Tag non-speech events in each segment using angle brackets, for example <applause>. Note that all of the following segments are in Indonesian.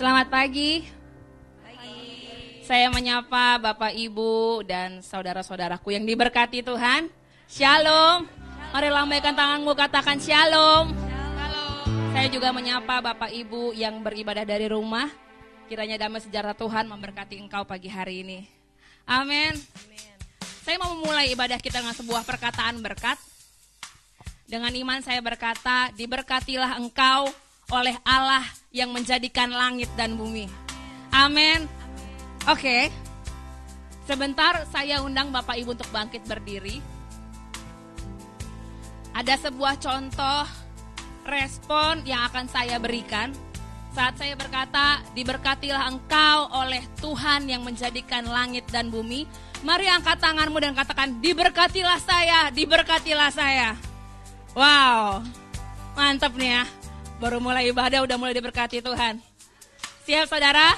Selamat pagi. Saya menyapa Bapak Ibu dan saudara-saudaraku yang diberkati Tuhan. Shalom. Mari lambaikan tanganmu katakan shalom. Saya juga menyapa Bapak Ibu yang beribadah dari rumah. Kiranya damai sejarah Tuhan memberkati engkau pagi hari ini. Amin. Saya mau memulai ibadah kita dengan sebuah perkataan berkat. Dengan iman saya berkata, diberkatilah engkau oleh Allah yang menjadikan langit dan bumi. Amin. Oke. Sebentar saya undang Bapak Ibu untuk bangkit berdiri. Ada sebuah contoh respon yang akan saya berikan saat saya berkata, diberkatilah engkau oleh Tuhan yang menjadikan langit dan bumi. Mari angkat tanganmu dan katakan, diberkatilah saya, diberkatilah saya. Wow, mantap nih ya. Baru mulai ibadah udah mulai diberkati Tuhan. Siap saudara?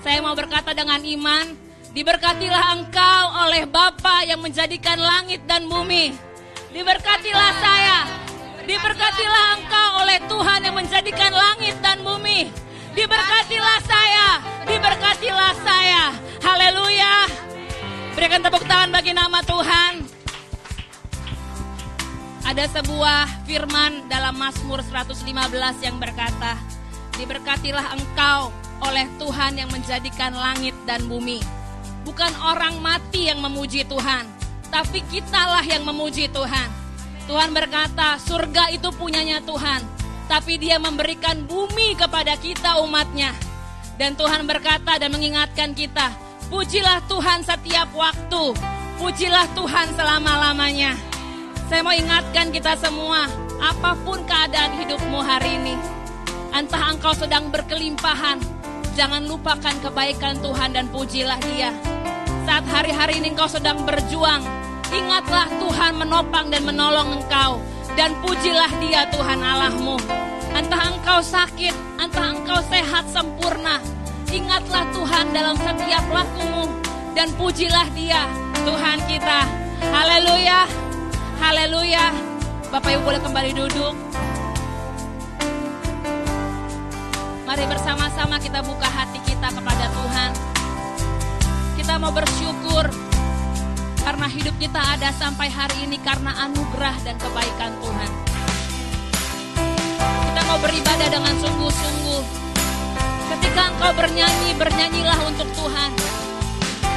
Saya mau berkata dengan iman, diberkatilah engkau oleh Bapa yang menjadikan langit dan bumi. Diberkatilah saya, Diberkatilah engkau oleh Tuhan yang menjadikan langit dan bumi. Diberkatilah saya, diberkatilah saya. Haleluya. Berikan tepuk tangan bagi nama Tuhan. Ada sebuah firman dalam Mazmur 115 yang berkata, Diberkatilah engkau oleh Tuhan yang menjadikan langit dan bumi. Bukan orang mati yang memuji Tuhan, tapi kitalah yang memuji Tuhan. Tuhan berkata, surga itu punyanya Tuhan. Tapi dia memberikan bumi kepada kita umatnya. Dan Tuhan berkata dan mengingatkan kita, pujilah Tuhan setiap waktu. Pujilah Tuhan selama-lamanya. Saya mau ingatkan kita semua, apa pun keadaan hidupmu hari ini. Entah engkau sedang berkelimpahan, jangan lupakan kebaikan Tuhan dan pujilah dia. Saat hari-hari ini engkau sedang berjuang, Ingatlah Tuhan menopang dan menolong engkau. Dan pujilah dia Tuhan Allahmu. Entah engkau sakit, entah engkau sehat sempurna. Ingatlah Tuhan dalam setiap lakumu. Dan pujilah dia Tuhan kita. Haleluya. Haleluya. Bapak Ibu boleh kembali duduk. Mari bersama-sama kita buka hati kita kepada Tuhan. Kita mau bersyukur karena hidup kita ada sampai hari ini karena anugerah dan kebaikan Tuhan. Kita mau beribadah dengan sungguh-sungguh. Ketika engkau bernyanyi, bernyanyilah untuk Tuhan.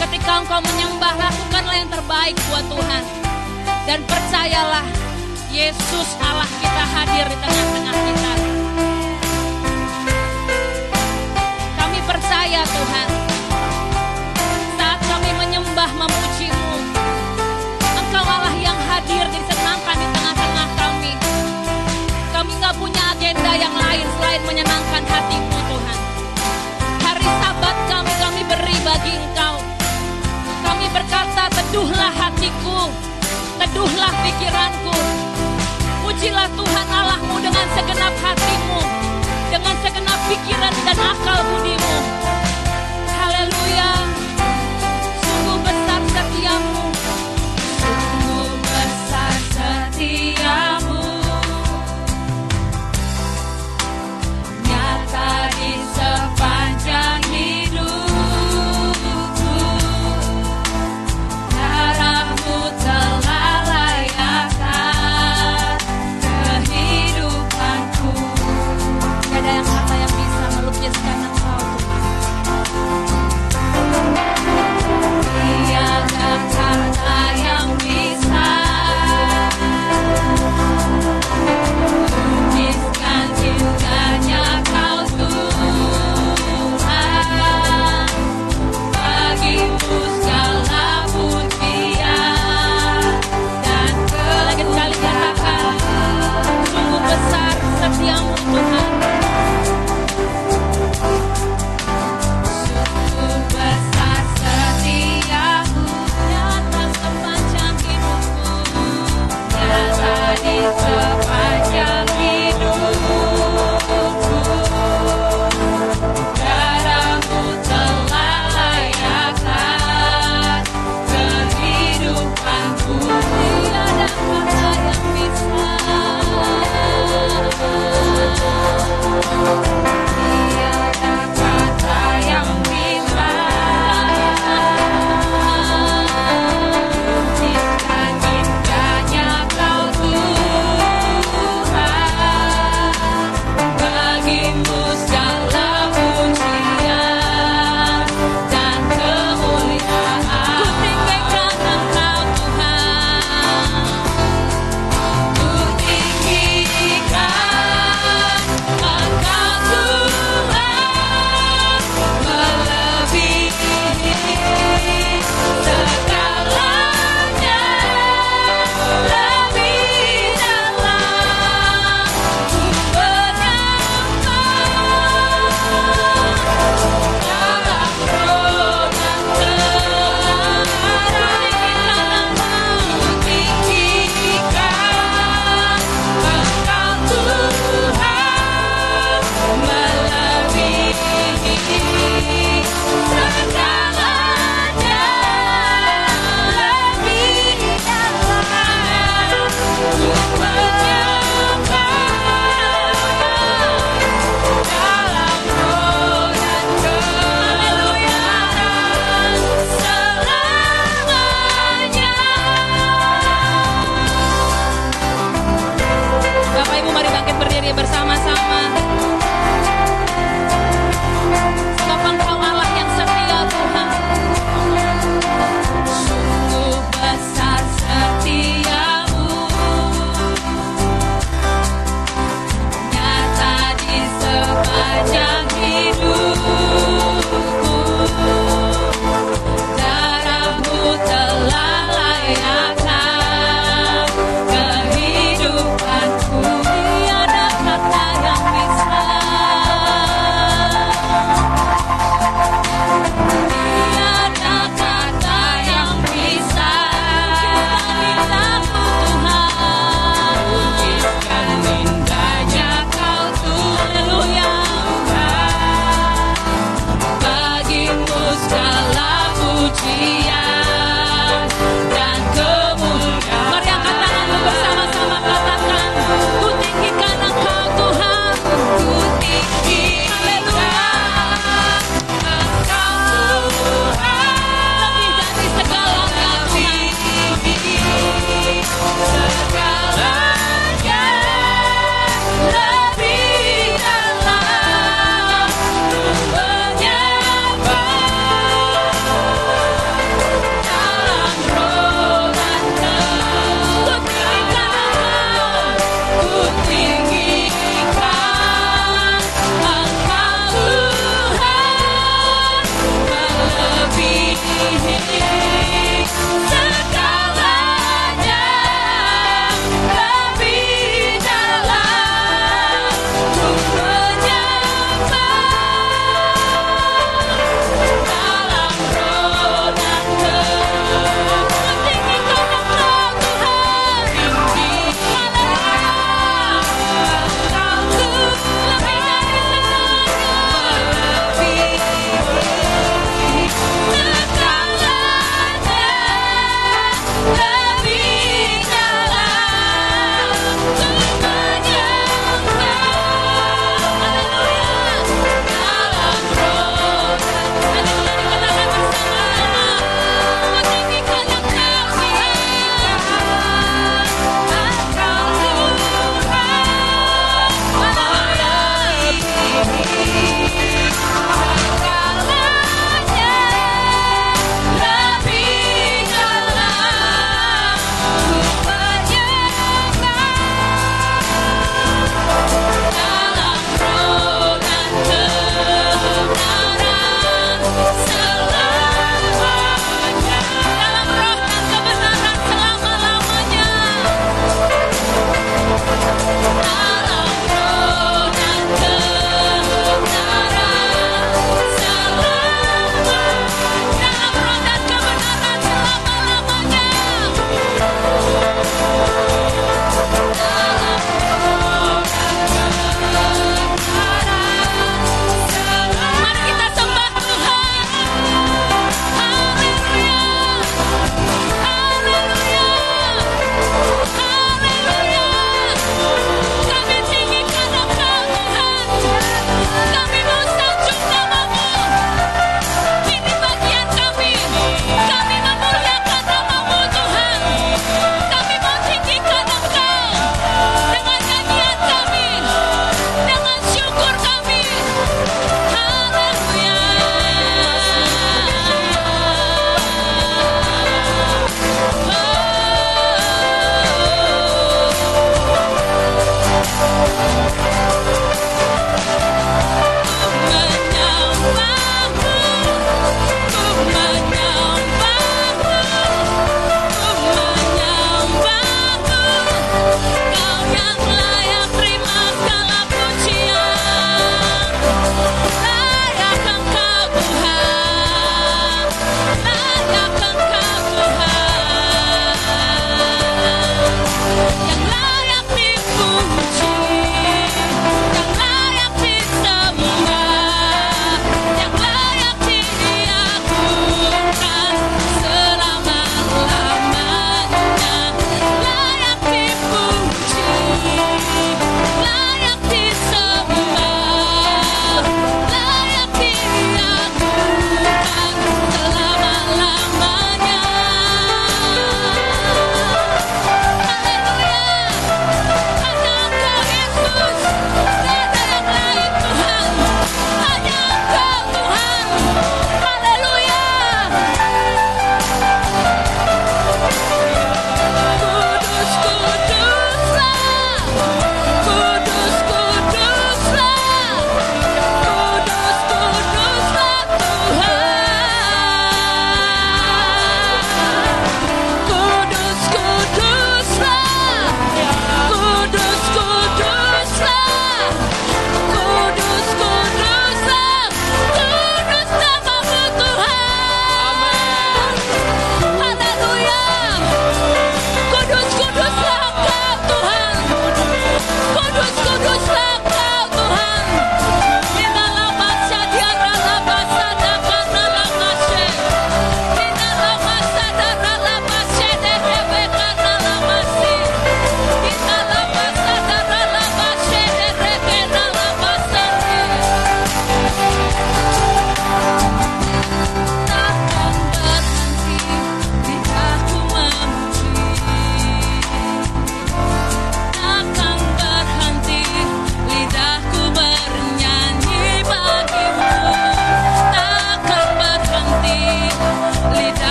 Ketika engkau menyembah, lakukanlah yang terbaik buat Tuhan. Dan percayalah, Yesus Allah kita hadir di tengah-tengah kita. Kami percaya Tuhan, saat kami menyembah memujimu, hadir disenangkan di tengah-tengah kami. Kami gak punya agenda yang lain selain menyenangkan hatimu Tuhan. Hari sabat kami, kami beri bagi engkau. Kami berkata, teduhlah hatiku, teduhlah pikiranku. Pujilah Tuhan Allahmu dengan segenap hatimu, dengan segenap pikiran dan akal budimu.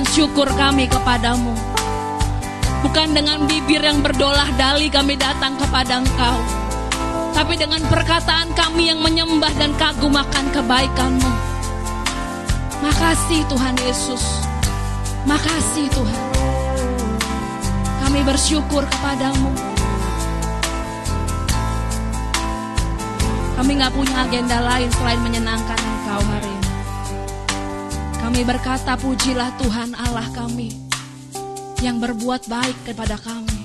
Dan syukur kami kepadamu. Bukan dengan bibir yang berdolah dali kami datang kepada engkau. Tapi dengan perkataan kami yang menyembah dan kagum akan kebaikanmu. Makasih Tuhan Yesus. Makasih Tuhan. Kami bersyukur kepadamu. Kami nggak punya agenda lain selain menyenangkan Engkau hari ini. Kami berkata pujilah Tuhan Allah kami yang berbuat baik kepada kami.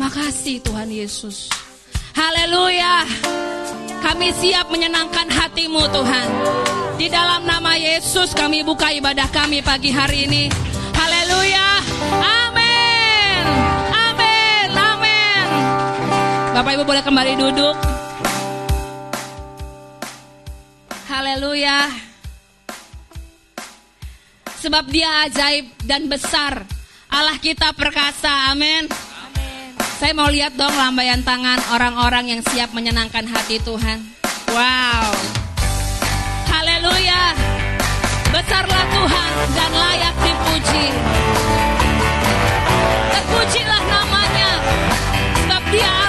Makasih Tuhan Yesus. Haleluya. Kami siap menyenangkan hatimu Tuhan. Di dalam nama Yesus kami buka ibadah kami pagi hari ini. Haleluya. Amin. Amin. Amin. Bapak Ibu boleh kembali duduk. Haleluya. Sebab dia ajaib dan besar. Allah kita perkasa. Amin. Saya mau lihat dong lambaian tangan orang-orang yang siap menyenangkan hati Tuhan. Wow. Haleluya. Besarlah Tuhan dan layak dipuji. Terpujilah namanya. Sebab dia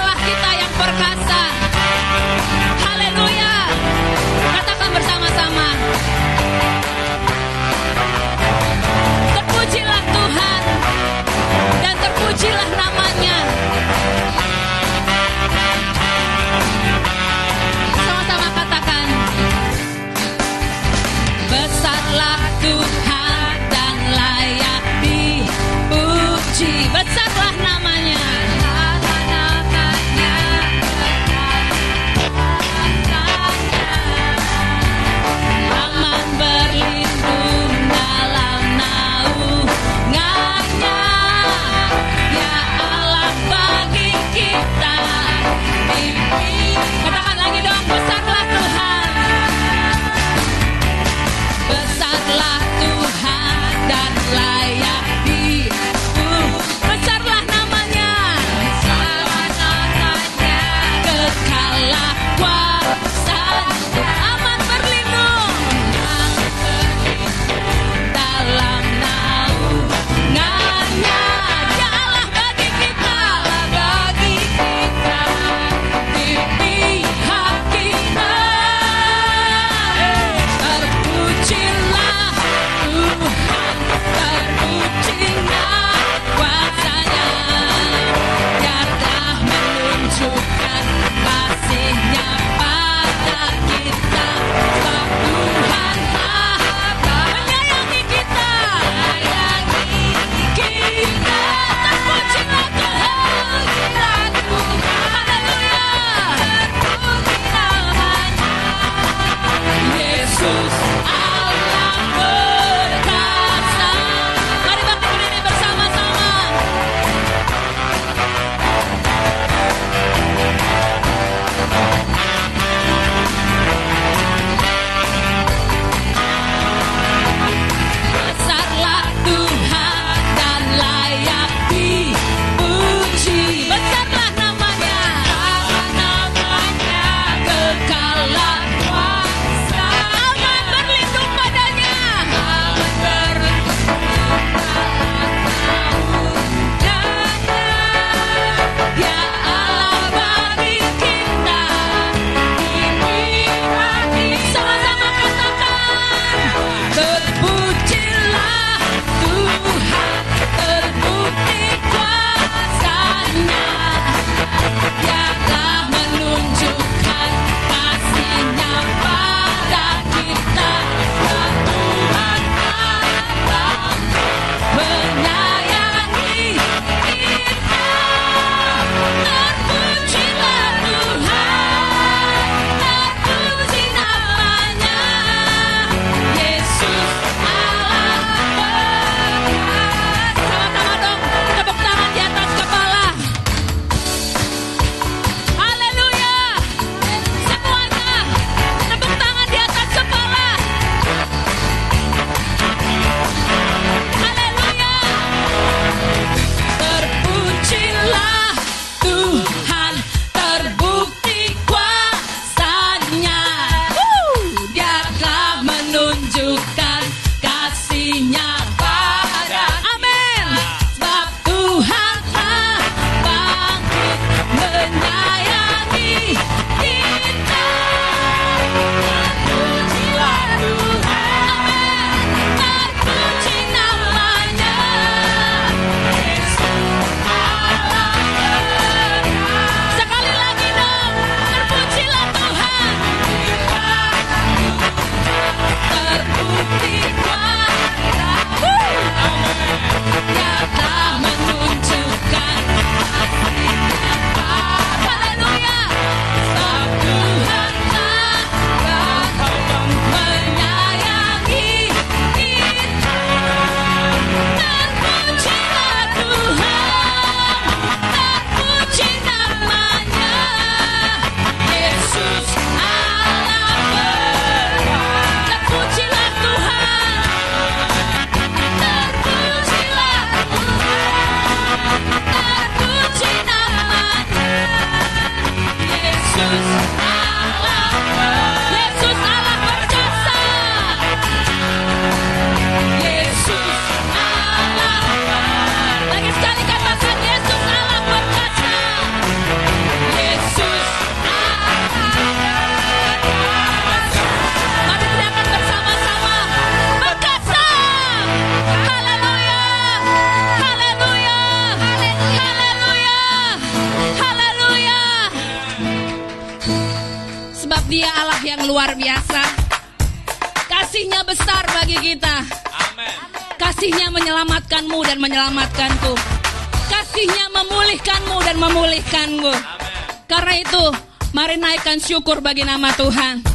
bagi nama Tuhan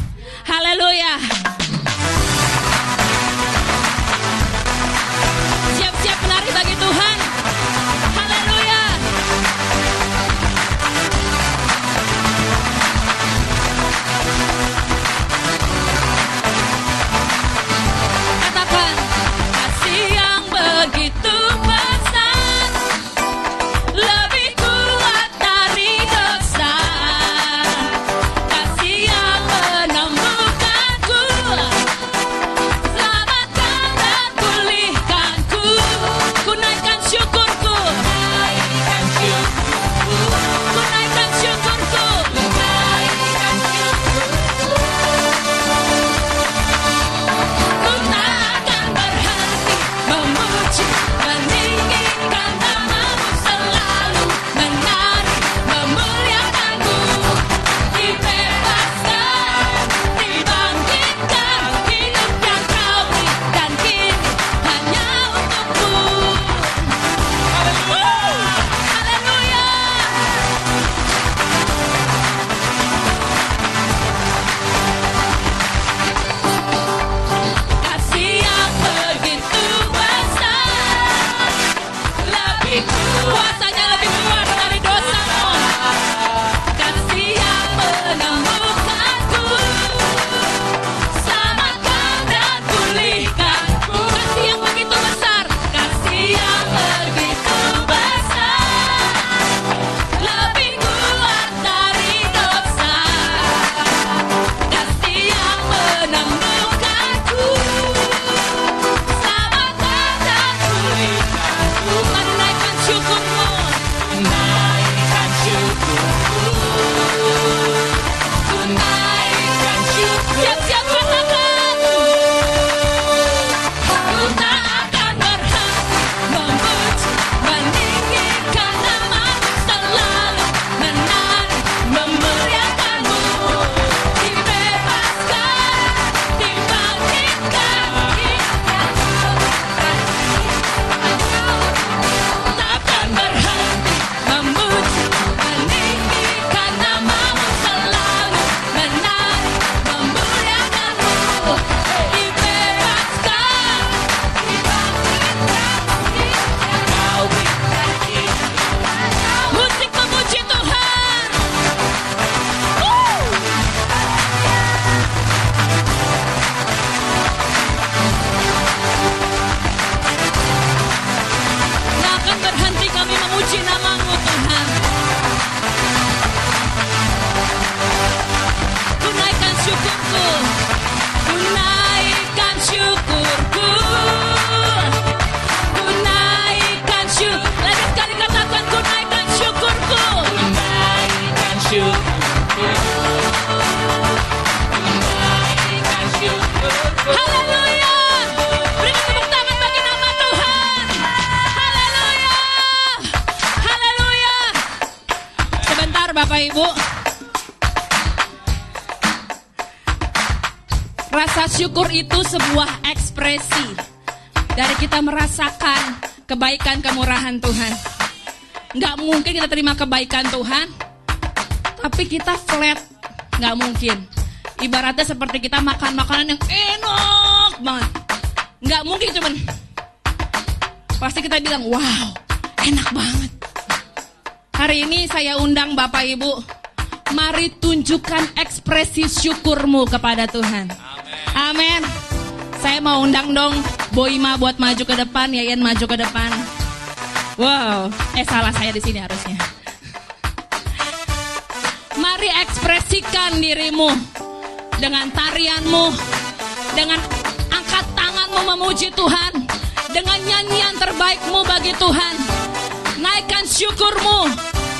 kebaikan Tuhan, tapi kita flat. Nggak mungkin. Ibaratnya seperti kita makan makanan yang enak banget. Nggak mungkin cuman pasti kita bilang, wow, enak banget. Hari ini saya undang Bapak Ibu, mari tunjukkan ekspresi syukurmu kepada Tuhan. Amin. Saya mau undang dong Boima buat maju ke depan, Yayan maju ke depan. Wow, eh salah saya di sini harusnya. Mari ekspresikan dirimu dengan tarianmu, dengan angkat tanganmu memuji Tuhan, dengan nyanyian terbaikmu bagi Tuhan. Naikkan syukurmu,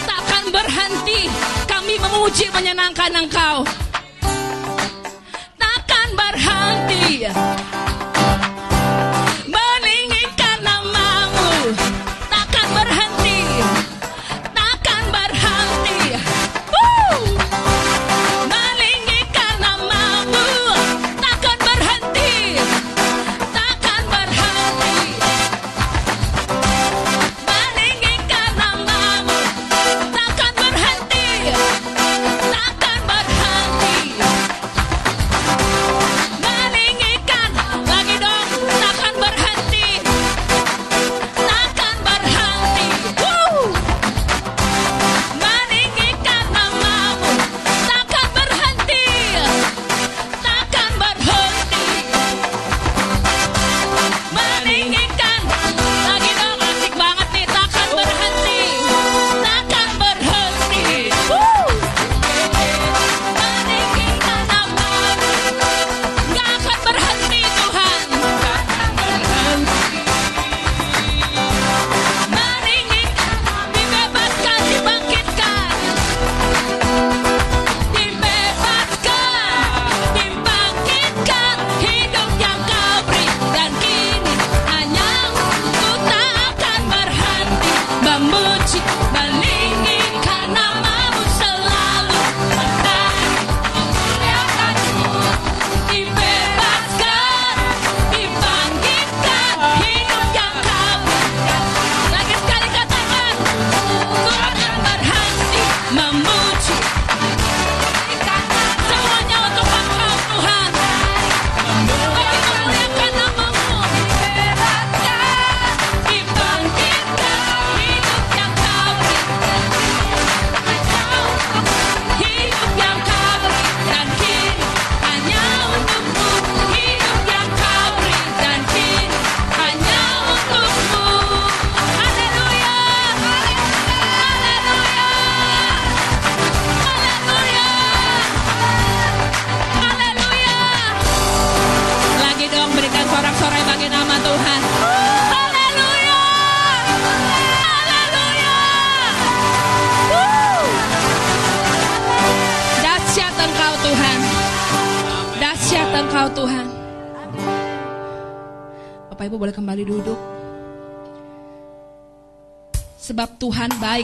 takkan berhenti. Kami memuji menyenangkan Engkau. Takkan berhenti.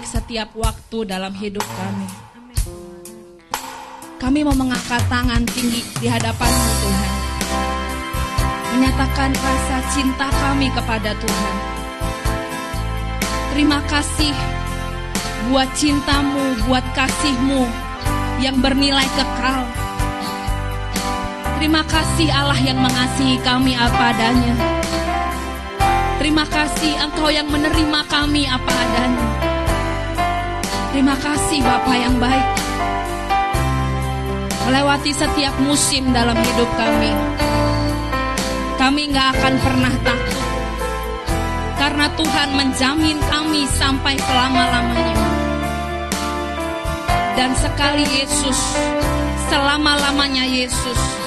Baik setiap waktu dalam hidup kami. Kami mau mengangkat tangan tinggi di hadapan-Mu Tuhan. Menyatakan rasa cinta kami kepada Tuhan. Terima kasih buat cintamu, buat kasihmu yang bernilai kekal. Terima kasih Allah yang mengasihi kami apa adanya. Terima kasih Engkau yang menerima kami apa adanya. Terima kasih Bapa yang baik. Melewati setiap musim dalam hidup kami. Kami nggak akan pernah takut. Karena Tuhan menjamin kami sampai selama-lamanya. Dan sekali Yesus, selama-lamanya Yesus.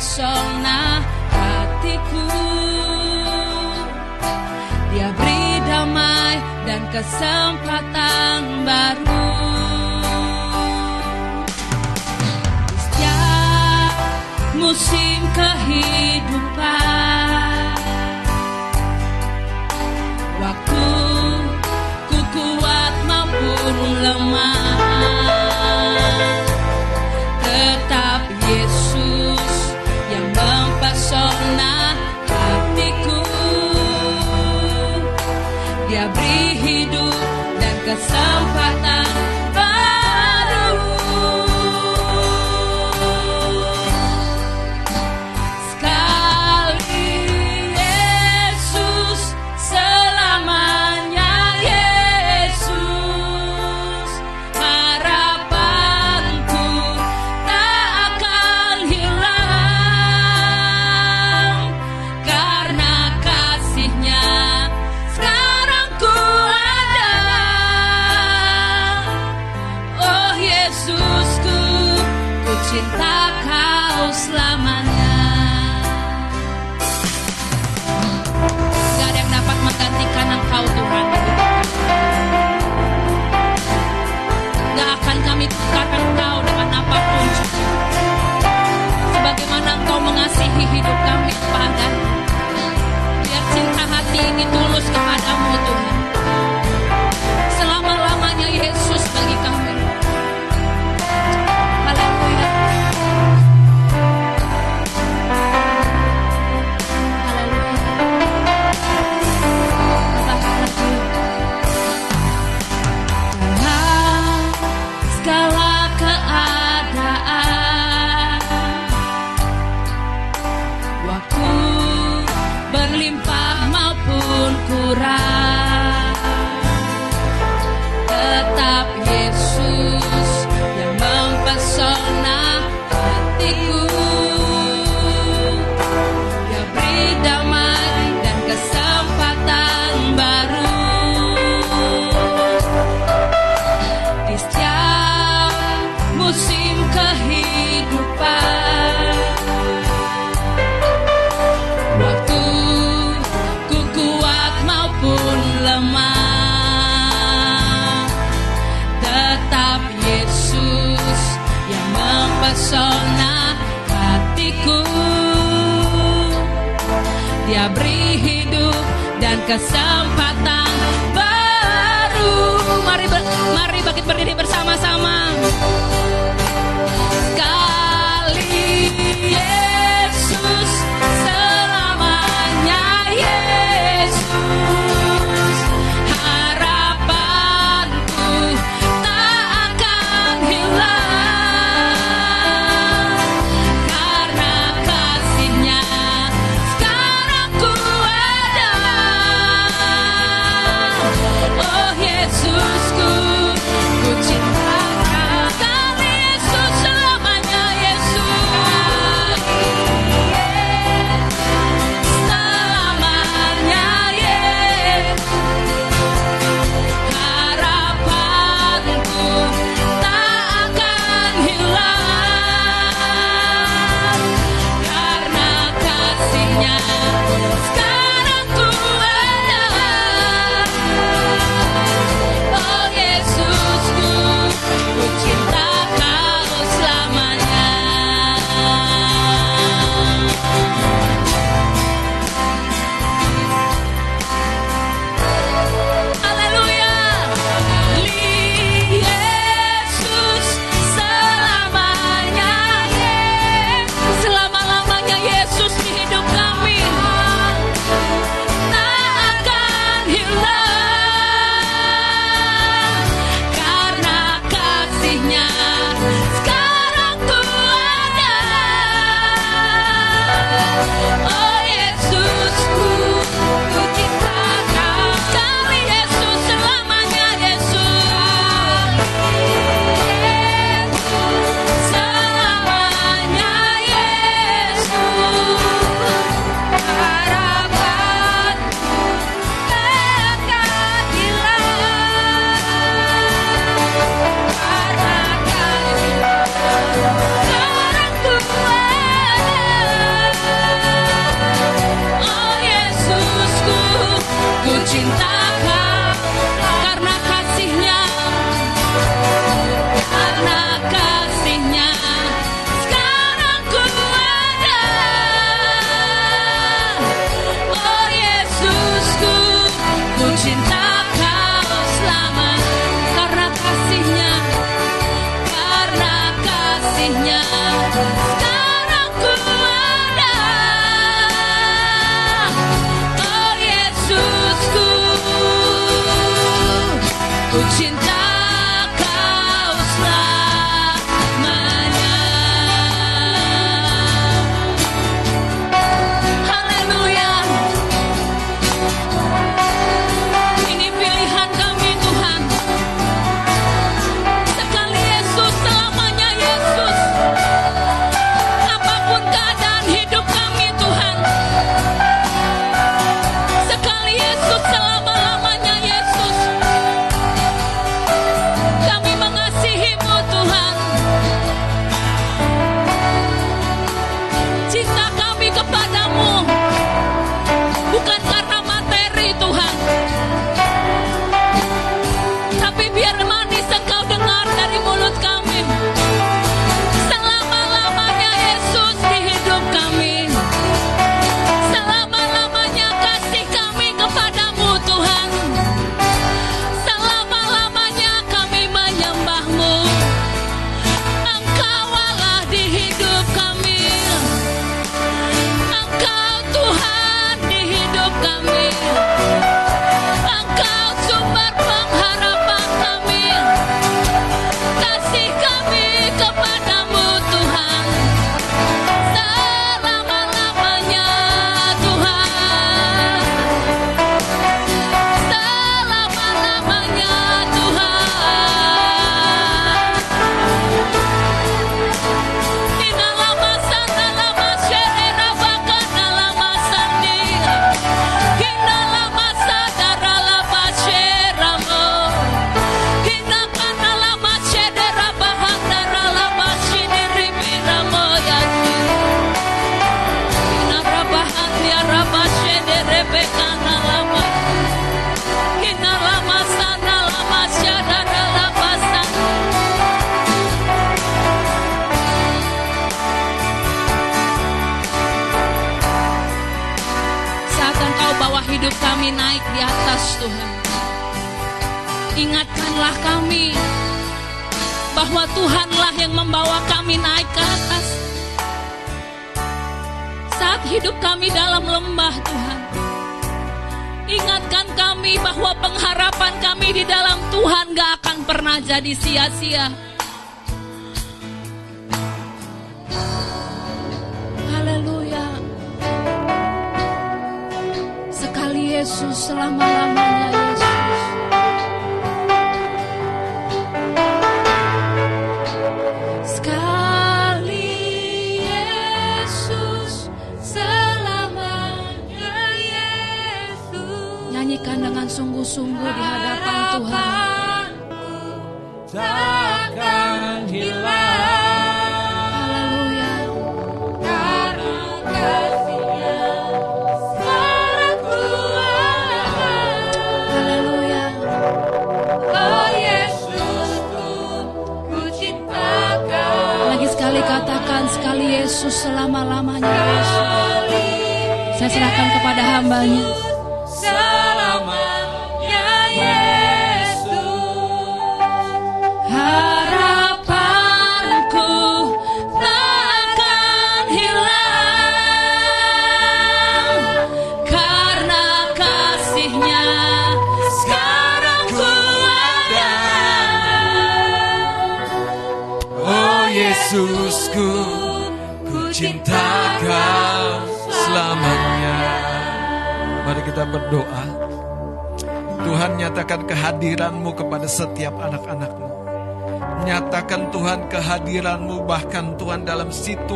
pesona hatiku. Dia beri damai dan kesempatan baru. Di setiap musim kehidupan Waktu ku kuat maupun lemah. São Paulo.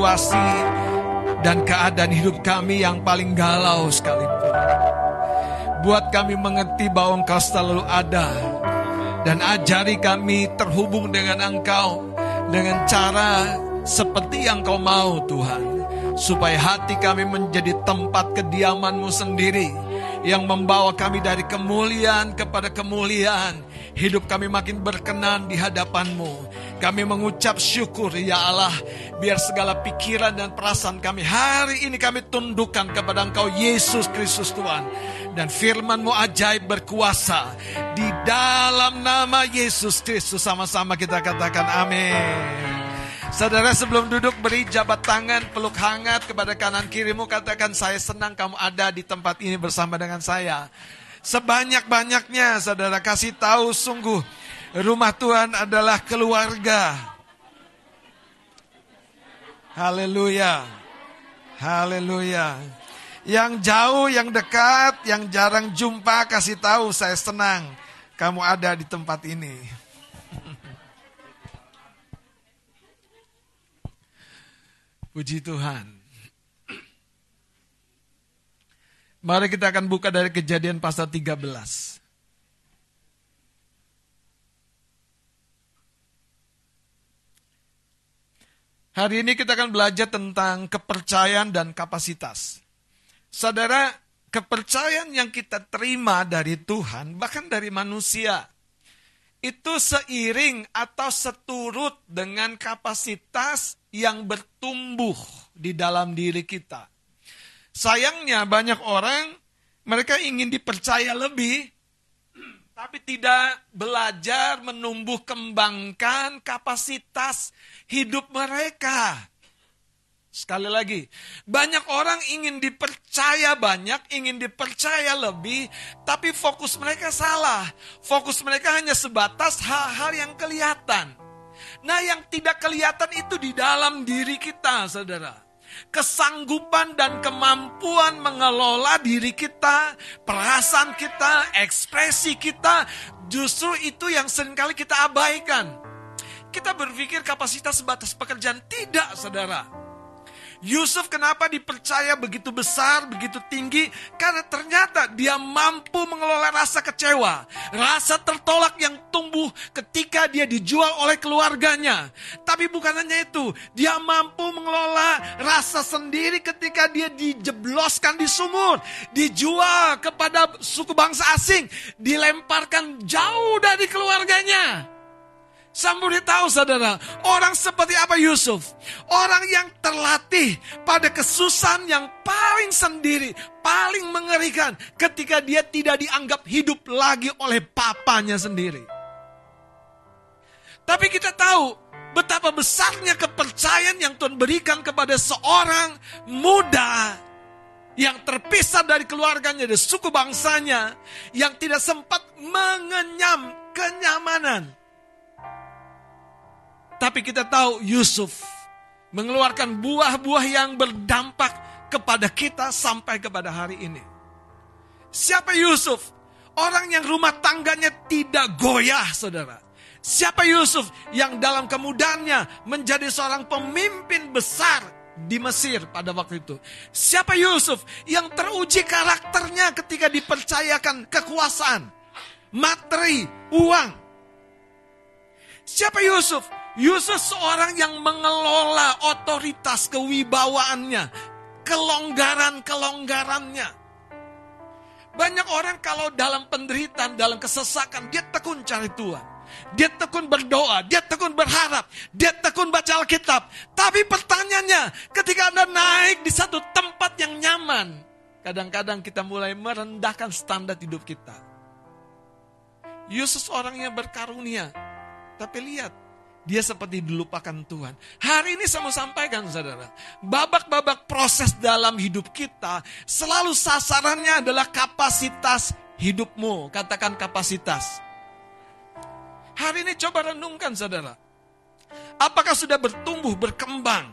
Situasi dan keadaan hidup kami yang paling galau sekalipun. Buat kami mengerti bahwa Engkau selalu ada dan ajari kami terhubung dengan Engkau dengan cara seperti yang Kau mau Tuhan. Supaya hati kami menjadi tempat kediamanmu sendiri yang membawa kami dari kemuliaan kepada kemuliaan. Hidup kami makin berkenan di hadapanmu. Kami mengucap syukur ya Allah. Biar segala pikiran dan perasaan kami hari ini kami tundukkan kepada Engkau Yesus Kristus Tuhan. Dan firmanmu ajaib berkuasa. Di dalam nama Yesus Kristus sama-sama kita katakan amin. Saudara sebelum duduk beri jabat tangan, peluk hangat kepada kanan kirimu, katakan saya senang kamu ada di tempat ini bersama dengan saya. Sebanyak-banyaknya saudara kasih tahu sungguh rumah Tuhan adalah keluarga. Haleluya. Haleluya. Yang jauh, yang dekat, yang jarang jumpa kasih tahu saya senang kamu ada di tempat ini. <laughs> Puji Tuhan. Mari kita akan buka dari kejadian pasal 13. Hari ini kita akan belajar tentang kepercayaan dan kapasitas. Saudara, kepercayaan yang kita terima dari Tuhan, bahkan dari manusia, itu seiring atau seturut dengan kapasitas yang bertumbuh di dalam diri kita. Sayangnya banyak orang mereka ingin dipercaya lebih tapi tidak belajar menumbuh kembangkan kapasitas hidup mereka. Sekali lagi, banyak orang ingin dipercaya banyak, ingin dipercaya lebih, tapi fokus mereka salah. Fokus mereka hanya sebatas hal-hal yang kelihatan. Nah, yang tidak kelihatan itu di dalam diri kita, saudara. Kesanggupan dan kemampuan mengelola diri kita, perasaan kita, ekspresi kita, justru itu yang sering kali kita abaikan. Kita berpikir kapasitas sebatas pekerjaan, tidak, saudara. Yusuf kenapa dipercaya begitu besar, begitu tinggi? Karena ternyata dia mampu mengelola rasa kecewa, rasa tertolak yang tumbuh ketika dia dijual oleh keluarganya. Tapi bukan hanya itu, dia mampu mengelola rasa sendiri ketika dia dijebloskan di sumur, dijual kepada suku bangsa asing, dilemparkan jauh dari keluarganya. Sambil tahu saudara, orang seperti apa Yusuf? Orang yang terlatih pada kesusahan yang paling sendiri, paling mengerikan ketika dia tidak dianggap hidup lagi oleh papanya sendiri. Tapi kita tahu betapa besarnya kepercayaan yang Tuhan berikan kepada seorang muda yang terpisah dari keluarganya, dari suku bangsanya, yang tidak sempat mengenyam kenyamanan. Tapi kita tahu Yusuf mengeluarkan buah-buah yang berdampak kepada kita sampai kepada hari ini. Siapa Yusuf? Orang yang rumah tangganya tidak goyah, saudara. Siapa Yusuf yang dalam kemudahannya menjadi seorang pemimpin besar di Mesir pada waktu itu. Siapa Yusuf yang teruji karakternya ketika dipercayakan kekuasaan, materi, uang. Siapa Yusuf? Yusuf seorang yang mengelola otoritas kewibawaannya, kelonggaran-kelonggarannya. Banyak orang kalau dalam penderitaan, dalam kesesakan, dia tekun cari Tuhan. Dia tekun berdoa, dia tekun berharap, dia tekun baca Alkitab. Tapi pertanyaannya, ketika Anda naik di satu tempat yang nyaman, kadang-kadang kita mulai merendahkan standar hidup kita. Yesus yang berkarunia, tapi lihat, dia seperti dilupakan Tuhan. Hari ini saya mau sampaikan saudara. Babak-babak proses dalam hidup kita selalu sasarannya adalah kapasitas hidupmu. Katakan kapasitas. Hari ini coba renungkan saudara. Apakah sudah bertumbuh, berkembang?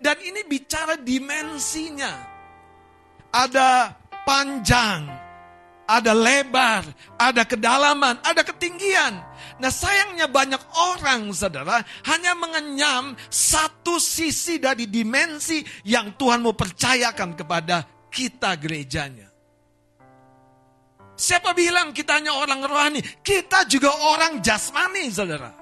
Dan ini bicara dimensinya. Ada panjang, ada lebar, ada kedalaman, ada ketinggian. Nah sayangnya banyak orang saudara hanya mengenyam satu sisi dari dimensi yang Tuhan mau percayakan kepada kita gerejanya. Siapa bilang kita hanya orang rohani? Kita juga orang jasmani, saudara.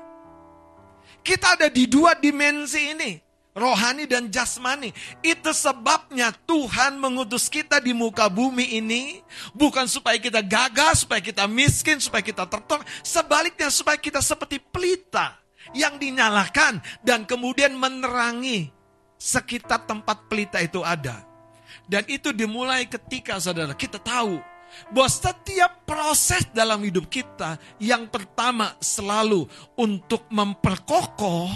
Kita ada di dua dimensi ini. Rohani dan jasmani. Itu sebabnya Tuhan mengutus kita di muka bumi ini. Bukan supaya kita gagal, supaya kita miskin, supaya kita tertolong. Sebaliknya supaya kita seperti pelita yang dinyalakan dan kemudian menerangi sekitar tempat pelita itu ada. Dan itu dimulai ketika saudara kita tahu bahwa setiap proses dalam hidup kita yang pertama selalu untuk memperkokoh,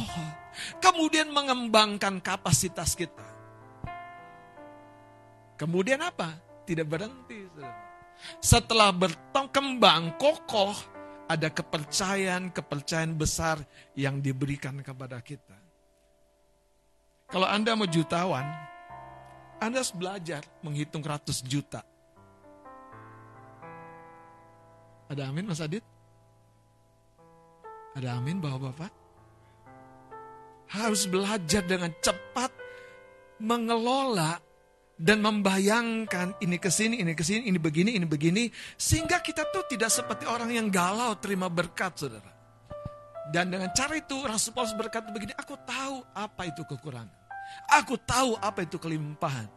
kemudian mengembangkan kapasitas kita. Kemudian apa? Tidak berhenti. Setelah berkembang kokoh, ada kepercayaan-kepercayaan besar yang diberikan kepada kita. Kalau Anda mau jutawan, Anda harus belajar menghitung ratus juta Ada amin Mas Adit? Ada amin Bapak-Bapak? Harus belajar dengan cepat mengelola dan membayangkan ini ke sini, ini ke sini, ini begini, ini begini. Sehingga kita tuh tidak seperti orang yang galau terima berkat saudara. Dan dengan cara itu Rasul Paulus berkata begini, aku tahu apa itu kekurangan. Aku tahu apa itu kelimpahan.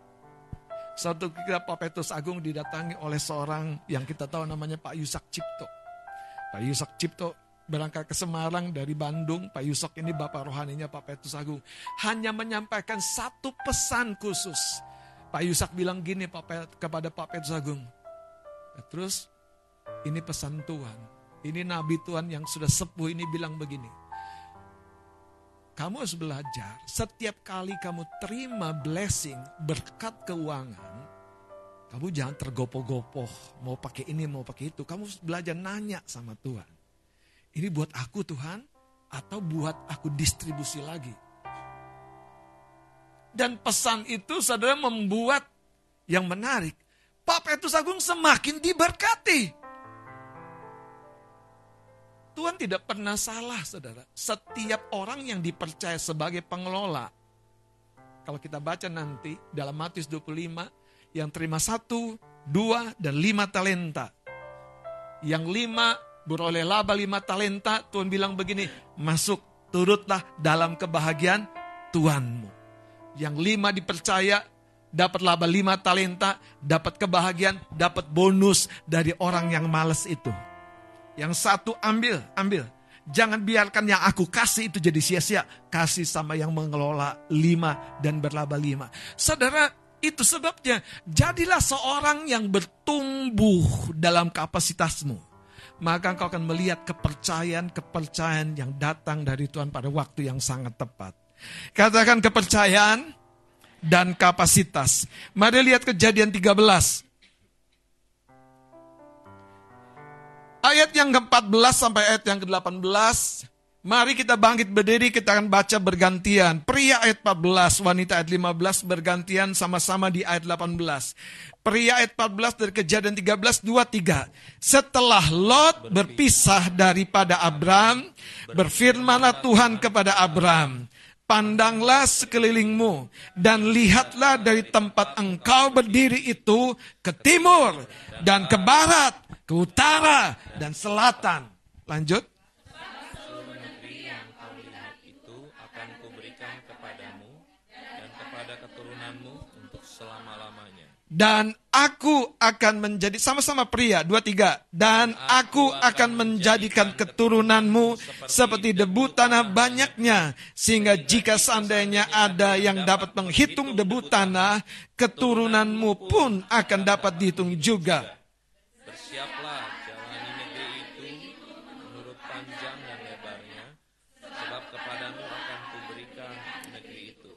Suatu ketika Pak Petrus Agung didatangi oleh seorang yang kita tahu namanya Pak Yusak Cipto. Pak Yusak Cipto berangkat ke Semarang dari Bandung. Pak Yusak ini bapak rohaninya Pak Petrus Agung. Hanya menyampaikan satu pesan khusus. Pak Yusak bilang gini kepada Pak Petrus Agung. Petrus, ini pesan Tuhan. Ini Nabi Tuhan yang sudah sepuh ini bilang begini kamu harus belajar setiap kali kamu terima blessing, berkat keuangan, kamu jangan tergopoh-gopoh, mau pakai ini, mau pakai itu. Kamu harus belajar nanya sama Tuhan. Ini buat aku Tuhan, atau buat aku distribusi lagi. Dan pesan itu saudara membuat yang menarik. Pak Petrus Agung semakin diberkati. Tuhan tidak pernah salah, saudara. Setiap orang yang dipercaya sebagai pengelola, kalau kita baca nanti dalam Matius 25, yang terima satu, dua, dan lima talenta. Yang lima beroleh laba lima talenta, Tuhan bilang begini, masuk, turutlah dalam kebahagiaan Tuhanmu. Yang lima dipercaya, dapat laba lima talenta, dapat kebahagiaan, dapat bonus dari orang yang males itu. Yang satu ambil, ambil. Jangan biarkan yang aku kasih itu jadi sia-sia. Kasih sama yang mengelola lima dan berlaba lima. Saudara, itu sebabnya jadilah seorang yang bertumbuh dalam kapasitasmu. Maka engkau akan melihat kepercayaan-kepercayaan yang datang dari Tuhan pada waktu yang sangat tepat. Katakan kepercayaan dan kapasitas. Mari lihat kejadian 13. Ayat yang ke-14 sampai ayat yang ke-18. Mari kita bangkit berdiri, kita akan baca bergantian. Pria ayat 14, wanita ayat 15 bergantian sama-sama di ayat 18. Pria ayat 14 dari kejadian 13, 23. Setelah Lot berpisah daripada Abram, berfirmanlah Tuhan kepada Abram, Pandanglah sekelilingmu dan lihatlah dari tempat engkau berdiri itu ke timur dan ke barat, ke utara dan selatan. Lanjut. Dan aku akan menjadi sama-sama pria dua tiga. Dan aku akan menjadikan keturunanmu seperti debu tanah banyaknya. Sehingga jika seandainya ada yang dapat menghitung debu tanah keturunanmu pun akan dapat dihitung juga.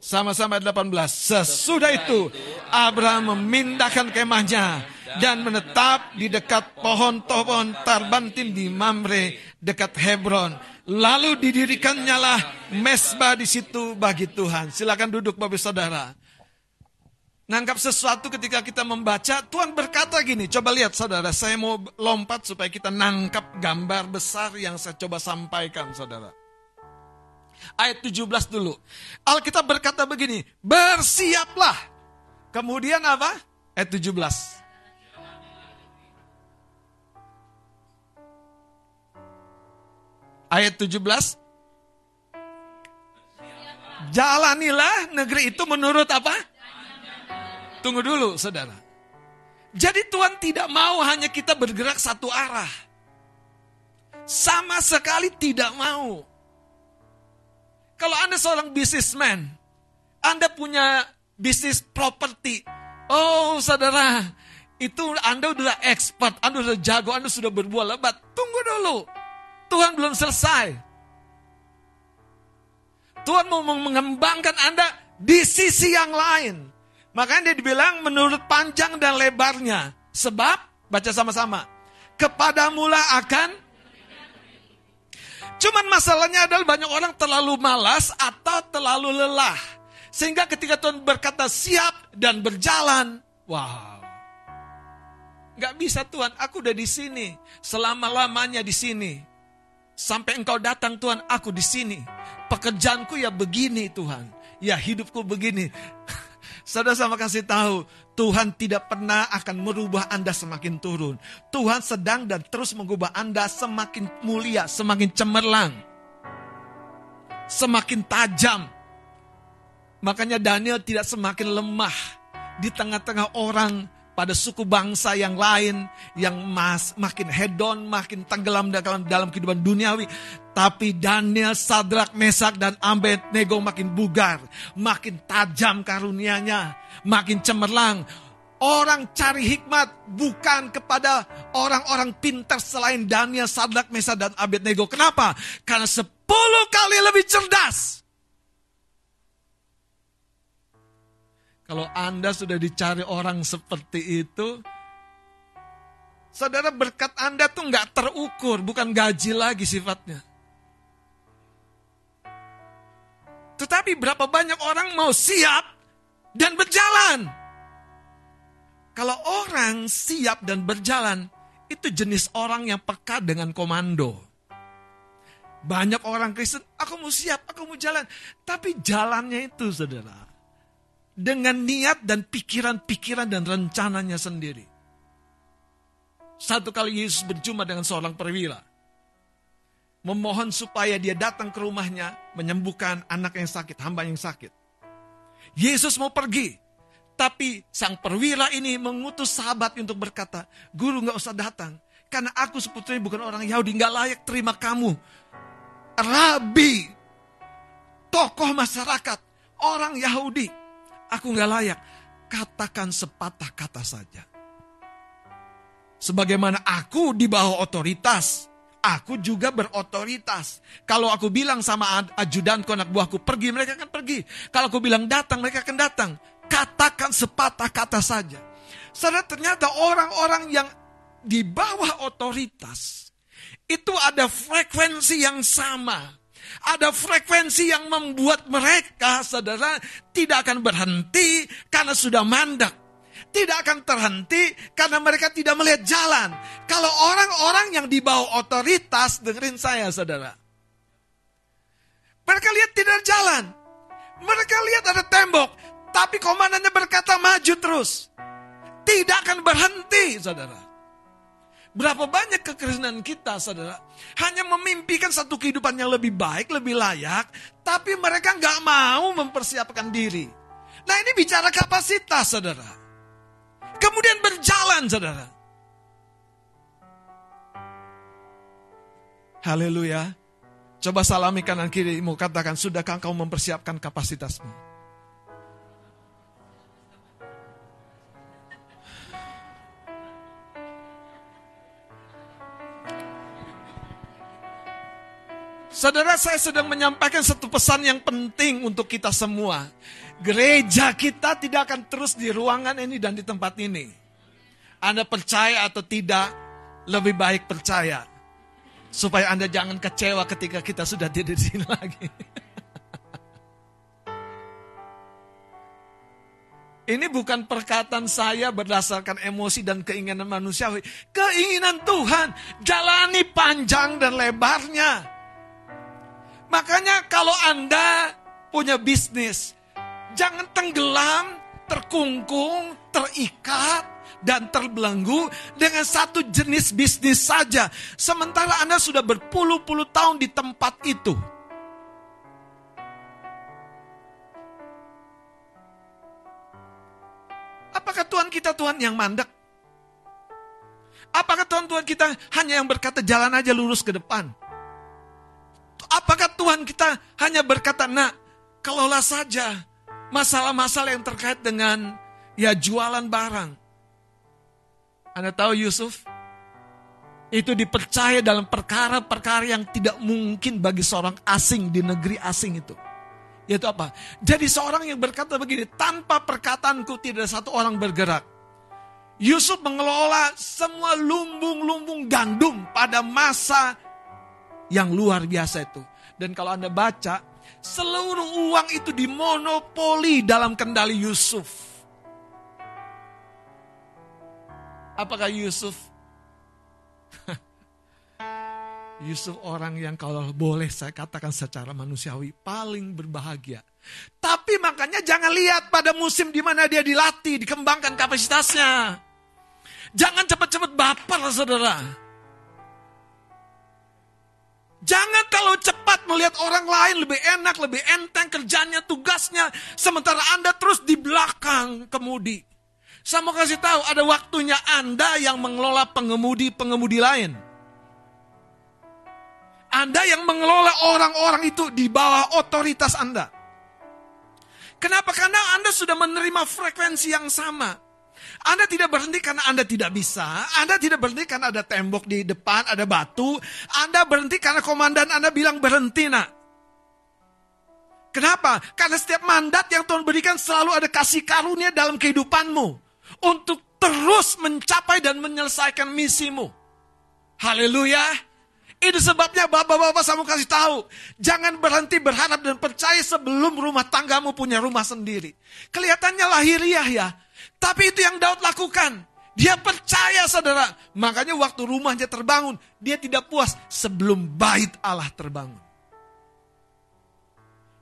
Sama-sama 18. Sesudah itu, Abraham memindahkan kemahnya dan menetap di dekat pohon-pohon tarbantin di Mamre dekat Hebron. Lalu didirikannya lah mesbah di situ bagi Tuhan. Silakan duduk Bapak Saudara. Nangkap sesuatu ketika kita membaca, Tuhan berkata gini, coba lihat saudara, saya mau lompat supaya kita nangkap gambar besar yang saya coba sampaikan saudara ayat 17 dulu. Alkitab berkata begini, bersiaplah. Kemudian apa? Ayat 17. Ayat 17. Jalanilah negeri itu menurut apa? Tunggu dulu saudara. Jadi Tuhan tidak mau hanya kita bergerak satu arah. Sama sekali tidak mau. Kalau Anda seorang businessman, Anda punya bisnis properti. Oh, saudara, itu Anda sudah expert, Anda sudah jago, Anda sudah berbuat lebat. Tunggu dulu. Tuhan belum selesai. Tuhan mau mengembangkan Anda di sisi yang lain. Makanya dia dibilang menurut panjang dan lebarnya. Sebab, baca sama-sama. Kepadamulah akan Cuman masalahnya adalah banyak orang terlalu malas atau terlalu lelah. Sehingga ketika Tuhan berkata siap dan berjalan, wow. Gak bisa Tuhan, aku udah di sini. Selama-lamanya di sini. Sampai engkau datang Tuhan, aku di sini. Pekerjaanku ya begini Tuhan. Ya hidupku begini. <laughs> Saudara sama kasih tahu, Tuhan tidak pernah akan merubah Anda semakin turun. Tuhan sedang dan terus mengubah Anda semakin mulia, semakin cemerlang. Semakin tajam. Makanya Daniel tidak semakin lemah di tengah-tengah orang pada suku bangsa yang lain yang mas, makin hedon, makin tenggelam dalam, dalam kehidupan duniawi. Tapi Daniel, Sadrak, Mesak, dan Abednego makin bugar, makin tajam karunianya, makin cemerlang. Orang cari hikmat bukan kepada orang-orang pintar selain Daniel, Sadrak, Mesak, dan Abednego. Kenapa? Karena sepuluh kali lebih cerdas Kalau Anda sudah dicari orang seperti itu, saudara berkat Anda tuh nggak terukur, bukan gaji lagi sifatnya. Tetapi berapa banyak orang mau siap dan berjalan. Kalau orang siap dan berjalan, itu jenis orang yang peka dengan komando. Banyak orang Kristen, aku mau siap, aku mau jalan. Tapi jalannya itu saudara, dengan niat dan pikiran-pikiran dan rencananya sendiri. Satu kali Yesus berjumpa dengan seorang perwira. Memohon supaya dia datang ke rumahnya menyembuhkan anak yang sakit, hamba yang sakit. Yesus mau pergi. Tapi sang perwira ini mengutus sahabat untuk berkata, Guru nggak usah datang. Karena aku sebetulnya bukan orang Yahudi, nggak layak terima kamu. Rabi, tokoh masyarakat, orang Yahudi Aku nggak layak. Katakan sepatah kata saja. Sebagaimana aku di bawah otoritas, aku juga berotoritas. Kalau aku bilang sama ajudanku anak buahku pergi, mereka akan pergi. Kalau aku bilang datang, mereka akan datang. Katakan sepatah kata saja. Saudara ternyata orang-orang yang di bawah otoritas itu ada frekuensi yang sama. Ada frekuensi yang membuat mereka, saudara, tidak akan berhenti karena sudah mandak tidak akan terhenti karena mereka tidak melihat jalan. Kalau orang-orang yang di bawah otoritas, dengerin saya saudara. Mereka lihat tidak jalan. Mereka lihat ada tembok. Tapi komandannya berkata maju terus. Tidak akan berhenti saudara. Berapa banyak kekristenan kita, saudara, hanya memimpikan satu kehidupan yang lebih baik, lebih layak, tapi mereka nggak mau mempersiapkan diri. Nah ini bicara kapasitas, saudara. Kemudian berjalan, saudara. Haleluya. Coba salami kanan kirimu, katakan, sudahkah kau mempersiapkan kapasitasmu? Saudara, saya sedang menyampaikan satu pesan yang penting untuk kita semua. Gereja kita tidak akan terus di ruangan ini dan di tempat ini. Anda percaya atau tidak, lebih baik percaya. Supaya Anda jangan kecewa ketika kita sudah tidak di sini <laughs> lagi. Ini bukan perkataan saya berdasarkan emosi dan keinginan manusiawi. Keinginan Tuhan, jalani panjang dan lebarnya. Makanya kalau Anda punya bisnis, Jangan tenggelam, terkungkung, terikat, dan terbelenggu dengan satu jenis bisnis saja. Sementara Anda sudah berpuluh-puluh tahun di tempat itu. Apakah Tuhan kita Tuhan yang mandek? Apakah Tuhan Tuhan kita hanya yang berkata jalan aja lurus ke depan? Apakah Tuhan kita hanya berkata, nak, kalaulah saja Masalah-masalah yang terkait dengan ya jualan barang. Anda tahu Yusuf? Itu dipercaya dalam perkara-perkara yang tidak mungkin bagi seorang asing di negeri asing itu. Yaitu apa? Jadi seorang yang berkata begini, tanpa perkataanku tidak ada satu orang bergerak. Yusuf mengelola semua lumbung-lumbung gandum pada masa yang luar biasa itu. Dan kalau Anda baca, Seluruh uang itu dimonopoli dalam kendali Yusuf. Apakah Yusuf? <laughs> Yusuf orang yang kalau boleh saya katakan secara manusiawi paling berbahagia. Tapi makanya jangan lihat pada musim di mana dia dilatih, dikembangkan kapasitasnya. Jangan cepat-cepat baper saudara. Jangan kalau cepat melihat orang lain lebih enak, lebih enteng kerjanya, tugasnya. Sementara Anda terus di belakang kemudi. Saya mau kasih tahu, ada waktunya Anda yang mengelola pengemudi-pengemudi lain. Anda yang mengelola orang-orang itu di bawah otoritas Anda. Kenapa? Karena Anda sudah menerima frekuensi yang sama. Anda tidak berhenti karena Anda tidak bisa. Anda tidak berhenti karena ada tembok di depan, ada batu. Anda berhenti karena komandan Anda bilang berhenti nak. Kenapa? Karena setiap mandat yang Tuhan berikan selalu ada kasih karunia dalam kehidupanmu. Untuk terus mencapai dan menyelesaikan misimu. Haleluya. Itu sebabnya bapak-bapak saya mau kasih tahu. Jangan berhenti berharap dan percaya sebelum rumah tanggamu punya rumah sendiri. Kelihatannya lahiriah ya. Tapi itu yang Daud lakukan. Dia percaya saudara. Makanya waktu rumahnya terbangun, dia tidak puas sebelum bait Allah terbangun.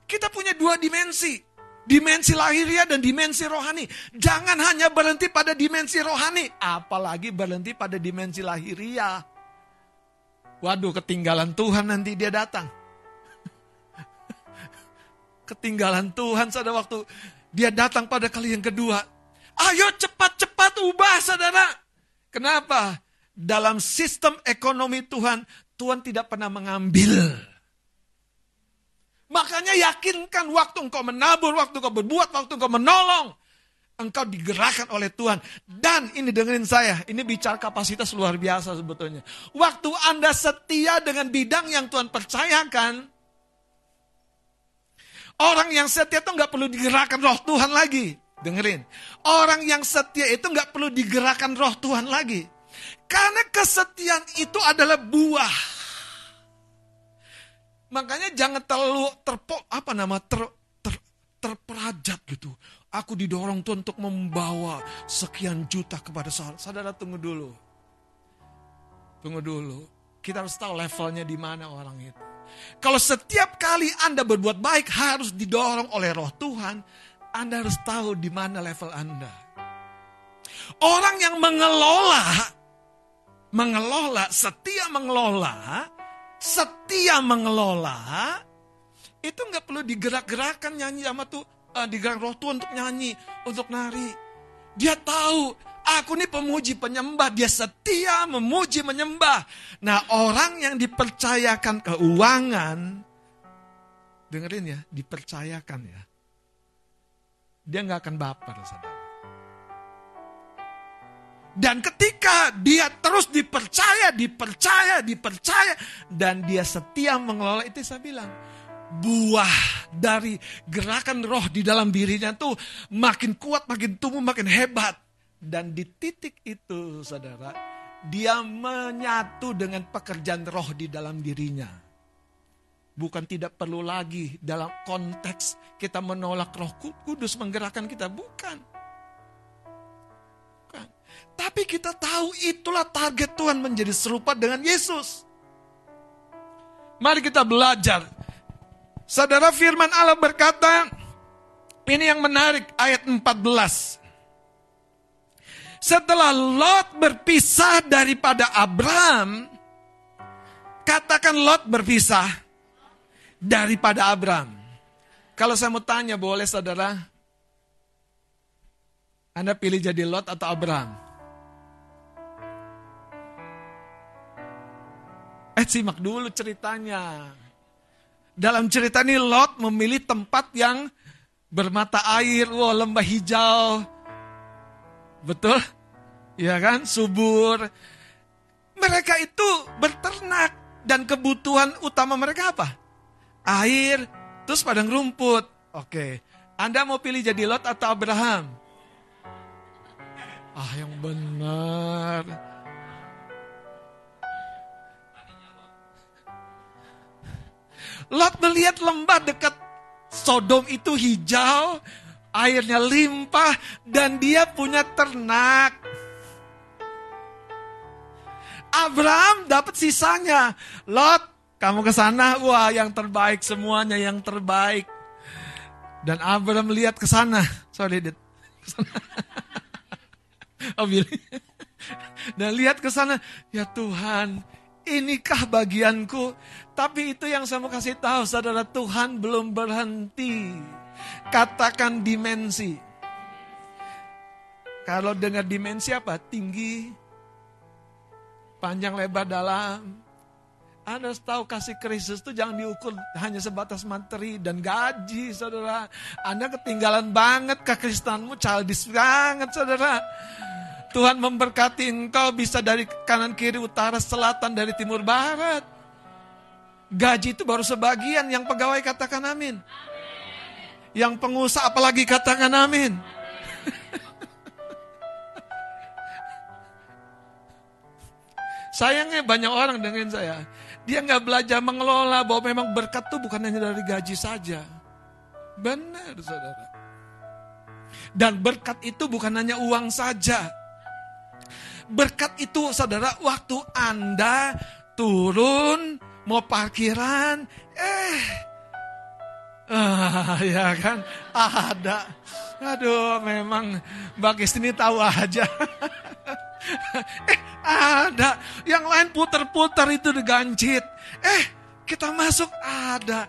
Kita punya dua dimensi. Dimensi lahiriah dan dimensi rohani. Jangan hanya berhenti pada dimensi rohani. Apalagi berhenti pada dimensi lahiriah. Waduh ketinggalan Tuhan nanti dia datang. <laughs> ketinggalan Tuhan pada waktu dia datang pada kali yang kedua Ayo cepat-cepat ubah saudara. Kenapa? Dalam sistem ekonomi Tuhan, Tuhan tidak pernah mengambil. Makanya yakinkan waktu engkau menabur, waktu engkau berbuat, waktu engkau menolong. engkau digerakkan oleh Tuhan. Dan ini dengerin saya, ini bicara kapasitas luar biasa sebetulnya. Waktu Anda setia dengan bidang yang Tuhan percayakan, orang yang setia itu nggak perlu digerakkan roh Tuhan lagi. Dengerin, orang yang setia itu nggak perlu digerakkan roh Tuhan lagi. Karena kesetiaan itu adalah buah. Makanya jangan terlalu terpo apa nama ter, ter, terperajat gitu. Aku didorong Tuhan untuk membawa sekian juta kepada saudara. Saudara tunggu dulu. Tunggu dulu. Kita harus tahu levelnya di mana orang itu. Kalau setiap kali Anda berbuat baik harus didorong oleh roh Tuhan, Anda harus tahu di mana level Anda. Orang yang mengelola, mengelola, setia mengelola, setia mengelola, itu nggak perlu digerak-gerakkan nyanyi sama tuh uh, digerak roh Tuhan untuk nyanyi, untuk nari. Dia tahu aku ini pemuji penyembah, dia setia memuji menyembah. Nah orang yang dipercayakan keuangan, dengerin ya, dipercayakan ya. Dia nggak akan baper, saudara. Dan ketika dia terus dipercaya, dipercaya, dipercaya, dan dia setia mengelola itu saya bilang, buah dari gerakan roh di dalam dirinya tuh makin kuat, makin tumbuh, makin hebat. Dan di titik itu, saudara, dia menyatu dengan pekerjaan roh di dalam dirinya. Bukan tidak perlu lagi dalam konteks kita menolak roh kudus menggerakkan kita. Bukan. Bukan. Tapi kita tahu itulah target Tuhan menjadi serupa dengan Yesus. Mari kita belajar Saudara firman Allah berkata, ini yang menarik ayat 14. Setelah Lot berpisah daripada Abram, katakan Lot berpisah daripada Abram. Kalau saya mau tanya boleh saudara, Anda pilih jadi Lot atau Abram? Eh simak dulu ceritanya. Dalam cerita ini Lot memilih tempat yang bermata air, wah lembah hijau. Betul? Ya kan? Subur. Mereka itu berternak dan kebutuhan utama mereka apa? Air, terus padang rumput. Oke. Anda mau pilih jadi Lot atau Abraham? Ah, yang benar. Lot melihat lembah dekat Sodom itu hijau, airnya limpah, dan dia punya ternak. Abraham dapat sisanya. Lot, kamu ke sana, wah yang terbaik semuanya yang terbaik. Dan Abraham melihat ke sana. Sorry, Dit. <laughs> oh, Billy. Dan lihat ke sana, ya Tuhan, inikah bagianku? Tapi itu yang saya mau kasih tahu, saudara Tuhan belum berhenti. Katakan dimensi. Kalau dengar dimensi apa? Tinggi, panjang lebar dalam. Anda tahu kasih Kristus itu jangan diukur hanya sebatas materi dan gaji, saudara. Anda ketinggalan banget kekristenanmu, childish banget, saudara. Tuhan memberkati engkau bisa dari kanan kiri utara selatan dari timur barat. Gaji itu baru sebagian yang pegawai katakan amin. Yang pengusaha apalagi katakan amin. <laughs> Sayangnya banyak orang dengan saya. Dia nggak belajar mengelola bahwa memang berkat itu bukan hanya dari gaji saja. Benar saudara. Dan berkat itu bukan hanya uang saja. Berkat itu saudara waktu Anda turun mau parkiran eh ah, ya kan ada. Aduh memang bagi sini tahu aja. <laughs> eh ada yang lain putar-putar itu digancit. Eh kita masuk ada.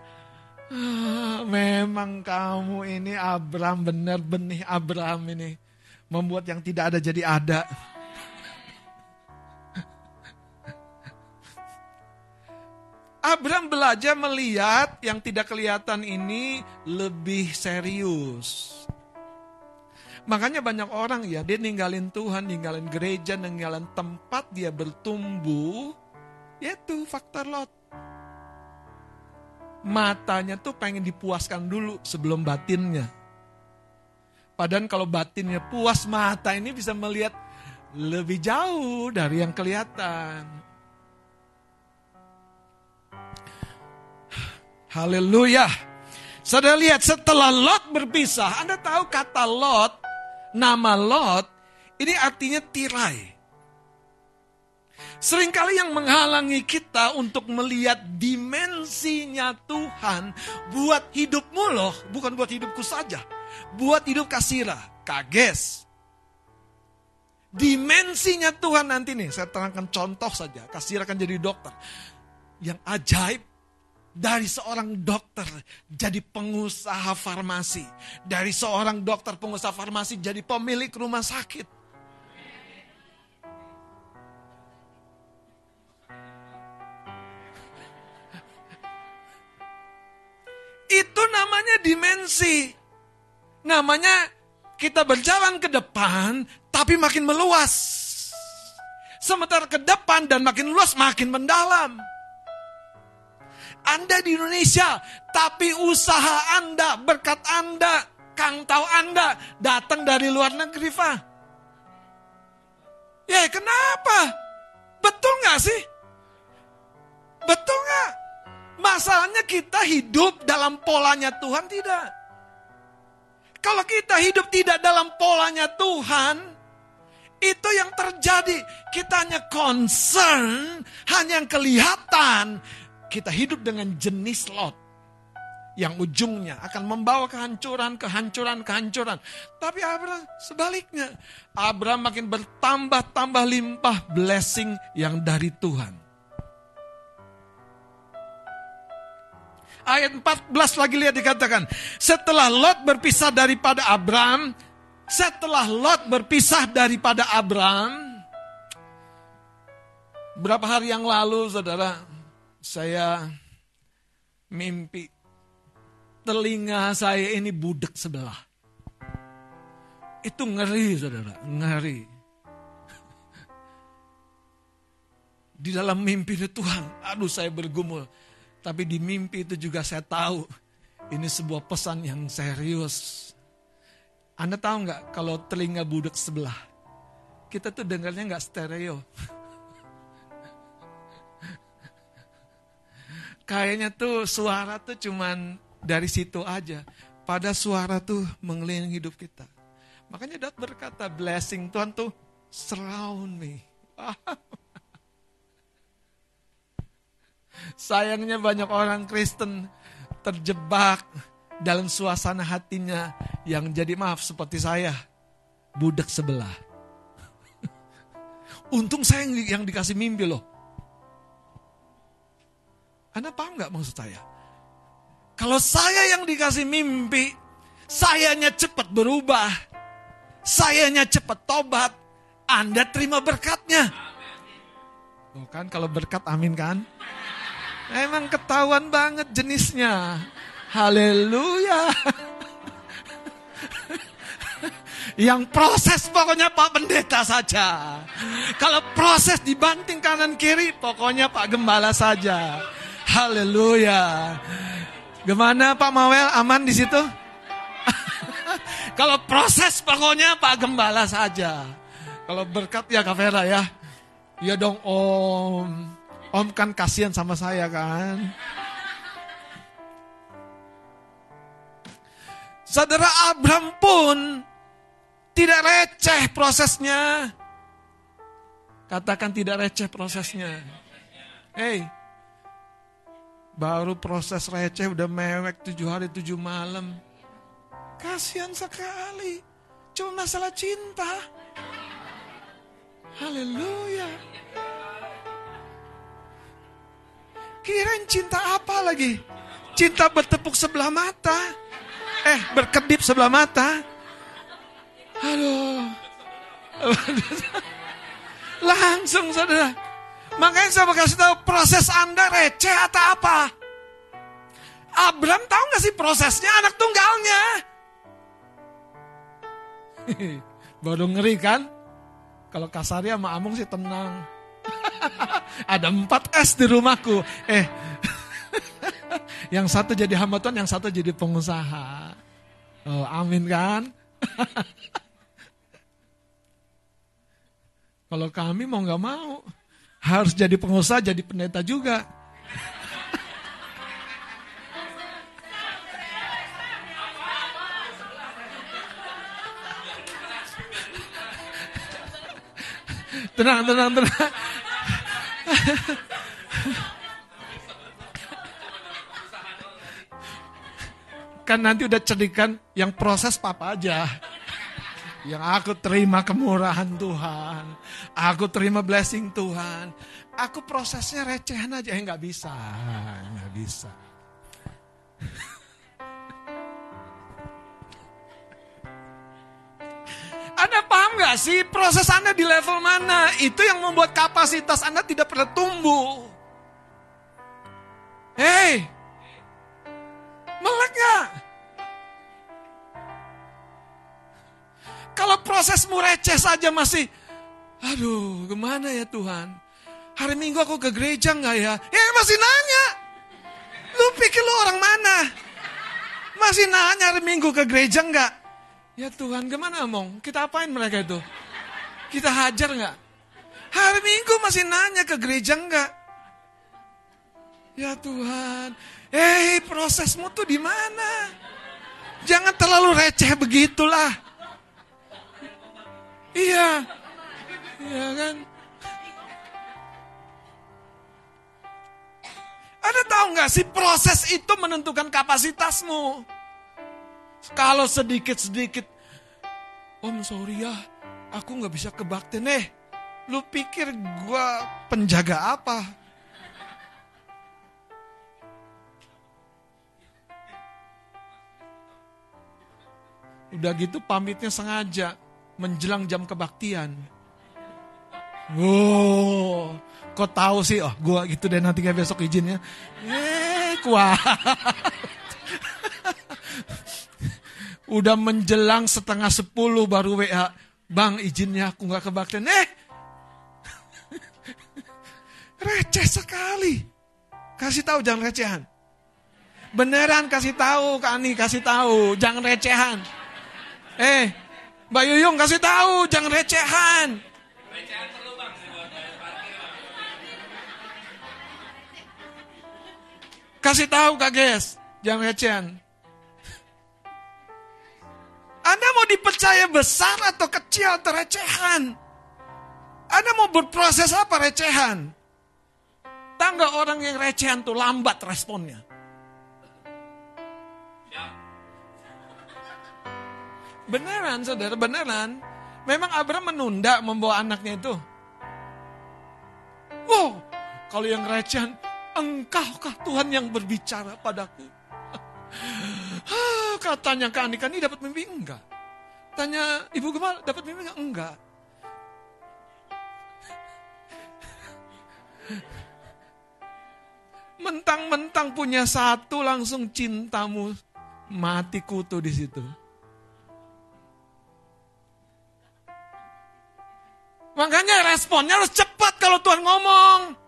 Ah, memang kamu ini Abraham benar benih Abraham ini membuat yang tidak ada jadi ada. Abraham belajar melihat yang tidak kelihatan ini lebih serius. Makanya banyak orang ya, dia ninggalin Tuhan, ninggalin gereja, ninggalin tempat dia bertumbuh, yaitu faktor lot. Matanya tuh pengen dipuaskan dulu sebelum batinnya. Padahal kalau batinnya puas, mata ini bisa melihat lebih jauh dari yang kelihatan. Haleluya. Saudara lihat setelah Lot berpisah, Anda tahu kata Lot nama Lot ini artinya tirai. Seringkali yang menghalangi kita untuk melihat dimensinya Tuhan buat hidupmu loh, bukan buat hidupku saja. Buat hidup Kasira, Kages. Dimensinya Tuhan nanti nih, saya terangkan contoh saja. Kasira akan jadi dokter. Yang ajaib, dari seorang dokter jadi pengusaha farmasi. Dari seorang dokter pengusaha farmasi jadi pemilik rumah sakit. Itu namanya dimensi. Namanya kita berjalan ke depan tapi makin meluas. Sementara ke depan dan makin luas makin mendalam. Anda di Indonesia, tapi usaha Anda, berkat Anda, kang tahu Anda datang dari luar negeri, Pak. Ya kenapa? Betul nggak sih? Betul nggak? Masalahnya kita hidup dalam polanya Tuhan tidak. Kalau kita hidup tidak dalam polanya Tuhan, itu yang terjadi. Kita hanya concern, hanya yang kelihatan kita hidup dengan jenis Lot yang ujungnya akan membawa kehancuran, kehancuran, kehancuran. Tapi Abraham sebaliknya, Abraham makin bertambah-tambah limpah blessing yang dari Tuhan. Ayat 14 lagi lihat dikatakan, setelah Lot berpisah daripada Abraham, setelah Lot berpisah daripada Abraham, berapa hari yang lalu saudara, saya mimpi telinga saya ini budek sebelah. Itu ngeri saudara, ngeri. <laughs> Di dalam mimpi itu Tuhan, aduh saya bergumul. Tapi di mimpi itu juga saya tahu ini sebuah pesan yang serius. Anda tahu nggak kalau telinga budek sebelah, kita tuh dengarnya nggak stereo. <laughs> kayaknya tuh suara tuh cuman dari situ aja. Pada suara tuh mengelilingi hidup kita. Makanya Daud berkata, blessing Tuhan tuh surround me. <laughs> Sayangnya banyak orang Kristen terjebak dalam suasana hatinya yang jadi maaf seperti saya, budak sebelah. <laughs> Untung saya yang dikasih mimpi loh. Anda paham nggak maksud saya? Kalau saya yang dikasih mimpi, sayanya cepat berubah, sayanya cepat tobat, Anda terima berkatnya. Bukan kalau berkat amin kan? Emang ketahuan banget jenisnya. Haleluya. Yang proses pokoknya Pak Pendeta saja. Kalau proses dibanting kanan kiri, pokoknya Pak Gembala saja. Haleluya. Gimana Pak Mawel aman di situ? <laughs> Kalau proses pokoknya Pak Gembala saja. Kalau berkat ya Kak Vera ya. Ya dong Om. Om kan kasihan sama saya kan. Saudara Abraham pun tidak receh prosesnya. Katakan tidak receh prosesnya. Hei, Baru proses receh udah mewek tujuh hari tujuh malam. Kasihan sekali. Cuma masalah cinta. Haleluya. Kirain cinta apa lagi? Cinta bertepuk sebelah mata. Eh, berkedip sebelah mata. Aduh. Langsung saudara. Makanya saya mau kasih tahu proses Anda receh atau apa? Abraham tahu nggak sih prosesnya anak tunggalnya? <laughs> Baru ngeri kan? Kalau kasarnya sama Amung sih tenang. <laughs> Ada empat S di rumahku. Eh, <laughs> yang satu jadi hamba Tuhan, yang satu jadi pengusaha. Oh, amin kan? Kalau kami mau nggak mau, harus jadi pengusaha, jadi pendeta juga. tenang, tenang, tenang. kan nanti udah cedikan yang proses papa aja. Yang aku terima kemurahan Tuhan. Aku terima blessing Tuhan. Aku prosesnya recehan aja. Eh nggak bisa. Nggak bisa. <laughs> Anda paham gak sih proses Anda di level mana? Itu yang membuat kapasitas Anda tidak pernah tumbuh. Hei, prosesmu receh saja masih, aduh gimana ya Tuhan? Hari Minggu aku ke gereja gak ya? Ya masih nanya. Lu pikir lu orang mana? Masih nanya hari Minggu ke gereja gak? Ya Tuhan, gimana omong? Kita apain mereka itu? Kita hajar nggak? Hari Minggu masih nanya ke gereja nggak? Ya Tuhan, eh prosesmu tuh di mana? Jangan terlalu receh begitulah. Iya, iya kan? Ada tahu nggak sih proses itu menentukan kapasitasmu? Kalau sedikit-sedikit, Om sorry ya, aku nggak bisa kebakti nih. Lu pikir gua penjaga apa? Udah gitu pamitnya sengaja menjelang jam kebaktian. Wow, kok tahu sih? Oh, gua gitu deh nanti besok izinnya. Eh, kuat. <laughs> Udah menjelang setengah sepuluh baru WA. Bang izinnya aku gak kebaktian. Eh. <laughs> Receh sekali. Kasih tahu jangan recehan. Beneran kasih tahu Kak Ani kasih tahu jangan recehan. Eh, Mbak Yuyung kasih tahu jangan recehan. Kasih tahu Kak Ges, jangan recehan. Anda mau dipercaya besar atau kecil atau recehan? Anda mau berproses apa recehan? Tangga orang yang recehan tuh lambat responnya. Beneran saudara, beneran. Memang Abraham menunda membawa anaknya itu. Wow, kalau yang recehan, engkaukah Tuhan yang berbicara padaku? Katanya ke Andika ini dapat mimpi enggak? Tanya Ibu Gemal dapat mimpi enggak? Enggak. Mentang-mentang punya satu langsung cintamu mati kutu di situ. Makanya responnya harus cepat kalau Tuhan ngomong.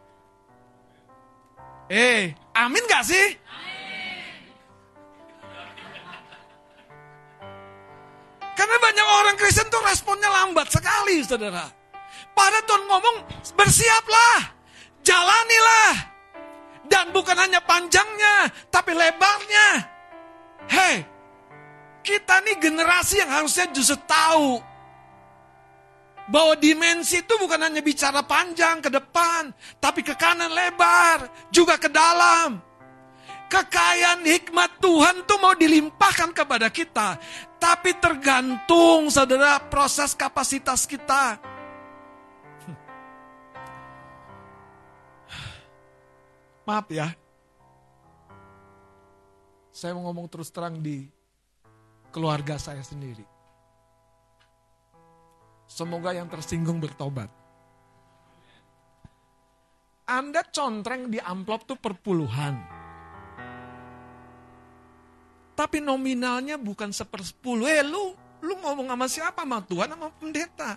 Eh, amin gak sih? Karena banyak orang Kristen tuh responnya lambat sekali, saudara. Pada Tuhan ngomong, bersiaplah, jalanilah. Dan bukan hanya panjangnya, tapi lebarnya. Hei, kita nih generasi yang harusnya justru tahu bahwa dimensi itu bukan hanya bicara panjang ke depan, tapi ke kanan lebar, juga ke dalam. Kekayaan hikmat Tuhan tuh mau dilimpahkan kepada kita. Tapi tergantung saudara proses kapasitas kita. <sighs> Maaf ya. Saya mau ngomong terus terang di keluarga saya sendiri. Semoga yang tersinggung bertobat. Anda contreng di amplop tuh perpuluhan tapi nominalnya bukan sepersepuluh. Eh lu, Lu ngomong sama siapa? Sama Tuhan sama pendeta.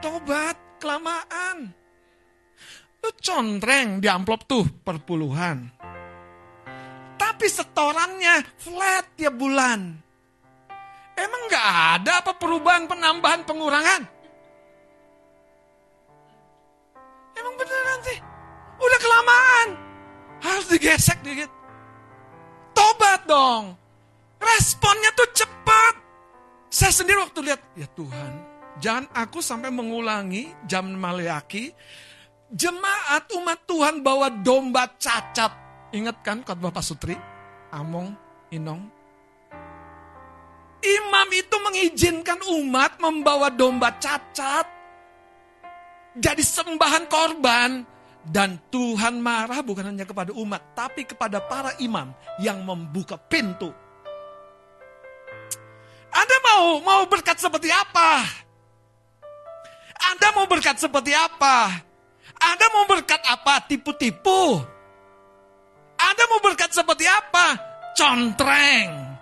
Tobat, kelamaan. Lu contreng di amplop tuh perpuluhan. Tapi setorannya flat tiap bulan. Emang gak ada apa perubahan, penambahan, pengurangan? Emang beneran sih? Udah kelamaan. Harus digesek dikit. Tobat dong. Responnya tuh cepat. Saya sendiri waktu lihat, ya Tuhan, jangan aku sampai mengulangi jam maleaki. Jemaat umat Tuhan bawa domba cacat. Ingat kan khotbah Pak Sutri? Among, Inong. Imam itu mengizinkan umat membawa domba cacat. Jadi sembahan korban. Dan Tuhan marah bukan hanya kepada umat, tapi kepada para imam yang membuka pintu. Anda mau mau berkat seperti apa? Anda mau berkat seperti apa? Anda mau berkat apa? Tipu-tipu. Anda mau berkat seperti apa? Contreng.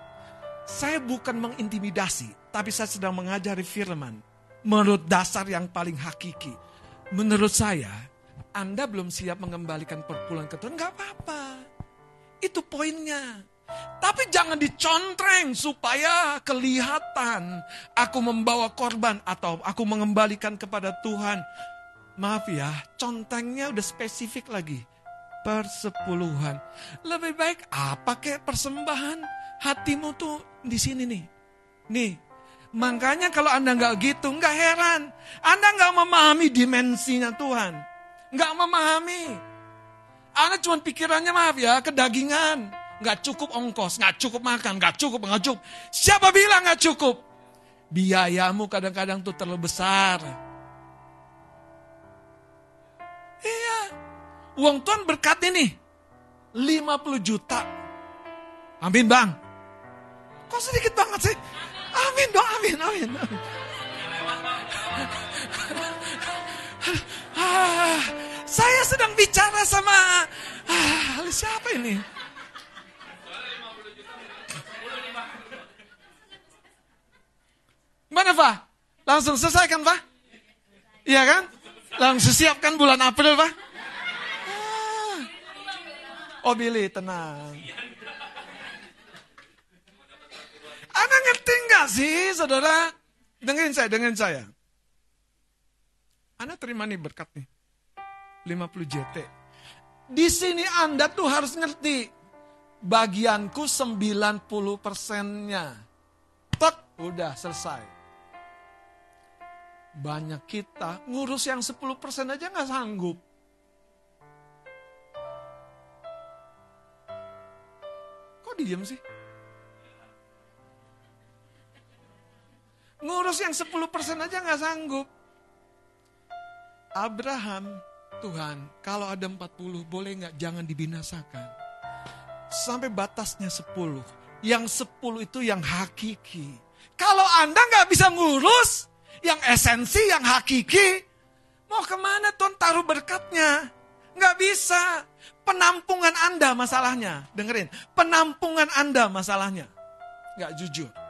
Saya bukan mengintimidasi, tapi saya sedang mengajari firman. Menurut dasar yang paling hakiki. Menurut saya, anda belum siap mengembalikan perpuluhan ke Tuhan, nggak apa-apa. Itu poinnya. Tapi jangan dicontreng supaya kelihatan aku membawa korban atau aku mengembalikan kepada Tuhan. Maaf ya, contrengnya udah spesifik lagi. Persepuluhan. Lebih baik apa kayak persembahan? Hatimu tuh di sini nih. Nih, makanya kalau Anda nggak gitu, nggak heran. Anda nggak memahami dimensinya Tuhan nggak memahami. Anak cuma pikirannya maaf ya, kedagingan. Nggak cukup ongkos, nggak cukup makan, nggak cukup, nggak cukup. Siapa bilang nggak cukup? Biayamu kadang-kadang tuh terlalu besar. Iya, uang Tuhan berkat ini 50 juta. Amin bang. Kok sedikit banget sih? Amin dong, amin, amin. amin. Saya sedang bicara sama ah, siapa ini? Mana Pak? Langsung selesai kan Pak? Iya kan? Langsung siapkan bulan April Pak? Ah. Oh Billy, tenang. Anda ngerti nggak sih saudara? Dengerin saya, dengerin saya. Anda terima nih berkat nih. 50 JT. Di sini Anda tuh harus ngerti. Bagianku 90 persennya. Tek, udah selesai. Banyak kita ngurus yang 10 persen aja nggak sanggup. Kok diem sih? Ngurus yang 10 persen aja nggak sanggup. Abraham, Tuhan, kalau ada 40, boleh nggak jangan dibinasakan. Sampai batasnya 10. Yang 10 itu yang hakiki. Kalau Anda nggak bisa ngurus, yang esensi, yang hakiki, mau ke mana Tuhan taruh berkatnya? Nggak bisa. Penampungan Anda masalahnya. Dengerin, penampungan Anda masalahnya. Nggak jujur.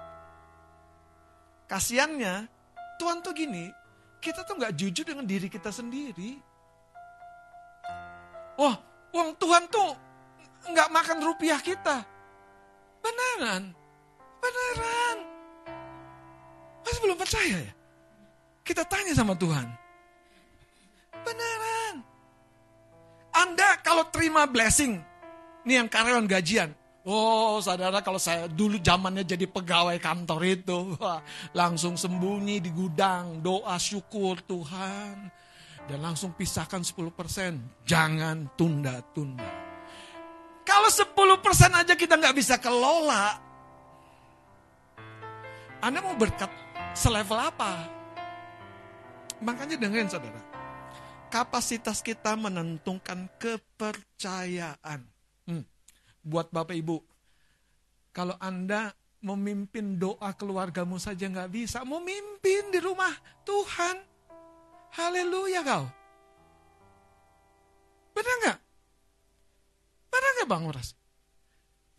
Kasiannya, Tuhan tuh gini, kita tuh nggak jujur dengan diri kita sendiri. Wah, uang Tuhan tuh nggak makan rupiah kita. Beneran, beneran. Masih belum percaya ya? Kita tanya sama Tuhan. Beneran. Anda kalau terima blessing, nih yang karyawan gajian, Oh, saudara kalau saya dulu zamannya jadi pegawai kantor itu, wah, langsung sembunyi di gudang, doa syukur Tuhan. Dan langsung pisahkan 10%, jangan tunda-tunda. Kalau 10% aja kita nggak bisa kelola, Anda mau berkat selevel apa? Makanya dengerin saudara, kapasitas kita menentukan kepercayaan buat Bapak Ibu. Kalau Anda memimpin doa keluargamu saja nggak bisa, mau mimpin di rumah Tuhan. Haleluya kau. Benar nggak? Benar nggak Bang Uras?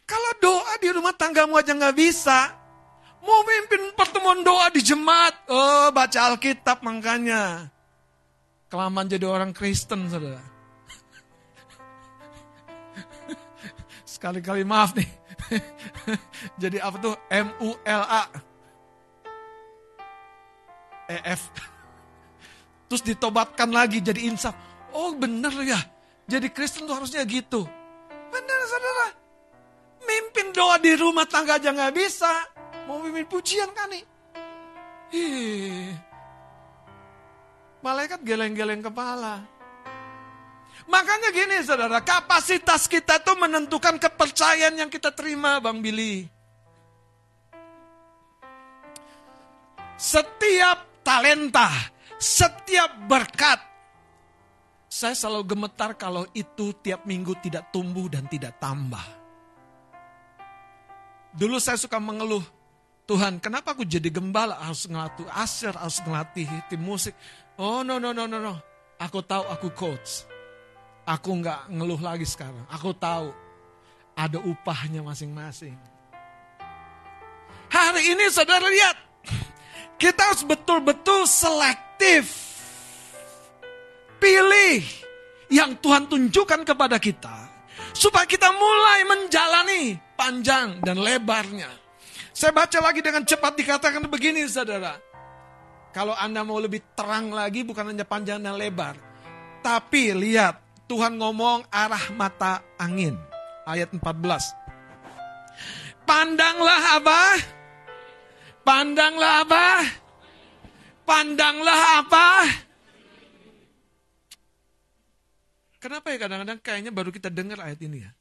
Kalau doa di rumah tanggamu aja nggak bisa, Mau mimpin pertemuan doa di jemaat. Oh, baca Alkitab makanya. Kelamaan jadi orang Kristen, saudara. Sekali-kali maaf nih. <laughs> jadi apa tuh? M-U-L-A. E-F. Terus ditobatkan lagi jadi insaf. Oh bener ya. Jadi Kristen tuh harusnya gitu. Bener saudara. Mimpin doa di rumah tangga aja nggak bisa. Mau mimpin pujian kan nih. Hih. Malaikat geleng-geleng kepala. Makanya gini saudara, kapasitas kita tuh menentukan kepercayaan yang kita terima Bang Billy. Setiap talenta, setiap berkat, saya selalu gemetar kalau itu tiap minggu tidak tumbuh dan tidak tambah. Dulu saya suka mengeluh, Tuhan kenapa aku jadi gembala harus ngelatih aser, harus ngelatih tim musik. Oh no no no no no, aku tahu aku coach. Aku nggak ngeluh lagi sekarang. Aku tahu ada upahnya masing-masing. Hari ini saudara lihat, kita harus betul-betul selektif pilih yang Tuhan tunjukkan kepada kita. Supaya kita mulai menjalani panjang dan lebarnya. Saya baca lagi dengan cepat dikatakan begini saudara. Kalau Anda mau lebih terang lagi bukan hanya panjang dan lebar. Tapi lihat Tuhan ngomong arah mata angin. Ayat 14. Pandanglah apa? Pandanglah apa? Pandanglah apa? Kenapa ya kadang-kadang kayaknya baru kita dengar ayat ini ya?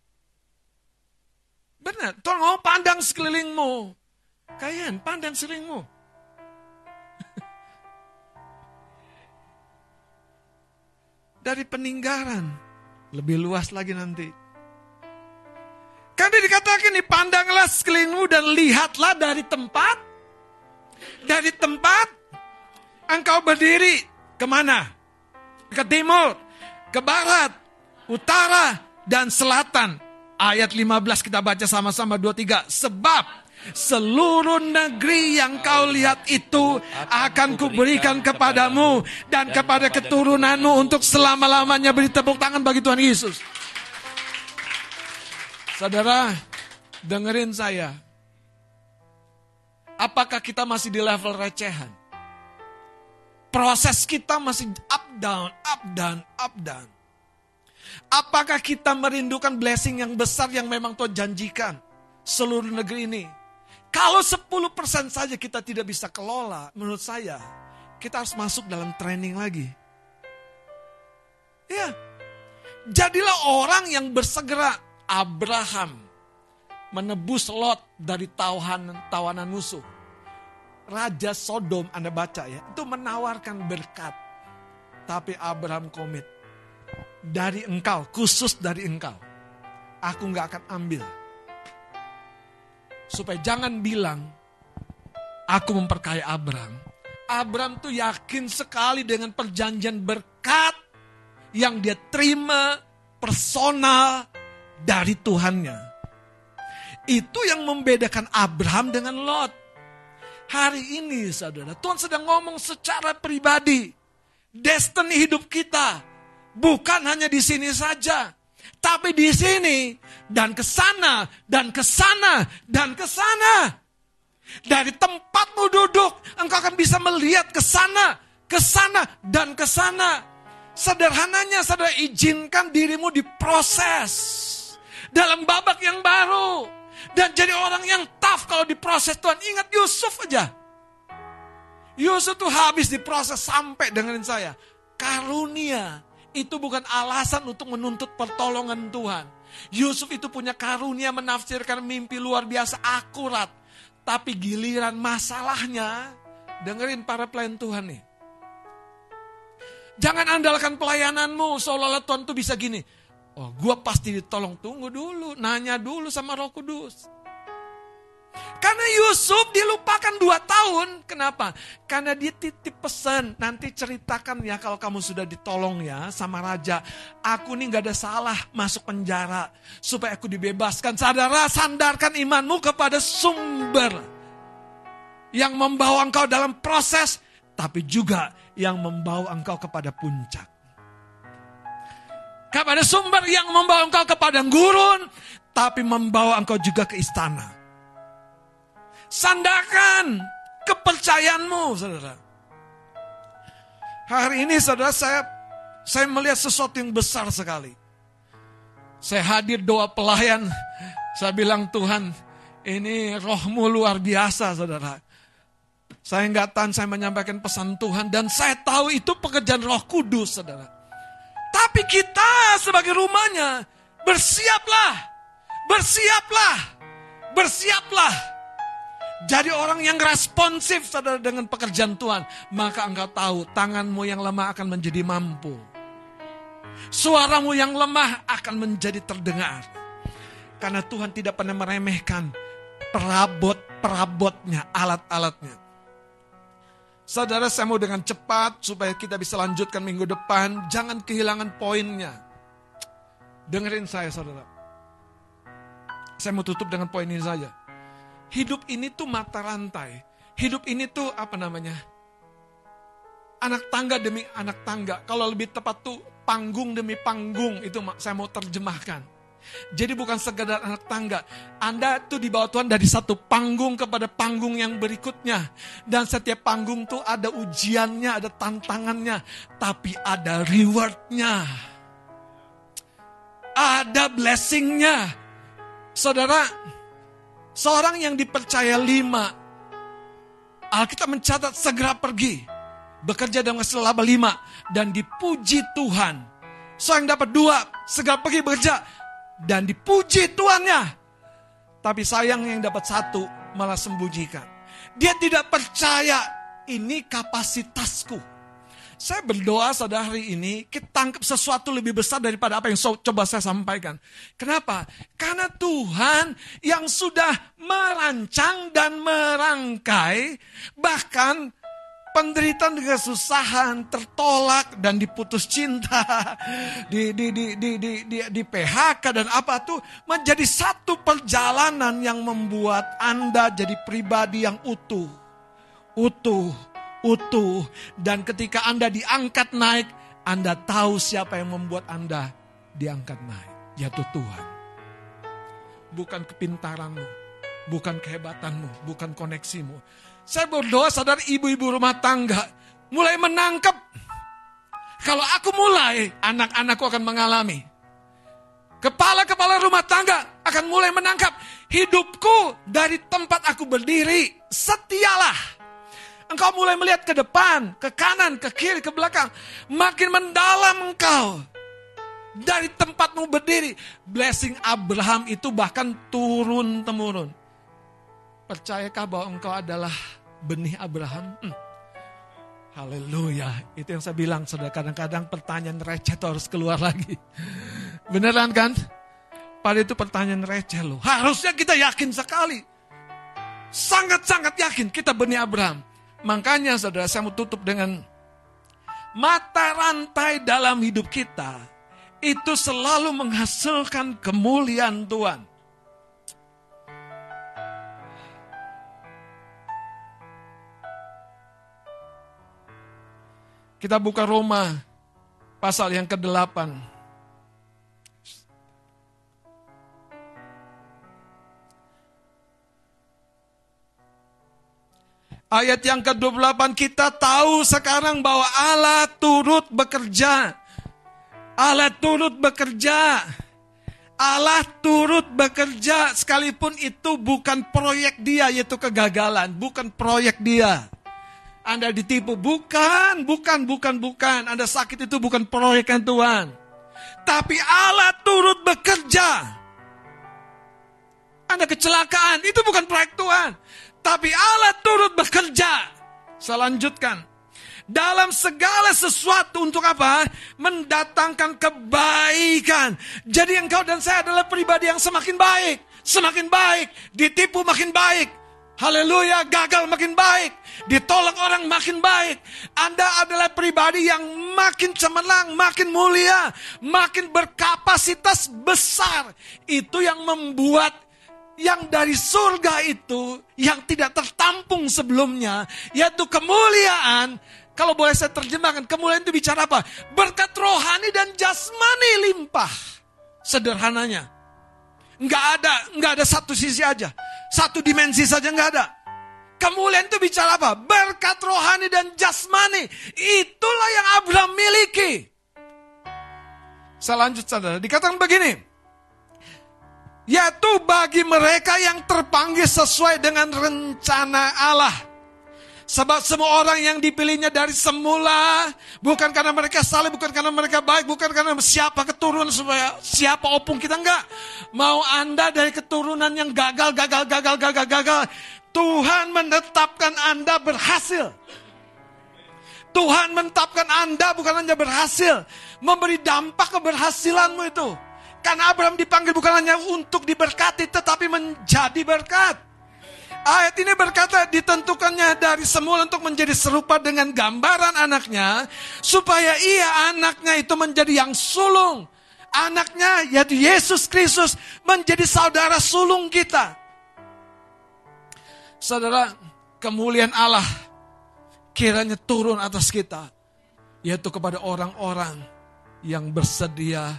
Benar, Tuhan ngomong pandang sekelilingmu. Kayaan, pandang sekelilingmu. Dari peninggalan, lebih luas lagi nanti. Karena dikatakan nih, pandanglah sekelilingmu dan lihatlah dari tempat. Dari tempat, engkau berdiri. Ke mana? Ke timur, ke barat, utara, dan selatan. Ayat 15 kita baca sama-sama 23. Sebab seluruh negeri yang kau lihat itu akan kuberikan kepadamu dan kepada keturunanmu untuk selama-lamanya beri tepuk tangan bagi Tuhan Yesus. Saudara, dengerin saya. Apakah kita masih di level recehan? Proses kita masih up down, up down, up down. Apakah kita merindukan blessing yang besar yang memang Tuhan janjikan seluruh negeri ini? Kalau 10% saja kita tidak bisa kelola, menurut saya kita harus masuk dalam training lagi. Ya, jadilah orang yang bersegera. Abraham menebus Lot dari tawanan, tawanan musuh. Raja Sodom Anda baca ya, itu menawarkan berkat. Tapi Abraham komit. Dari engkau, khusus dari engkau. Aku nggak akan ambil. Supaya jangan bilang, aku memperkaya Abraham. Abraham tuh yakin sekali dengan perjanjian berkat yang dia terima personal dari Tuhannya. Itu yang membedakan Abraham dengan Lot. Hari ini saudara, Tuhan sedang ngomong secara pribadi. Destiny hidup kita bukan hanya di sini saja, tapi di sini dan ke sana dan ke sana dan ke sana. Dari tempatmu duduk, engkau akan bisa melihat ke sana, ke sana dan ke sana. Sederhananya saudara izinkan dirimu diproses dalam babak yang baru dan jadi orang yang tough kalau diproses Tuhan. Ingat Yusuf aja. Yusuf tuh habis diproses sampai dengerin saya. Karunia itu bukan alasan untuk menuntut pertolongan Tuhan. Yusuf itu punya karunia menafsirkan mimpi luar biasa akurat. Tapi giliran masalahnya, dengerin para pelayan Tuhan nih. Jangan andalkan pelayananmu seolah-olah Tuhan tuh bisa gini. Oh, gue pasti ditolong. Tunggu dulu, nanya dulu sama Roh Kudus. Karena Yusuf dilupakan dua tahun. Kenapa? Karena dia titip pesan. Nanti ceritakan ya kalau kamu sudah ditolong ya sama raja. Aku nih gak ada salah masuk penjara. Supaya aku dibebaskan. Saudara, sandarkan imanmu kepada sumber. yang membawa engkau dalam proses, tapi juga yang membawa engkau kepada puncak. Kepada sumber yang membawa engkau kepada gurun, tapi membawa engkau juga ke istana. Sandakan kepercayaanmu, saudara. Hari ini, saudara, saya saya melihat sesuatu yang besar sekali. Saya hadir doa pelayan, saya bilang Tuhan, ini rohmu luar biasa, saudara. Saya nggak tahan saya menyampaikan pesan Tuhan dan saya tahu itu pekerjaan Roh Kudus, saudara. Tapi kita sebagai rumahnya bersiaplah, bersiaplah, bersiaplah. Jadi orang yang responsif saudara dengan pekerjaan Tuhan, maka engkau tahu tanganmu yang lemah akan menjadi mampu. Suaramu yang lemah akan menjadi terdengar. Karena Tuhan tidak pernah meremehkan perabot-perabotnya, alat-alatnya. Saudara saya mau dengan cepat supaya kita bisa lanjutkan minggu depan. Jangan kehilangan poinnya. Dengerin saya saudara. Saya mau tutup dengan poin ini saja. Hidup ini tuh mata rantai. Hidup ini tuh apa namanya? Anak tangga demi anak tangga. Kalau lebih tepat tuh panggung demi panggung. Itu saya mau terjemahkan. Jadi bukan sekedar anak tangga. Anda tuh dibawa Tuhan dari satu panggung kepada panggung yang berikutnya. Dan setiap panggung tuh ada ujiannya, ada tantangannya. Tapi ada rewardnya. Ada blessingnya. Saudara, seorang yang dipercaya lima. Alkitab mencatat segera pergi. Bekerja dengan selama lima. Dan dipuji Tuhan. Seorang dapat dua, segera pergi bekerja dan dipuji tuannya. Tapi sayang yang dapat satu malah sembunyikan. Dia tidak percaya ini kapasitasku. Saya berdoa saudara hari ini kita tangkap sesuatu lebih besar daripada apa yang so, coba saya sampaikan. Kenapa? Karena Tuhan yang sudah merancang dan merangkai bahkan penderitaan dengan kesusahan, tertolak dan diputus cinta, <laughs> di, di, di, di, di, di, di PHK dan apa tuh menjadi satu perjalanan yang membuat Anda jadi pribadi yang utuh. Utuh, utuh. Dan ketika Anda diangkat naik, Anda tahu siapa yang membuat Anda diangkat naik, yaitu Tuhan. Bukan kepintaranmu, bukan kehebatanmu, bukan koneksimu saya berdoa sadar ibu-ibu rumah tangga mulai menangkap. Kalau aku mulai, anak-anakku akan mengalami. Kepala-kepala rumah tangga akan mulai menangkap hidupku dari tempat aku berdiri. Setialah. Engkau mulai melihat ke depan, ke kanan, ke kiri, ke belakang. Makin mendalam engkau. Dari tempatmu berdiri. Blessing Abraham itu bahkan turun-temurun. Percayakah bahwa engkau adalah benih Abraham? Hmm. Haleluya. Itu yang saya bilang, saudara. Kadang-kadang pertanyaan receh itu harus keluar lagi. Beneran kan? Pada itu pertanyaan receh loh. Harusnya kita yakin sekali. Sangat-sangat yakin kita benih Abraham. Makanya saudara saya mau tutup dengan mata rantai dalam hidup kita itu selalu menghasilkan kemuliaan Tuhan. Kita buka Roma pasal yang ke-8. Ayat yang ke-28 kita tahu sekarang bahwa Allah turut bekerja. Allah turut bekerja. Allah turut bekerja sekalipun itu bukan proyek dia yaitu kegagalan, bukan proyek dia. Anda ditipu. Bukan, bukan, bukan, bukan. Anda sakit itu bukan proyekan Tuhan. Tapi Allah turut bekerja. Anda kecelakaan, itu bukan proyek Tuhan. Tapi Allah turut bekerja. Saya lanjutkan. Dalam segala sesuatu untuk apa? Mendatangkan kebaikan. Jadi engkau dan saya adalah pribadi yang semakin baik. Semakin baik. Ditipu makin baik Haleluya, gagal makin baik. Ditolak orang makin baik. Anda adalah pribadi yang makin cemerlang, makin mulia, makin berkapasitas besar. Itu yang membuat yang dari surga itu yang tidak tertampung sebelumnya yaitu kemuliaan. Kalau boleh saya terjemahkan kemuliaan itu bicara apa? Berkat rohani dan jasmani limpah. Sederhananya. Nggak ada nggak ada satu sisi aja. Satu dimensi saja nggak ada. Kemuliaan itu bicara apa? Berkat rohani dan jasmani. Itulah yang Abraham miliki. Saya lanjut saudara. Dikatakan begini yaitu bagi mereka yang terpanggil sesuai dengan rencana Allah. Sebab semua orang yang dipilihnya dari semula bukan karena mereka saleh, bukan karena mereka baik, bukan karena siapa keturunan supaya siapa opung kita enggak. Mau Anda dari keturunan yang gagal, gagal, gagal, gagal, gagal. Tuhan menetapkan Anda berhasil. Tuhan menetapkan Anda bukan hanya berhasil, memberi dampak keberhasilanmu itu. Karena Abraham dipanggil bukan hanya untuk diberkati, tetapi menjadi berkat. Ayat ini berkata ditentukannya dari semula untuk menjadi serupa dengan gambaran anaknya. Supaya ia anaknya itu menjadi yang sulung. Anaknya yaitu Yesus Kristus menjadi saudara sulung kita. Saudara, kemuliaan Allah kiranya turun atas kita. Yaitu kepada orang-orang yang bersedia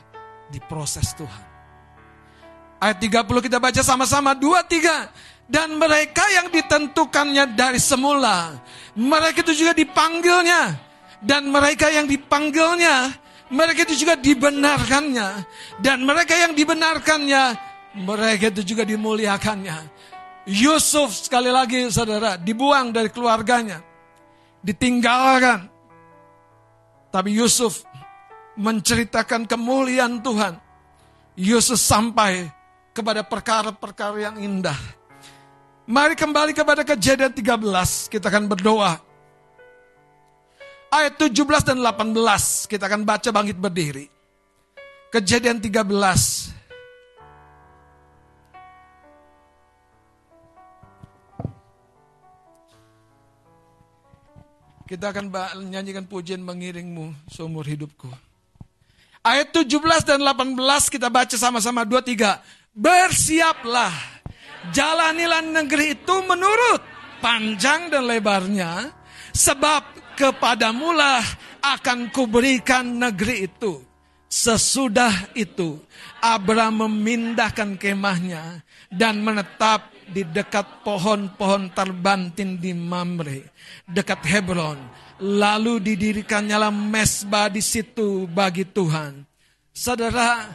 diproses Tuhan. Ayat 30 kita baca sama-sama, dua tiga. Dan mereka yang ditentukannya dari semula, mereka itu juga dipanggilnya. Dan mereka yang dipanggilnya, mereka itu juga dibenarkannya. Dan mereka yang dibenarkannya, mereka itu juga dimuliakannya. Yusuf sekali lagi saudara, dibuang dari keluarganya. Ditinggalkan. Tapi Yusuf menceritakan kemuliaan Tuhan. Yesus sampai kepada perkara-perkara yang indah. Mari kembali kepada kejadian 13, kita akan berdoa. Ayat 17 dan 18, kita akan baca bangkit berdiri. Kejadian 13. Kita akan menyanyikan pujian mengiringmu seumur hidupku. Ayat 17 dan 18 kita baca sama-sama 2 3. Bersiaplah. Jalanilah negeri itu menurut panjang dan lebarnya sebab kepadamulah akan kuberikan negeri itu. Sesudah itu Abraham memindahkan kemahnya dan menetap di dekat pohon-pohon terbantin di Mamre, dekat Hebron Lalu didirikannya mesbah di situ bagi Tuhan. Saudara,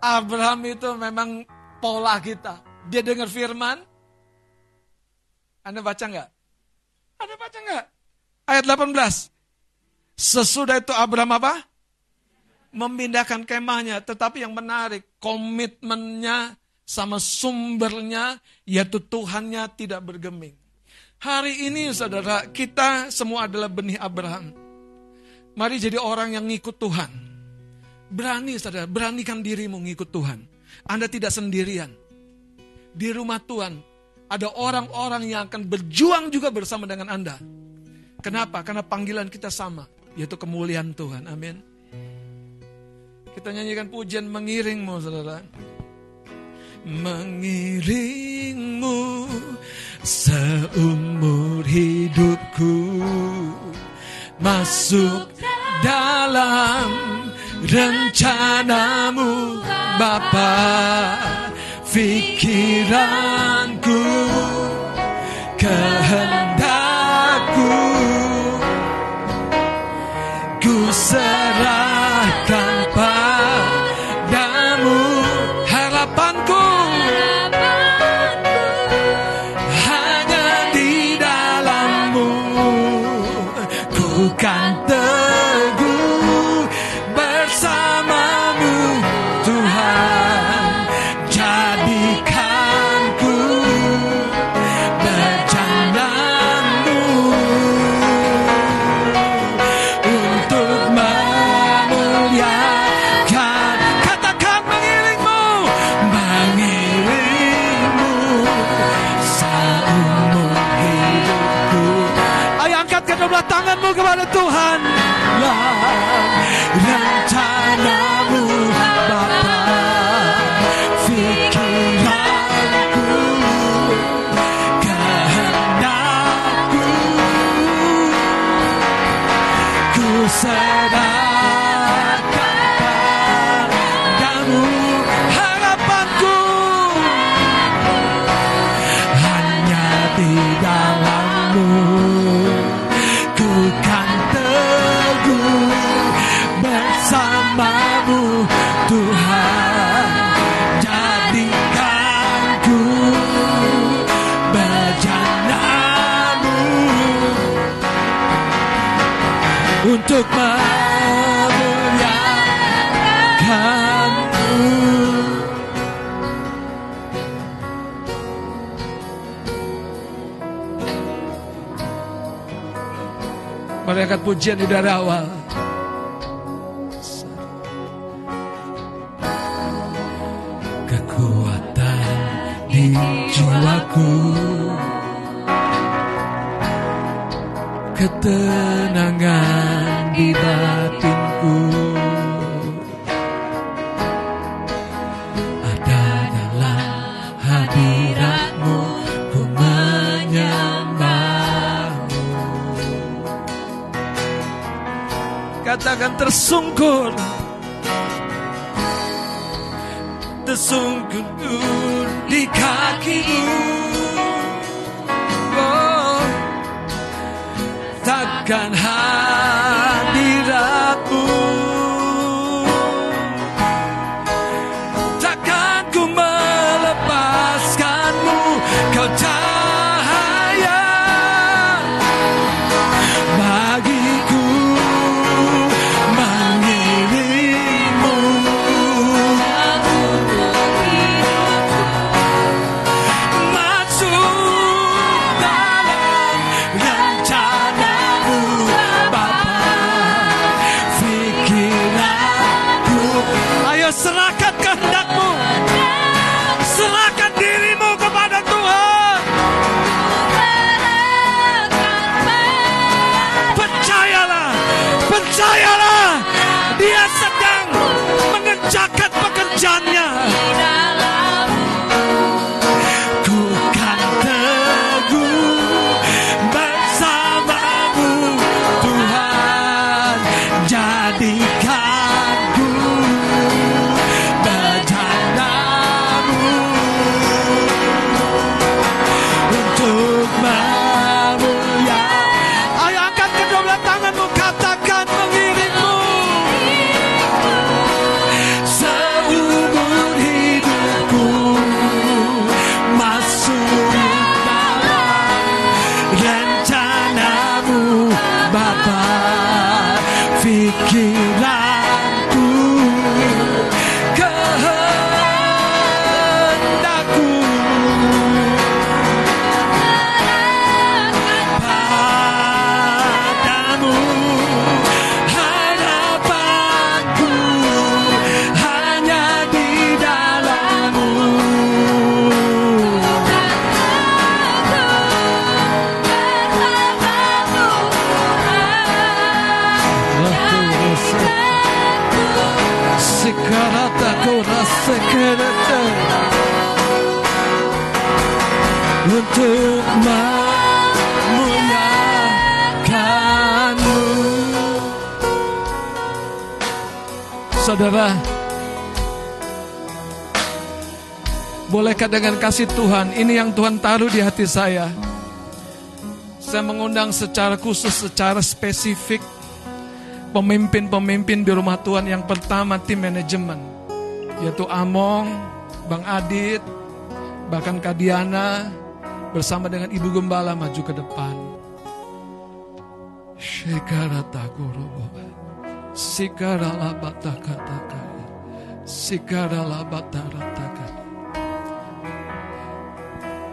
Abraham itu memang pola kita. Dia dengar firman. Anda baca nggak? Anda baca nggak? Ayat 18. Sesudah itu Abraham apa? Memindahkan kemahnya. Tetapi yang menarik, komitmennya sama sumbernya, yaitu Tuhannya tidak bergeming. Hari ini saudara, kita semua adalah benih Abraham. Mari jadi orang yang ngikut Tuhan. Berani saudara, beranikan dirimu ngikut Tuhan. Anda tidak sendirian. Di rumah Tuhan, ada orang-orang yang akan berjuang juga bersama dengan Anda. Kenapa? Karena panggilan kita sama, yaitu kemuliaan Tuhan. Amin. Kita nyanyikan pujian mengiringmu, saudara. Mengiringmu seumur hidupku. Masuk dalam rencanamu Bapa pikiranku kehendakku. Ku serahkan Malaikat pujian di dari awal. Kekuatan di jiwaku. Ketenangan di batinku Katakan tersungkur. Tersungkur di kakimu takkan hadiratmu Bolehkah dengan kasih Tuhan Ini yang Tuhan taruh di hati saya Saya mengundang secara khusus Secara spesifik pemimpin-pemimpin di rumah Tuhan yang pertama tim manajemen yaitu Among, Bang Adit, bahkan Kadiana bersama dengan Ibu Gembala maju ke depan. Shikarata Gurubo. Sikarala batakataka. Sikarala batarataka.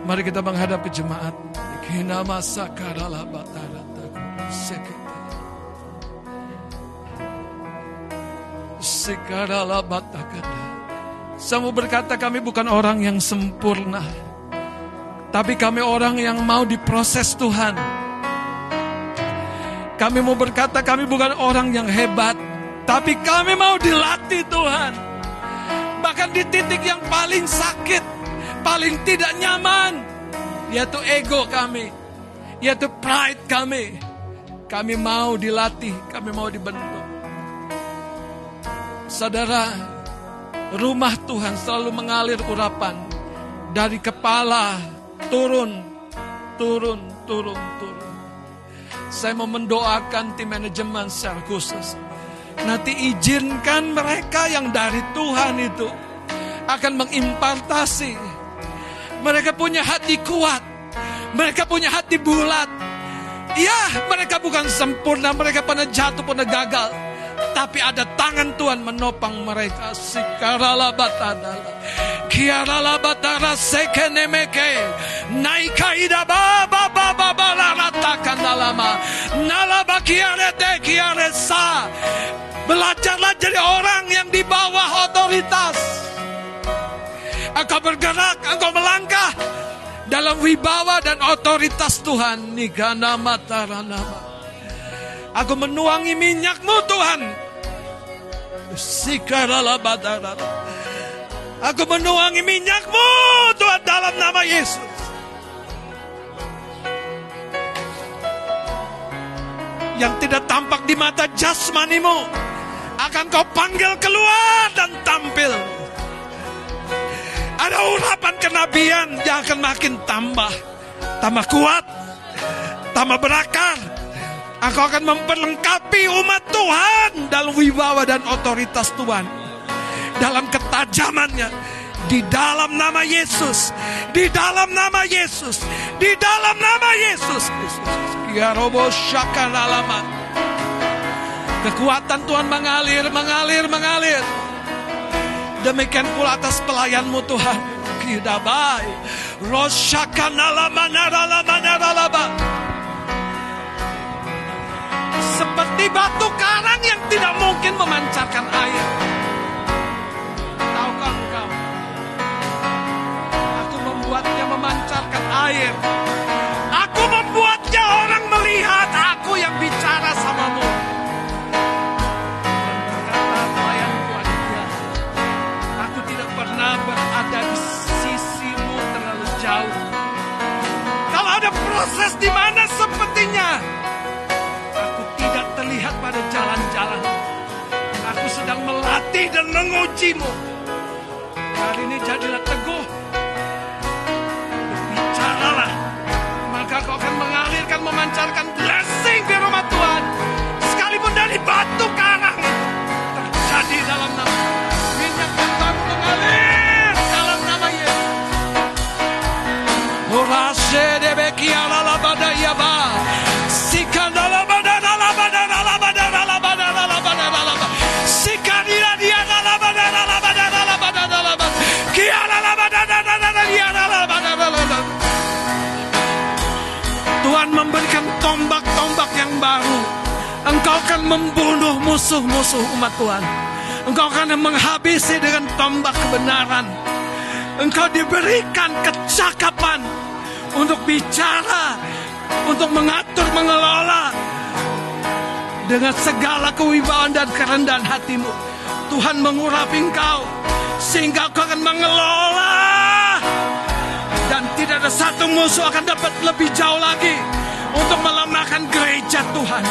Mari kita menghadap ke jemaat. Kina masa karala batarataka. Sekita. Mau berkata kami bukan orang yang sempurna. Tapi kami orang yang mau diproses Tuhan. Kami mau berkata kami bukan orang yang hebat. Tapi kami mau dilatih Tuhan. Bahkan di titik yang paling sakit. Paling tidak nyaman. Yaitu ego kami. Yaitu pride kami. Kami mau dilatih. Kami mau dibentuk. Saudara, rumah Tuhan selalu mengalir urapan dari kepala turun turun, turun, turun. Saya mau mendoakan tim manajemen secara khusus. Nanti izinkan mereka yang dari Tuhan itu akan mengimpartasi. Mereka punya hati kuat. Mereka punya hati bulat. Ya, mereka bukan sempurna, mereka pernah jatuh, pernah gagal. Tapi ada tangan Tuhan menopang mereka. Sikarala batadala. Kiarala batara sekenemeke. Naikaida baba baba bala ratakan dalama. Nalaba kiarete kiaresa. Belajarlah jadi orang yang di bawah otoritas. Engkau bergerak, engkau melangkah dalam wibawa dan otoritas Tuhan. Nigana mataranama. Aku menuangi minyakmu Tuhan. Aku menuangi minyakmu Tuhan dalam nama Yesus. Yang tidak tampak di mata jasmanimu akan kau panggil keluar dan tampil. Ada urapan kenabian yang akan makin tambah. Tambah kuat, tambah berakar, Engkau akan memperlengkapi umat Tuhan dalam wibawa dan otoritas Tuhan. Dalam ketajamannya. Di dalam nama Yesus. Di dalam nama Yesus. Di dalam nama Yesus. Ya robo Kekuatan Tuhan mengalir, mengalir, mengalir. Demikian pula atas pelayanmu Tuhan. Kidabai. Roshakanalama naralama naralaba seperti batu karang yang tidak mungkin memancarkan air. Tahukah engkau? Aku membuatnya memancarkan air. Proses di mana sepertinya terlihat pada jalan-jalan. Aku sedang melatih dan mengujimu. Hari ini jadilah teguh. Bicaralah. Maka kau akan mengalirkan, memancarkan Tuhan memberikan tombak-tombak yang baru. Engkau akan membunuh musuh-musuh umat Tuhan. Engkau akan menghabisi dengan tombak kebenaran. Engkau diberikan kecakapan untuk bicara, untuk mengatur, mengelola dengan segala kewibawaan dan kerendahan hatimu. Tuhan mengurapi engkau sehingga kau akan mengelola dan tidak ada satu musuh akan dapat lebih jauh lagi untuk melemahkan gereja Tuhan.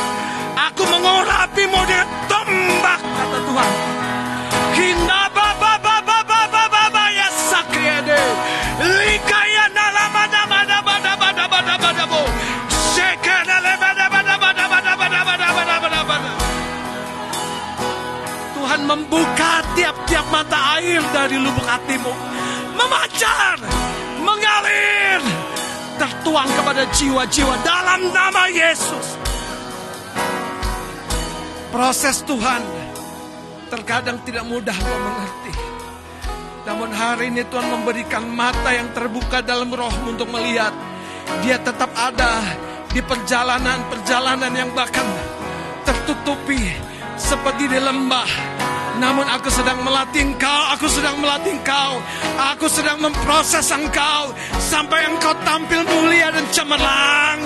Aku mengurapimu dengan tombak kata Tuhan. Kina baba baba membuka tiap-tiap mata air dari lubuk hatimu. Memancar, mengalir, tertuang kepada jiwa-jiwa dalam nama Yesus. Proses Tuhan terkadang tidak mudah kau mengerti. Namun hari ini Tuhan memberikan mata yang terbuka dalam roh untuk melihat. Dia tetap ada di perjalanan-perjalanan yang bahkan tertutupi seperti di lembah namun aku sedang melatih engkau, aku sedang melatih engkau. Aku sedang memproses engkau sampai engkau tampil mulia dan cemerlang.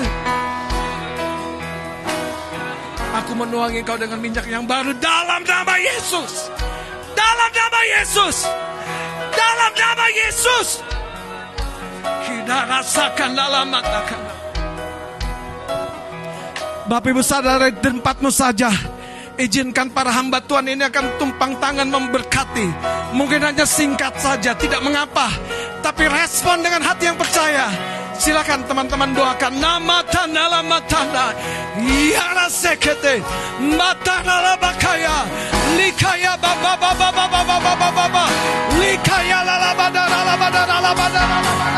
Aku menuangi engkau dengan minyak yang baru dalam nama Yesus. Dalam nama Yesus. Dalam nama Yesus. Kita rasakan dalam mata kami. Bapak Ibu saudara tempatmu saja Izinkan para hamba Tuhan ini akan tumpang tangan memberkati. Mungkin hanya singkat saja, tidak mengapa. Tapi respon dengan hati yang percaya. Silakan teman-teman doakan nama tanah la matana yara sekete mata la bakaya likaya baba baba baba baba baba likaya la la badara la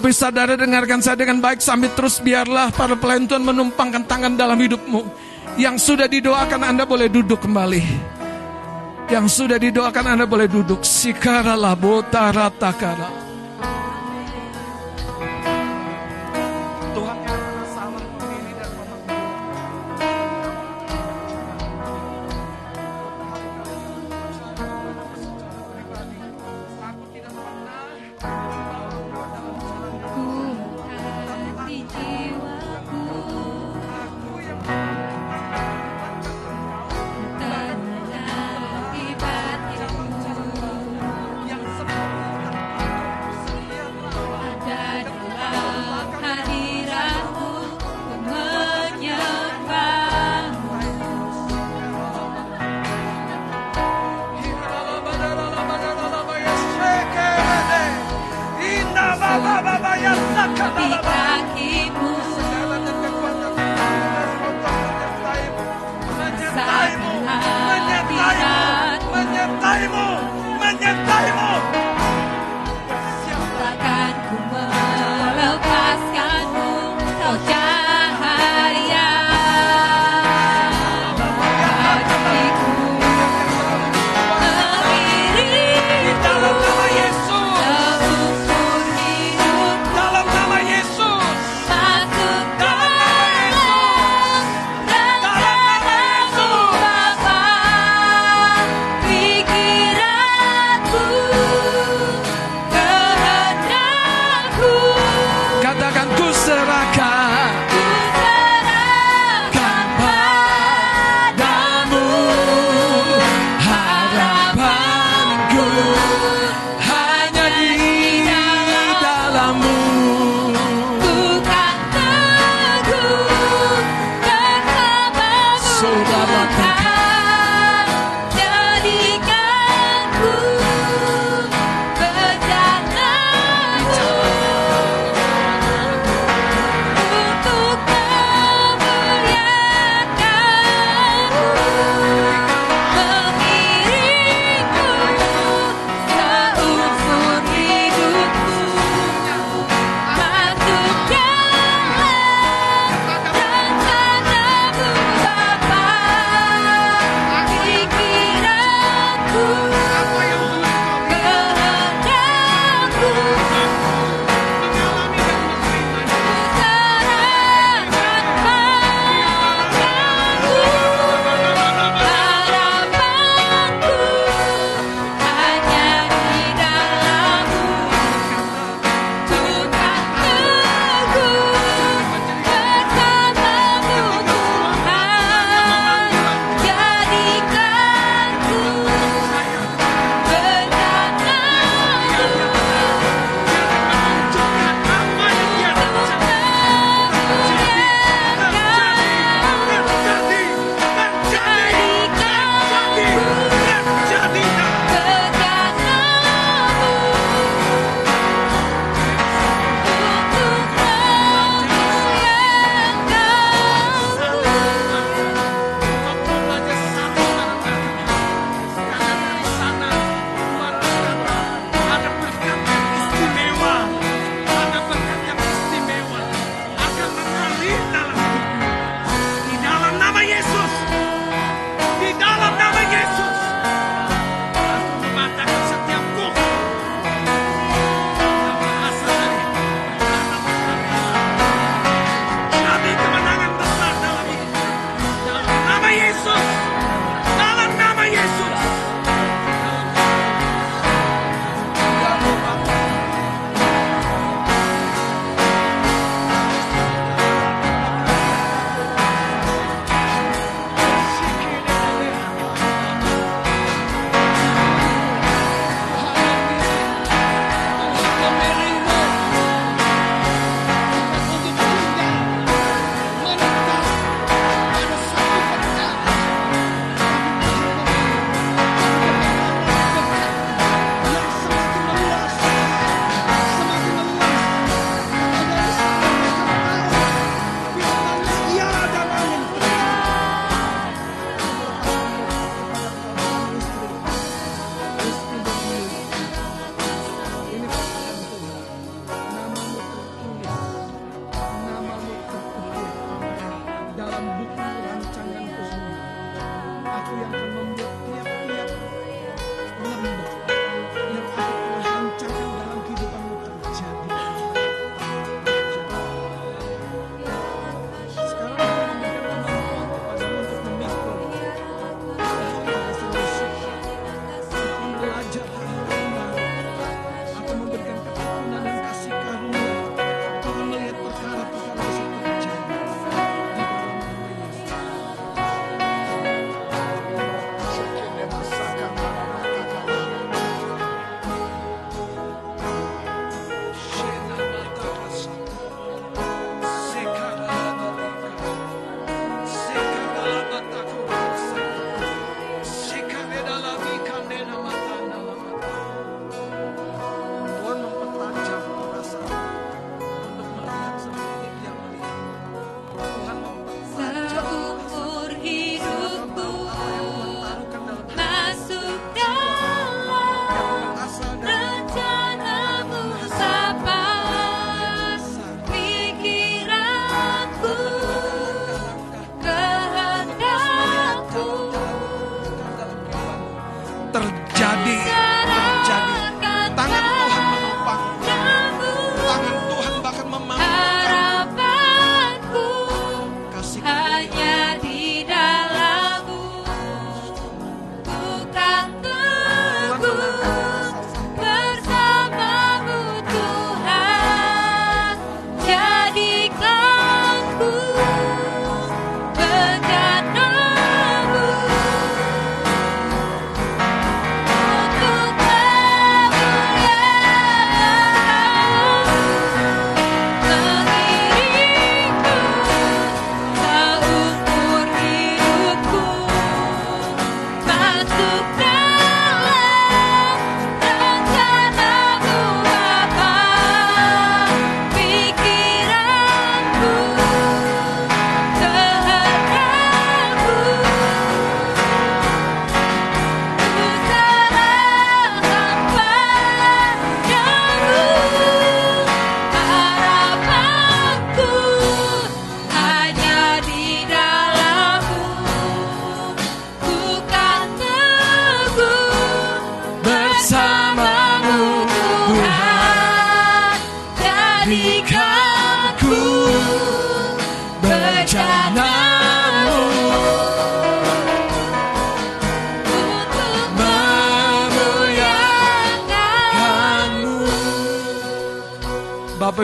Bapak saudara dengarkan saya dengan baik sambil terus biarlah para pelayan Tuhan menumpangkan tangan dalam hidupmu. Yang sudah didoakan Anda boleh duduk kembali. Yang sudah didoakan Anda boleh duduk. Sikara labota ratakara.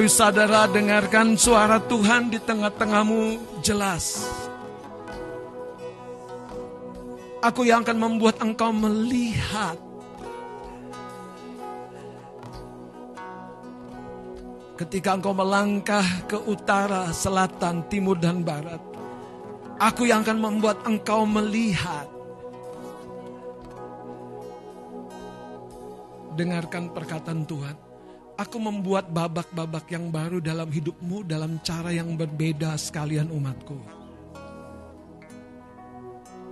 Ibu Saudara dengarkan suara Tuhan di tengah-tengahmu jelas. Aku yang akan membuat engkau melihat ketika engkau melangkah ke utara, selatan, timur, dan barat. Aku yang akan membuat engkau melihat. Dengarkan perkataan Tuhan. Aku membuat babak-babak yang baru dalam hidupmu dalam cara yang berbeda sekalian umatku.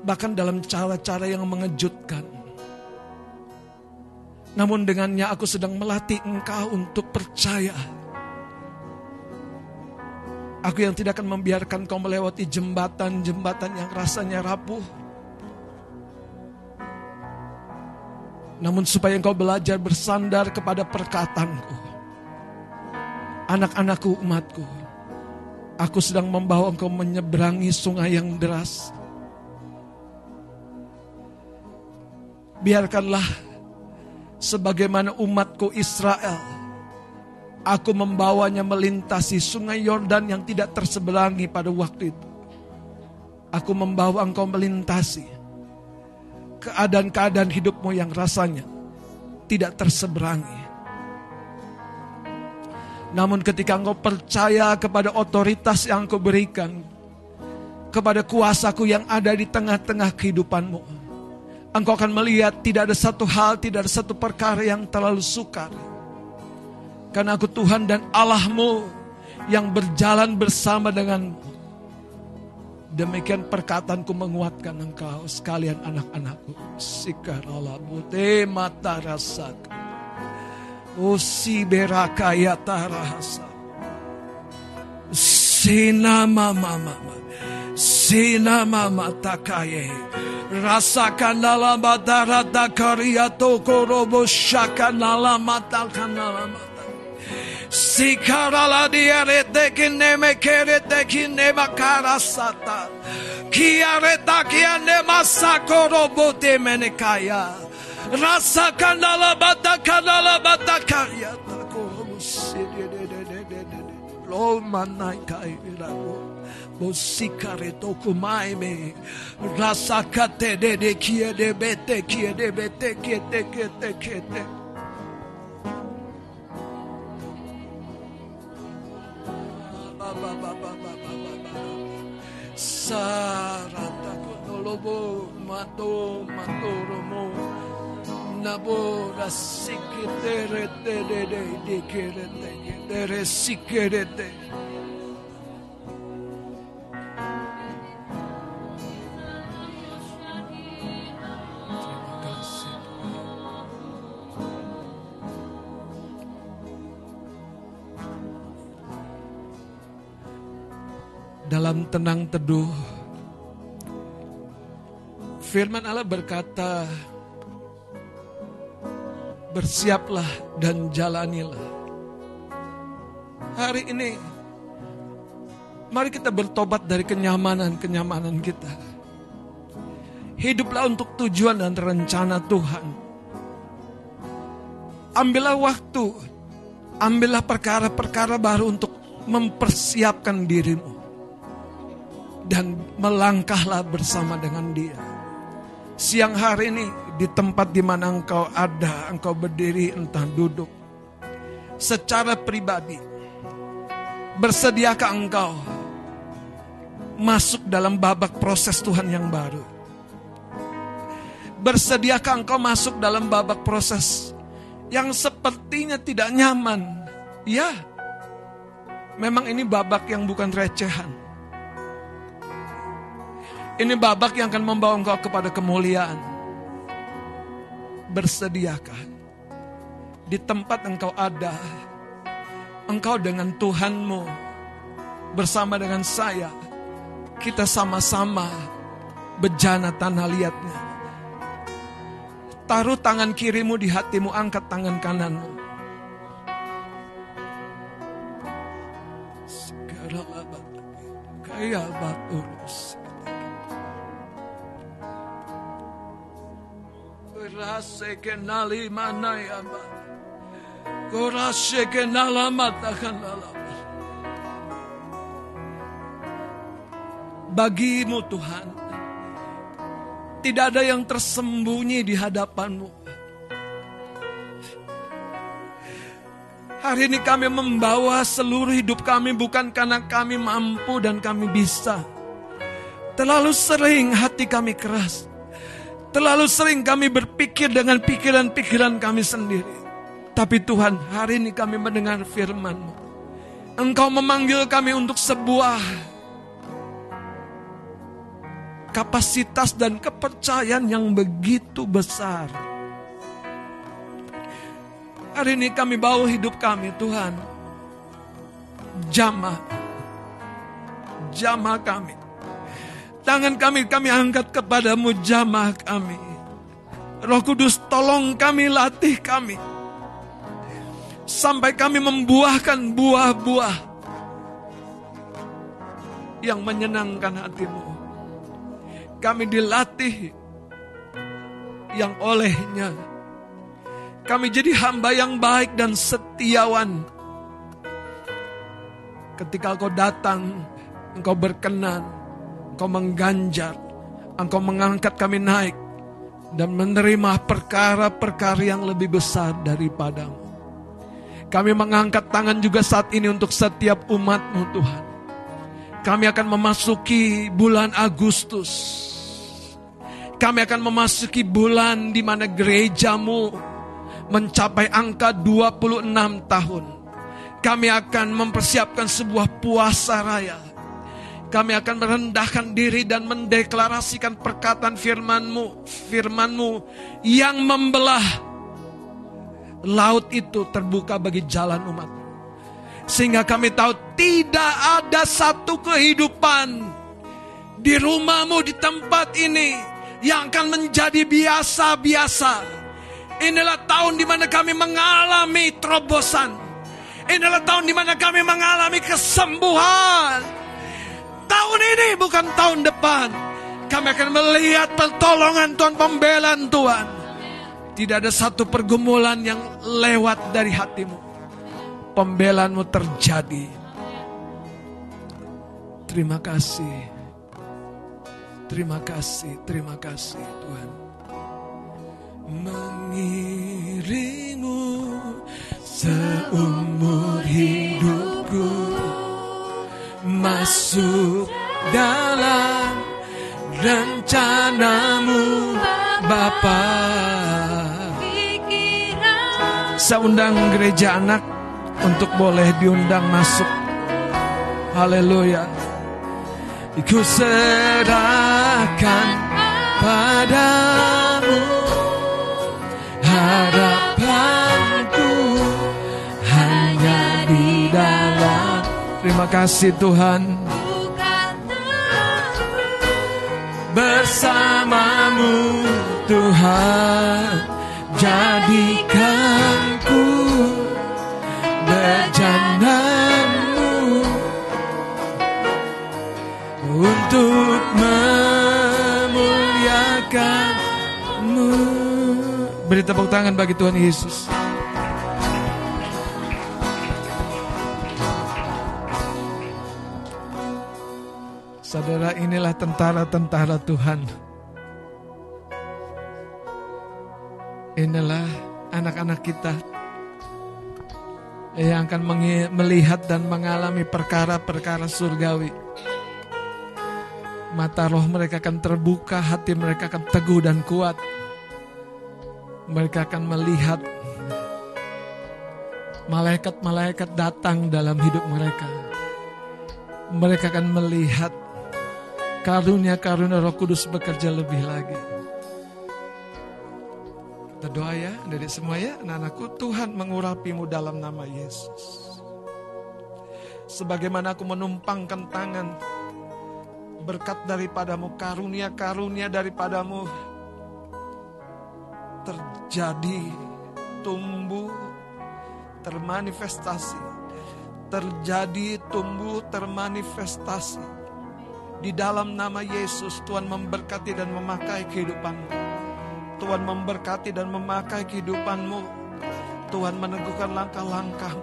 Bahkan dalam cara-cara yang mengejutkan. Namun dengannya aku sedang melatih engkau untuk percaya Aku yang tidak akan membiarkan kau melewati jembatan-jembatan yang rasanya rapuh. Namun supaya engkau belajar bersandar kepada perkataanku. Anak-anakku, umatku. Aku sedang membawa engkau menyeberangi sungai yang deras. Biarkanlah sebagaimana umatku Israel Aku membawanya melintasi sungai Yordan yang tidak terseberangi pada waktu itu. Aku membawa engkau melintasi keadaan-keadaan hidupmu yang rasanya tidak terseberangi. Namun ketika engkau percaya kepada otoritas yang engkau berikan, kepada kuasaku yang ada di tengah-tengah kehidupanmu, engkau akan melihat tidak ada satu hal, tidak ada satu perkara yang terlalu sukar karena aku Tuhan dan Allahmu yang berjalan bersama denganmu. Demikian perkataanku menguatkan engkau sekalian anak-anakku. Sikarala bute mata rasak. Usi berakaya tarahasa. Sina mama mama. Sina mama takaye. Rasakan dalam karya toko robo shaka nala mata kanala mata. Sikarala diarete kineme kerete kinema karasata. Kiareta kiane masakoro bote menekaya. Rasa kanala bata kanala bata karya. Lo manai kai irako. Bosikare tokumai me. Rasa kate de de kie de bete kie de bete kie te kie te kie te. Sarata konolobo mato matoromo. Nabora sikere tere tere dikere tere sikere tere dalam tenang teduh. Firman Allah berkata, bersiaplah dan jalanilah. Hari ini, mari kita bertobat dari kenyamanan-kenyamanan kita. Hiduplah untuk tujuan dan rencana Tuhan. Ambillah waktu, ambillah perkara-perkara baru untuk mempersiapkan dirimu dan melangkahlah bersama dengan dia. Siang hari ini di tempat di mana engkau ada, engkau berdiri entah duduk. Secara pribadi, bersediakah engkau masuk dalam babak proses Tuhan yang baru? Bersediakah engkau masuk dalam babak proses yang sepertinya tidak nyaman? Ya, memang ini babak yang bukan recehan ini babak yang akan membawa engkau kepada kemuliaan. Bersediakah di tempat engkau ada, engkau dengan Tuhanmu bersama dengan saya, kita sama-sama bejana tanah liatnya. Taruh tangan kirimu di hatimu, angkat tangan kananmu. Abad, kaya abad Rase kenali manayama. Bagimu Tuhan, tidak ada yang tersembunyi di hadapanmu. Hari ini kami membawa seluruh hidup kami bukan karena kami mampu dan kami bisa. Terlalu sering hati kami keras. Terlalu sering kami berpikir dengan pikiran-pikiran kami sendiri. Tapi Tuhan, hari ini kami mendengar firman-Mu. Engkau memanggil kami untuk sebuah kapasitas dan kepercayaan yang begitu besar. Hari ini kami bawa hidup kami Tuhan. Jamah. Jamah kami. Tangan kami kami angkat kepadamu jamah kami. Roh Kudus tolong kami latih kami. Sampai kami membuahkan buah-buah yang menyenangkan hatimu. Kami dilatih yang olehnya kami jadi hamba yang baik dan setiawan. Ketika engkau datang, engkau berkenan, engkau mengganjar, engkau mengangkat kami naik, dan menerima perkara-perkara yang lebih besar daripadamu. Kami mengangkat tangan juga saat ini untuk setiap umatmu Tuhan. Kami akan memasuki bulan Agustus. Kami akan memasuki bulan di mana gerejamu mencapai angka 26 tahun. Kami akan mempersiapkan sebuah puasa raya. Kami akan merendahkan diri dan mendeklarasikan perkataan firmanmu, firmanmu yang membelah laut itu terbuka bagi jalan umat. Sehingga kami tahu tidak ada satu kehidupan di rumahmu, di tempat ini yang akan menjadi biasa-biasa Inilah tahun di mana kami mengalami terobosan. Inilah tahun di mana kami mengalami kesembuhan. Tahun ini bukan tahun depan. Kami akan melihat pertolongan Tuhan, pembelaan Tuhan. Tidak ada satu pergumulan yang lewat dari hatimu. Pembelaanmu terjadi. Terima kasih. Terima kasih, terima kasih Tuhan mengiringmu seumur hidupku masuk dalam rencanamu Bapa. Saya undang gereja anak untuk boleh diundang masuk. Haleluya. Ku serahkan padamu harapanku Terima kasih Tuhan. Bersamamu Tuhan. Jadikanku Berjananmu Untuk memuliakanmu. Beri tepuk tangan bagi Tuhan Yesus. Saudara, inilah tentara-tentara Tuhan. Inilah anak-anak kita yang akan melihat dan mengalami perkara-perkara surgawi. Mata roh mereka akan terbuka, hati mereka akan teguh dan kuat mereka akan melihat malaikat-malaikat datang dalam hidup mereka. Mereka akan melihat karunia-karunia Roh Kudus bekerja lebih lagi. Kita doa ya dari semua ya anak-anakku Tuhan mengurapimu dalam nama Yesus. Sebagaimana aku menumpangkan tangan berkat daripadamu, karunia-karunia daripadamu terjadi, tumbuh, termanifestasi. Terjadi, tumbuh, termanifestasi. Di dalam nama Yesus Tuhan memberkati dan memakai kehidupanmu. Tuhan memberkati dan memakai kehidupanmu. Tuhan meneguhkan langkah-langkah.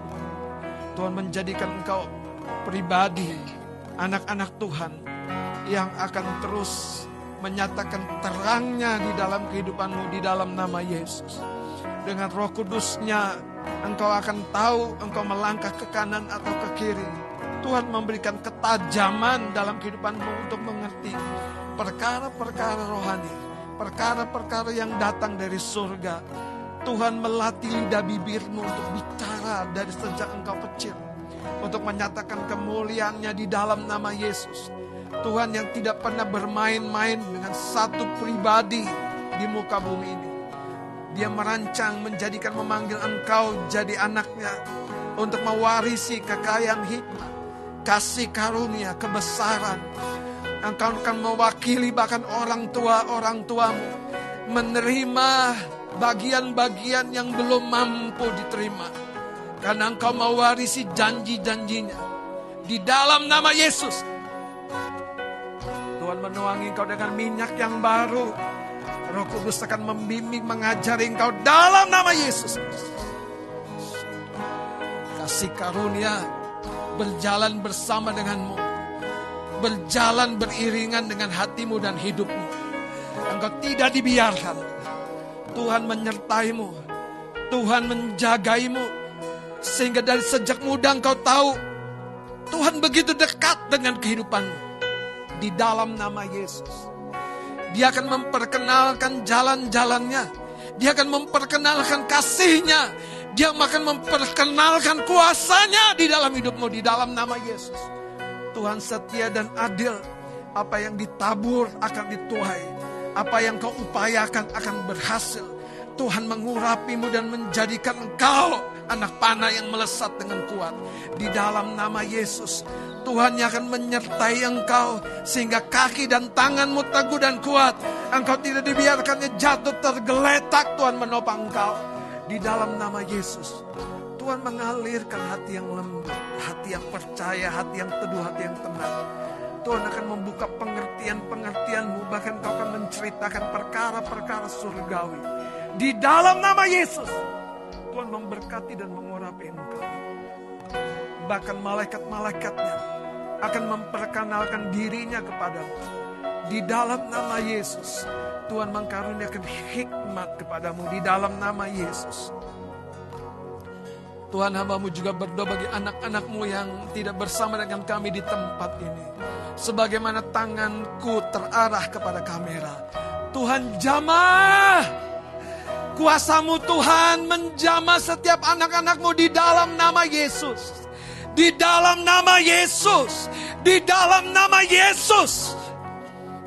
Tuhan menjadikan engkau pribadi, anak-anak Tuhan yang akan terus menyatakan terangnya di dalam kehidupanmu di dalam nama Yesus. Dengan roh kudusnya engkau akan tahu engkau melangkah ke kanan atau ke kiri. Tuhan memberikan ketajaman dalam kehidupanmu untuk mengerti perkara-perkara rohani, perkara-perkara yang datang dari surga. Tuhan melatih lidah bibirmu untuk bicara dari sejak engkau kecil. Untuk menyatakan kemuliaannya di dalam nama Yesus Tuhan yang tidak pernah bermain-main dengan satu pribadi di muka bumi ini. Dia merancang menjadikan memanggil engkau jadi anaknya untuk mewarisi kekayaan hikmah, kasih karunia, kebesaran. Engkau akan mewakili bahkan orang tua-orang tuamu menerima bagian-bagian yang belum mampu diterima. Karena engkau mewarisi janji-janjinya. Di dalam nama Yesus, Tuhan menuangi engkau dengan minyak yang baru. Roh Kudus akan membimbing, mengajari engkau dalam nama Yesus. Kasih karunia berjalan bersama denganmu. Berjalan beriringan dengan hatimu dan hidupmu. Engkau tidak dibiarkan. Tuhan menyertaimu. Tuhan menjagaimu. Sehingga dari sejak muda engkau tahu Tuhan begitu dekat dengan kehidupanmu di dalam nama Yesus. Dia akan memperkenalkan jalan-jalannya. Dia akan memperkenalkan kasihnya. Dia akan memperkenalkan kuasanya di dalam hidupmu di dalam nama Yesus. Tuhan setia dan adil. Apa yang ditabur akan dituai. Apa yang kau upayakan akan berhasil. Tuhan mengurapimu dan menjadikan engkau anak panah yang melesat dengan kuat. Di dalam nama Yesus, Tuhan yang akan menyertai engkau sehingga kaki dan tanganmu teguh dan kuat. Engkau tidak dibiarkannya jatuh tergeletak. Tuhan menopang engkau di dalam nama Yesus. Tuhan mengalirkan hati yang lembut, hati yang percaya, hati yang teduh, hati yang tenang. Tuhan akan membuka pengertian-pengertianmu, bahkan kau akan menceritakan perkara-perkara surgawi. Di dalam nama Yesus, Tuhan memberkati dan mengurapi engkau bahkan malaikat-malaikatnya akan memperkenalkan dirinya kepadamu. Di dalam nama Yesus, Tuhan mengkaruniakan hikmat kepadamu di dalam nama Yesus. Tuhan hambamu juga berdoa bagi anak-anakmu yang tidak bersama dengan kami di tempat ini. Sebagaimana tanganku terarah kepada kamera. Tuhan jamah kuasamu Tuhan menjamah setiap anak-anakmu di dalam nama Yesus. Di dalam nama Yesus. Di dalam nama Yesus.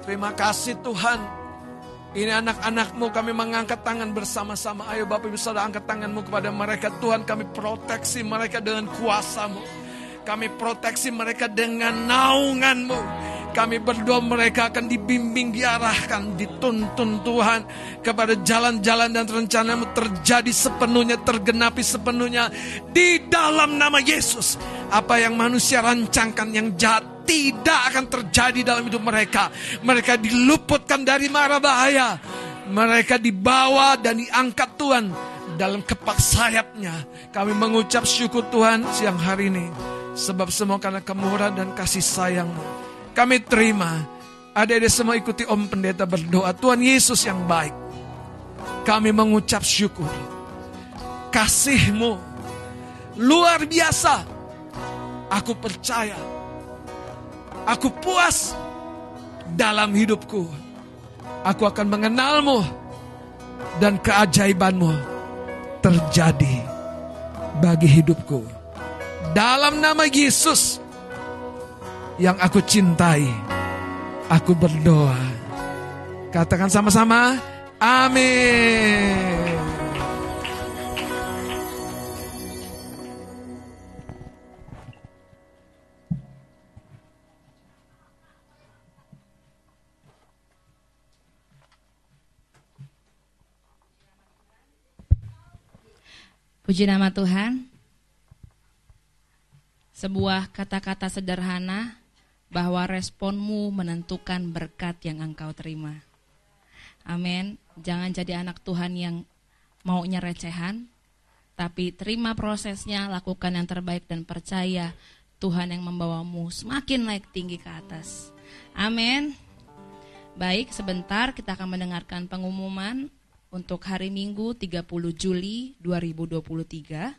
Terima kasih Tuhan. Ini anak-anakmu kami mengangkat tangan bersama-sama. Ayo Bapak Ibu Saudara angkat tanganmu kepada mereka. Tuhan kami proteksi mereka dengan kuasamu. Kami proteksi mereka dengan naunganmu. Kami berdoa mereka akan dibimbing, diarahkan, dituntun Tuhan kepada jalan-jalan dan rencanamu terjadi sepenuhnya, tergenapi sepenuhnya di dalam nama Yesus. Apa yang manusia rancangkan yang jahat tidak akan terjadi dalam hidup mereka. Mereka diluputkan dari mara bahaya. Mereka dibawa dan diangkat Tuhan dalam kepak sayapnya. Kami mengucap syukur Tuhan siang hari ini. Sebab semua karena kemurahan dan kasih sayangmu. Kami terima. Ada-ada semua ikuti Om Pendeta berdoa. Tuhan Yesus yang baik. Kami mengucap syukur. Kasihmu luar biasa. Aku percaya. Aku puas dalam hidupku. Aku akan mengenalmu. Dan keajaibanmu terjadi bagi hidupku. Dalam nama Yesus yang aku cintai. Aku berdoa. Katakan sama-sama, amin. Puji nama Tuhan. Sebuah kata-kata sederhana bahwa responmu menentukan berkat yang engkau terima. Amin. Jangan jadi anak Tuhan yang maunya recehan, Tapi terima prosesnya, lakukan yang terbaik dan percaya Tuhan yang membawamu semakin naik tinggi ke atas. Amin. Baik, sebentar kita akan mendengarkan pengumuman untuk hari Minggu 30 Juli 2023.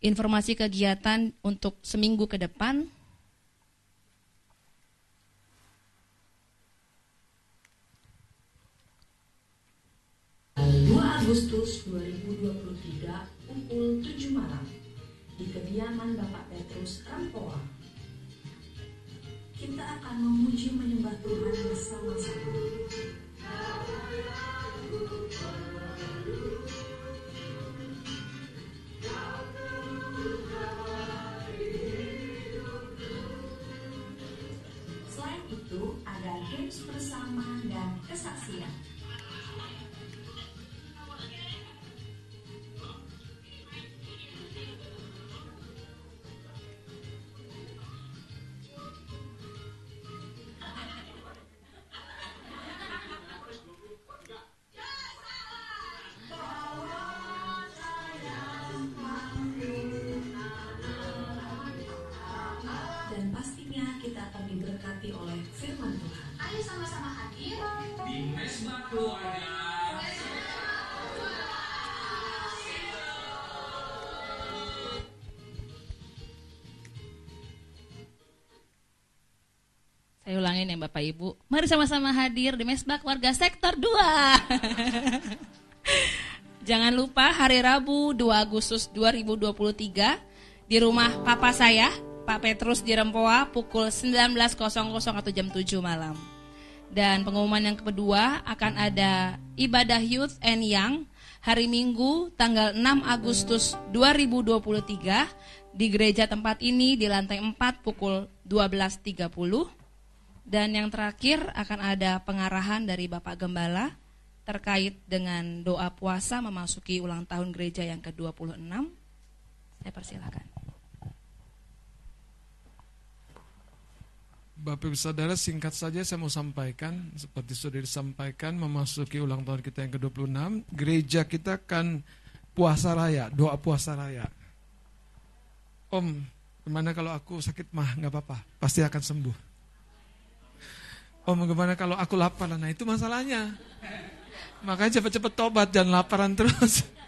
Informasi kegiatan untuk seminggu ke depan 2 Agustus 2023 pukul 7 malam di kediaman Bapak Petrus Rampoa. Kita akan memuji menyembah Tuhan bersama-sama. Bersama dan kesaksian. Bapak Ibu. Mari sama-sama hadir di Mesbah Warga Sektor 2. <laughs> Jangan lupa hari Rabu 2 Agustus 2023 di rumah papa saya, Pak Petrus di Rempoa pukul 19.00 atau jam 7 malam. Dan pengumuman yang kedua akan ada ibadah Youth and Young hari Minggu tanggal 6 Agustus 2023 di gereja tempat ini di lantai 4 pukul 12.30 dan yang terakhir akan ada pengarahan dari Bapak Gembala terkait dengan doa puasa memasuki ulang tahun gereja yang ke-26. Saya persilakan. Bapak Ibu Saudara singkat saja saya mau sampaikan seperti sudah disampaikan memasuki ulang tahun kita yang ke-26 gereja kita akan puasa raya doa puasa raya Om gimana kalau aku sakit mah nggak apa-apa pasti akan sembuh Oh bagaimana kalau aku lapar? Nah itu masalahnya. Makanya cepat-cepat tobat dan laparan terus. <laughs>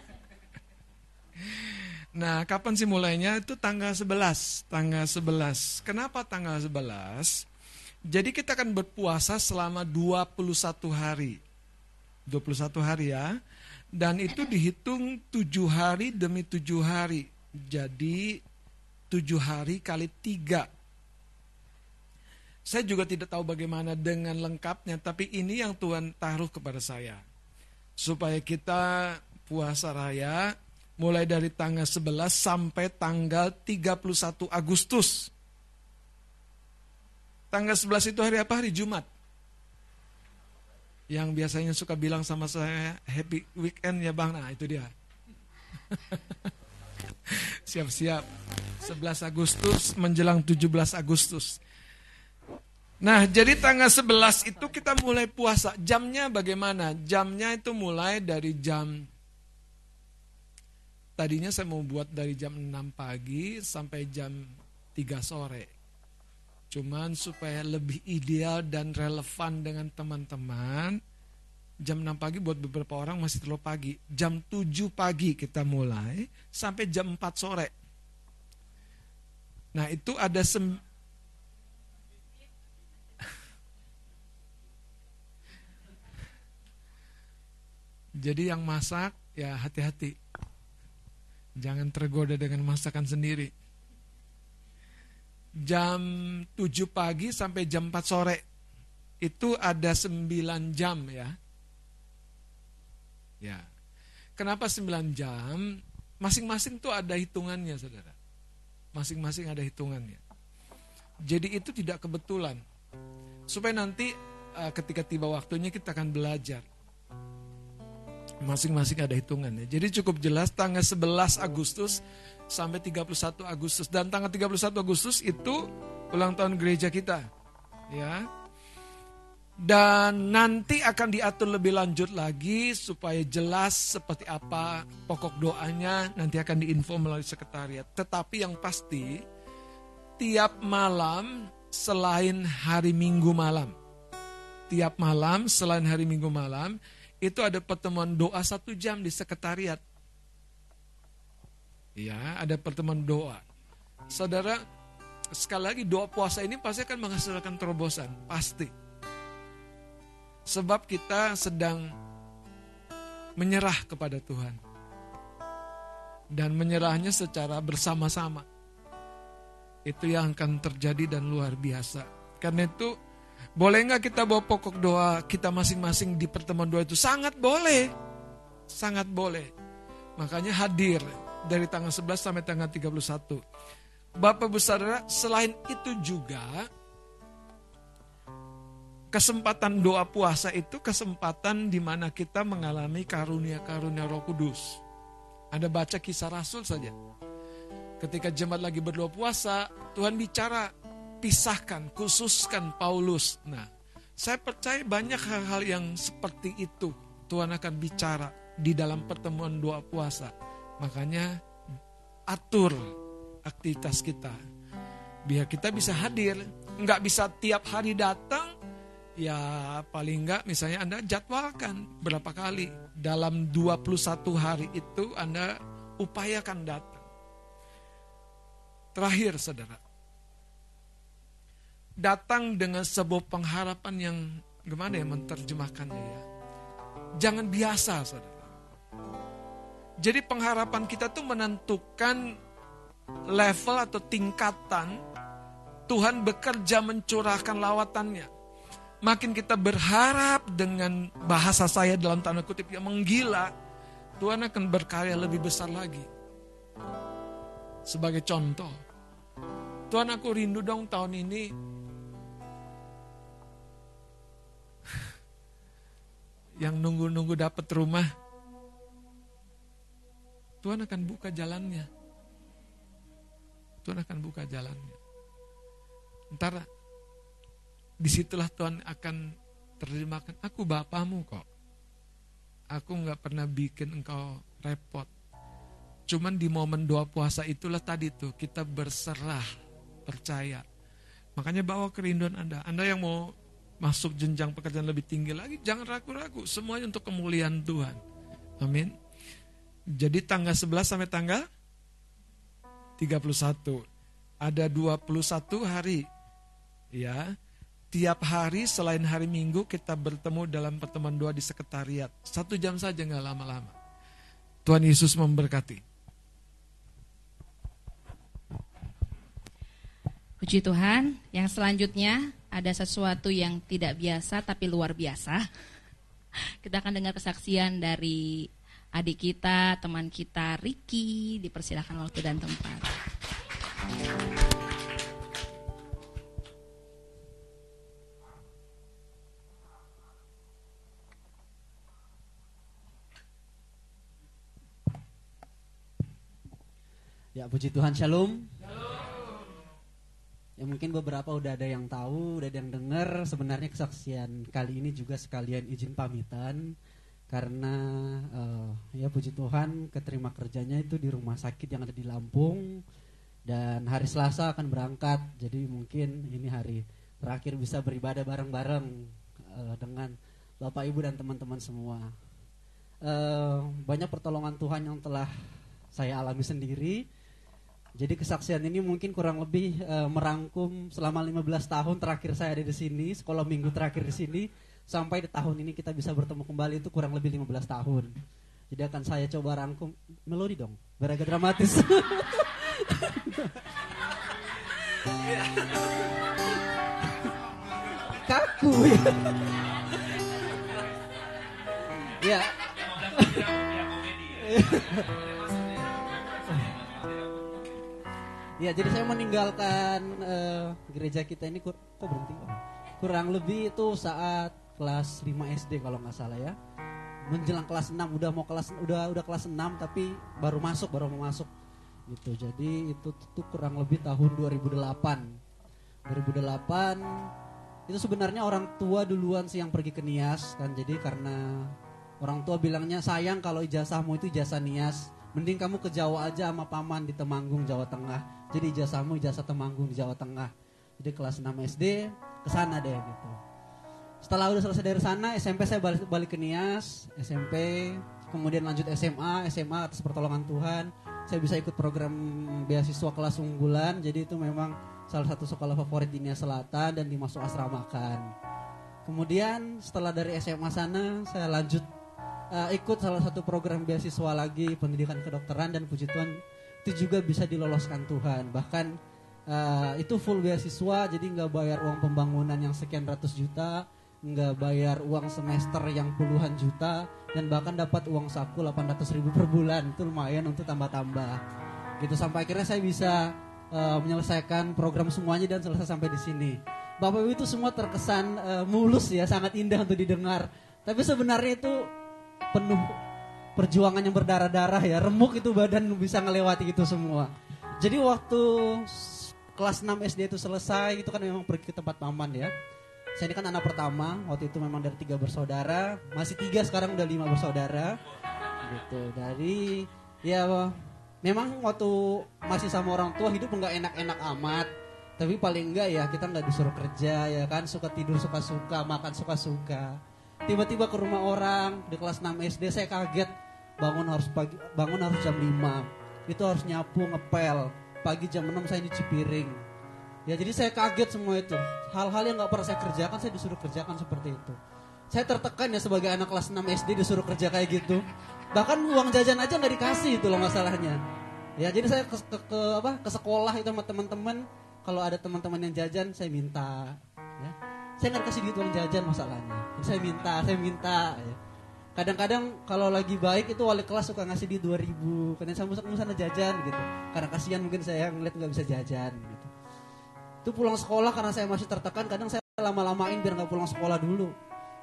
Nah kapan sih mulainya? Itu tanggal 11. Tanggal 11. Kenapa tanggal 11? Jadi kita akan berpuasa selama 21 hari. 21 hari ya. Dan itu dihitung 7 hari demi 7 hari. Jadi 7 hari kali 3 saya juga tidak tahu bagaimana dengan lengkapnya, tapi ini yang Tuhan taruh kepada saya. Supaya kita puasa raya mulai dari tanggal 11 sampai tanggal 31 Agustus. Tanggal 11 itu hari apa? Hari Jumat. Yang biasanya suka bilang sama saya, happy weekend ya bang. Nah itu dia. <laughs> Siap-siap. 11 Agustus menjelang 17 Agustus. Nah, jadi tanggal 11 itu kita mulai puasa. Jamnya bagaimana? Jamnya itu mulai dari jam Tadinya saya mau buat dari jam 6 pagi sampai jam 3 sore. Cuman supaya lebih ideal dan relevan dengan teman-teman, jam 6 pagi buat beberapa orang masih terlalu pagi. Jam 7 pagi kita mulai sampai jam 4 sore. Nah, itu ada Jadi yang masak ya hati-hati. Jangan tergoda dengan masakan sendiri. Jam 7 pagi sampai jam 4 sore itu ada 9 jam ya. Ya. Kenapa 9 jam? Masing-masing tuh ada hitungannya, Saudara. Masing-masing ada hitungannya. Jadi itu tidak kebetulan. Supaya nanti uh, ketika tiba waktunya kita akan belajar Masing-masing ada hitungannya. Jadi cukup jelas tanggal 11 Agustus sampai 31 Agustus dan tanggal 31 Agustus itu ulang tahun gereja kita. Ya. Dan nanti akan diatur lebih lanjut lagi supaya jelas seperti apa pokok doanya nanti akan diinfo melalui sekretariat. Tetapi yang pasti tiap malam selain hari Minggu malam, tiap malam selain hari Minggu malam itu ada pertemuan doa satu jam di sekretariat. Ya, ada pertemuan doa. Saudara, sekali lagi doa puasa ini pasti akan menghasilkan terobosan, pasti. Sebab kita sedang menyerah kepada Tuhan. Dan menyerahnya secara bersama-sama. Itu yang akan terjadi dan luar biasa. Karena itu boleh nggak kita bawa pokok doa kita masing-masing di pertemuan doa itu? Sangat boleh. Sangat boleh. Makanya hadir dari tanggal 11 sampai tanggal 31. Bapak Ibu Saudara, selain itu juga kesempatan doa puasa itu kesempatan di mana kita mengalami karunia-karunia Roh Kudus. Anda baca kisah Rasul saja. Ketika jemaat lagi berdoa puasa, Tuhan bicara, pisahkan, khususkan Paulus. Nah, saya percaya banyak hal-hal yang seperti itu Tuhan akan bicara di dalam pertemuan doa puasa. Makanya atur aktivitas kita. Biar kita bisa hadir. Nggak bisa tiap hari datang, ya paling enggak misalnya Anda jadwalkan berapa kali dalam 21 hari itu Anda upayakan datang. Terakhir saudara, datang dengan sebuah pengharapan yang gimana ya menerjemahkannya ya. Jangan biasa saudara. Jadi pengharapan kita tuh menentukan level atau tingkatan Tuhan bekerja mencurahkan lawatannya makin kita berharap dengan bahasa saya dalam tanda kutip yang menggila, Tuhan akan berkarya lebih besar lagi. Sebagai contoh, Tuhan aku rindu dong tahun ini yang nunggu-nunggu dapat rumah. Tuhan akan buka jalannya. Tuhan akan buka jalannya. Ntar di situlah Tuhan akan terjemahkan, aku bapamu kok. Aku nggak pernah bikin engkau repot. Cuman di momen doa puasa itulah tadi tuh kita berserah, percaya. Makanya bawa kerinduan Anda. Anda yang mau masuk jenjang pekerjaan lebih tinggi lagi, jangan ragu-ragu. Semuanya untuk kemuliaan Tuhan. Amin. Jadi tanggal 11 sampai tanggal 31. Ada 21 hari. Ya, Tiap hari selain hari Minggu kita bertemu dalam pertemuan doa di sekretariat. Satu jam saja nggak lama-lama. Tuhan Yesus memberkati. Puji Tuhan, yang selanjutnya ada sesuatu yang tidak biasa tapi luar biasa. <laughs> Kita akan dengar kesaksian dari adik kita, teman kita Ricky. Dipersilahkan waktu dan tempat. Ya puji Tuhan Shalom. Ya mungkin beberapa udah ada yang tahu, udah ada yang dengar. Sebenarnya kesaksian kali ini juga sekalian izin pamitan karena uh, ya puji Tuhan keterima kerjanya itu di rumah sakit yang ada di Lampung dan hari Selasa akan berangkat. Jadi mungkin ini hari terakhir bisa beribadah bareng-bareng uh, dengan Bapak Ibu dan teman-teman semua. Uh, banyak pertolongan Tuhan yang telah saya alami sendiri jadi kesaksian ini mungkin kurang lebih uh, merangkum selama 15 tahun terakhir saya ada di sini, sekolah minggu terakhir di sini sampai di tahun ini kita bisa bertemu kembali itu kurang lebih 15 tahun. Jadi akan saya coba rangkum melodi dong, biar agak dramatis. <laughs> Kaku ya. ya. <laughs> Ya, jadi saya meninggalkan uh, gereja kita ini kur kok berhenti? Kurang lebih itu saat kelas 5 SD kalau nggak salah ya. Menjelang kelas 6 udah mau kelas udah udah kelas 6 tapi baru masuk, baru mau masuk. Gitu. Jadi itu tuh kurang lebih tahun 2008. 2008 itu sebenarnya orang tua duluan sih yang pergi ke Nias kan jadi karena orang tua bilangnya sayang kalau ijazahmu itu ijazah Nias mending kamu ke Jawa aja sama paman di Temanggung Jawa Tengah. Jadi ijazahmu ijazah Temanggung di Jawa Tengah. Jadi kelas 6 SD ke sana deh gitu. Setelah udah selesai dari sana SMP saya balik balik ke Nias SMP kemudian lanjut SMA SMA atas pertolongan Tuhan. Saya bisa ikut program beasiswa kelas unggulan. Jadi itu memang salah satu sekolah favorit di Nias Selatan dan dimasuk asramakan kemudian setelah dari SMA sana saya lanjut uh, ikut salah satu program beasiswa lagi pendidikan kedokteran dan puji Tuhan itu juga bisa diloloskan Tuhan. Bahkan uh, itu full beasiswa jadi nggak bayar uang pembangunan yang sekian ratus juta nggak bayar uang semester yang puluhan juta dan bahkan dapat uang saku 800 ribu per bulan. Itu lumayan untuk tambah-tambah. Gitu sampai akhirnya saya bisa uh, menyelesaikan program semuanya dan selesai sampai di sini. Bapak Ibu itu semua terkesan uh, mulus ya sangat indah untuk didengar. Tapi sebenarnya itu penuh perjuangan yang berdarah-darah ya. Remuk itu badan bisa ngelewati itu semua. Jadi waktu kelas 6 SD itu selesai itu kan memang pergi ke tempat paman ya. Saya ini kan anak pertama waktu itu memang dari tiga bersaudara. Masih tiga sekarang udah lima bersaudara. Gitu. Dari ya memang waktu masih sama orang tua hidup nggak enak-enak amat. Tapi paling enggak ya kita nggak disuruh kerja ya kan? Suka tidur suka-suka makan suka-suka tiba-tiba ke rumah orang di kelas 6 SD saya kaget bangun harus pagi bangun harus jam 5 itu harus nyapu ngepel pagi jam 6 saya nyuci piring Ya jadi saya kaget semua itu. Hal-hal yang nggak pernah saya kerjakan saya disuruh kerjakan seperti itu. Saya tertekan ya sebagai anak kelas 6 SD disuruh kerja kayak gitu. Bahkan uang jajan aja nggak dikasih itu loh masalahnya. Ya jadi saya ke, ke, ke apa ke sekolah itu sama teman-teman. Kalau ada teman-teman yang jajan saya minta. Ya. Saya nggak kasih duit uang jajan masalahnya. Saya minta, saya minta. Ya. Kadang-kadang kalau lagi baik itu wali kelas suka ngasih di 2000 Karena saya musik sana jajan gitu Karena kasihan mungkin saya ngeliat nggak bisa jajan gitu itu pulang sekolah karena saya masih tertekan kadang saya lama-lamain biar nggak pulang sekolah dulu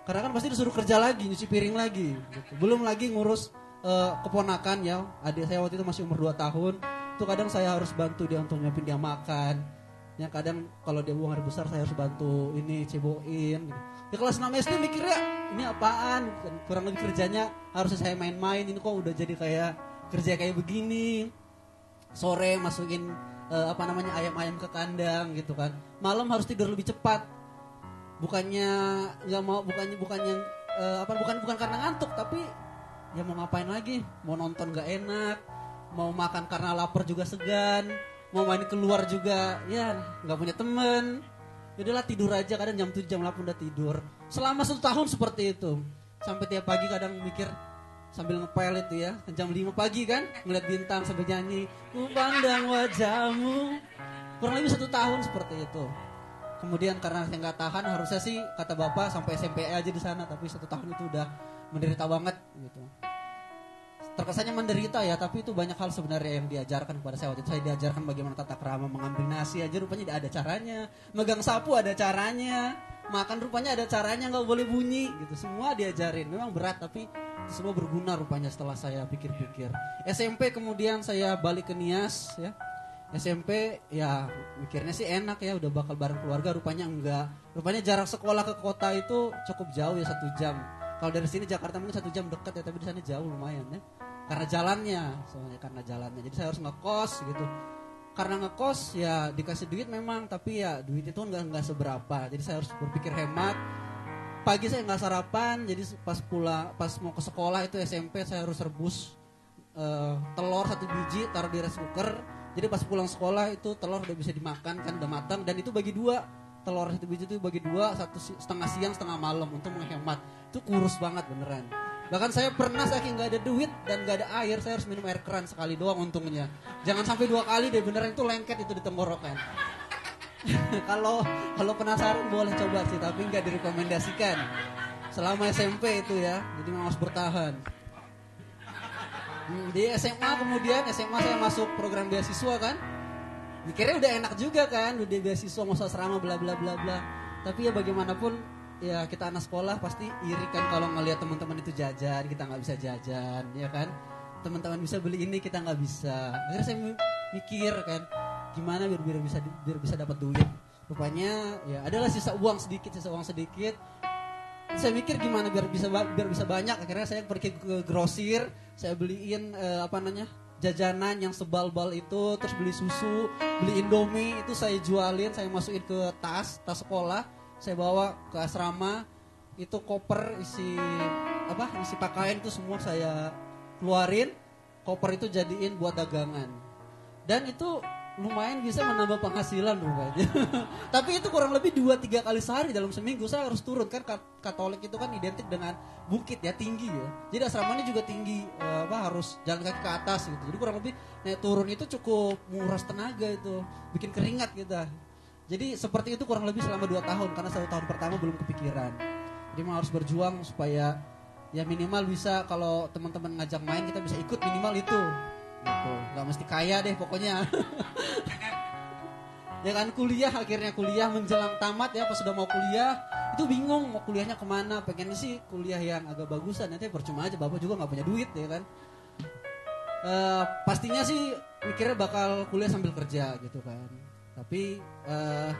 karena kan pasti disuruh kerja lagi nyuci piring lagi gitu. belum lagi ngurus uh, keponakan ya adik saya waktu itu masih umur 2 tahun itu kadang saya harus bantu dia untuk nyiapin dia makan ya kadang kalau dia buang air besar saya harus bantu ini ceboin gitu. di kelas 6 SD mikirnya ini apaan? Kurang lebih kerjanya harusnya saya main-main. Ini kok udah jadi kayak kerja kayak begini. Sore masukin uh, apa namanya ayam-ayam ke kandang gitu kan. Malam harus tidur lebih cepat. Bukannya nggak mau bukannya bukannya uh, apa bukan bukan karena ngantuk tapi ya mau ngapain lagi? Mau nonton gak enak mau makan karena lapar juga segan mau main keluar juga ya nggak punya temen. Yaudahlah tidur aja kadang jam 7 jam 8 udah tidur. Selama satu tahun seperti itu sampai tiap pagi kadang mikir sambil ngepel itu ya jam 5 pagi kan ngeliat bintang sambil nyanyi ku pandang wajahmu. Kurang lebih satu tahun seperti itu. Kemudian karena saya nggak tahan harusnya sih kata bapak sampai SMP aja di sana tapi satu tahun itu udah menderita banget gitu terkesannya menderita ya tapi itu banyak hal sebenarnya yang diajarkan kepada saya waktu itu saya diajarkan bagaimana tata krama mengambil nasi aja rupanya ada caranya megang sapu ada caranya makan rupanya ada caranya nggak boleh bunyi gitu semua diajarin memang berat tapi semua berguna rupanya setelah saya pikir-pikir. SMP kemudian saya balik ke Nias ya. SMP ya mikirnya sih enak ya udah bakal bareng keluarga rupanya enggak. Rupanya jarak sekolah ke kota itu cukup jauh ya satu jam. Kalau dari sini Jakarta mungkin satu jam dekat ya tapi di sana jauh lumayan ya. Karena jalannya, soalnya karena jalannya. Jadi saya harus ngekos gitu. Karena ngekos ya dikasih duit memang tapi ya duit itu enggak enggak seberapa. Jadi saya harus berpikir hemat pagi saya nggak sarapan jadi pas pulang pas mau ke sekolah itu SMP saya harus rebus uh, telur satu biji taruh di rice cooker jadi pas pulang sekolah itu telur udah bisa dimakan kan udah matang dan itu bagi dua telur satu biji itu bagi dua satu setengah siang setengah malam untuk menghemat itu kurus banget beneran bahkan saya pernah saking nggak ada duit dan nggak ada air saya harus minum air keran sekali doang untungnya. Jangan sampai dua kali deh beneran itu lengket itu di tenggorokan. <laughs> Kalau kalau penasaran boleh coba sih tapi nggak direkomendasikan. Selama SMP itu ya jadi harus bertahan. Hmm, di SMA kemudian SMA saya masuk program beasiswa kan. Mikirnya udah enak juga kan udah beasiswa masuk asrama bla bla bla bla. Tapi ya bagaimanapun ya kita anak sekolah pasti iri kan kalau ngelihat teman-teman itu jajan kita nggak bisa jajan ya kan? Teman-teman bisa beli ini kita nggak bisa. Akhirnya saya mikir kan gimana biar biar bisa biar bisa dapat duit? Rupanya ya adalah sisa uang sedikit sisa uang sedikit. Saya mikir gimana biar bisa biar bisa banyak. Akhirnya saya pergi ke grosir saya beliin eh, apa namanya jajanan yang sebal-bal itu terus beli susu beli indomie itu saya jualin saya masukin ke tas tas sekolah saya bawa ke asrama itu koper isi apa isi pakaian itu semua saya keluarin koper itu jadiin buat dagangan dan itu lumayan bisa menambah penghasilan rupanya. <laughs> Tapi itu kurang lebih 2-3 kali sehari dalam seminggu saya harus turun kan Katolik itu kan identik dengan bukit ya tinggi ya. Jadi asramanya juga tinggi eh, apa harus jalan kaki ke atas gitu. Jadi kurang lebih naik turun itu cukup nguras tenaga itu, bikin keringat kita. Jadi seperti itu kurang lebih selama 2 tahun karena satu tahun pertama belum kepikiran. Jadi memang harus berjuang supaya ya minimal bisa kalau teman-teman ngajak main kita bisa ikut minimal itu. Gitu nggak mesti kaya deh pokoknya. <laughs> Ya kan kuliah akhirnya kuliah menjelang tamat ya pas sudah mau kuliah itu bingung mau kuliahnya ke mana. Pengen sih kuliah yang agak bagusan nanti percuma aja bapak juga nggak punya duit ya kan. Uh, pastinya sih mikirnya bakal kuliah sambil kerja gitu kan tapi uh,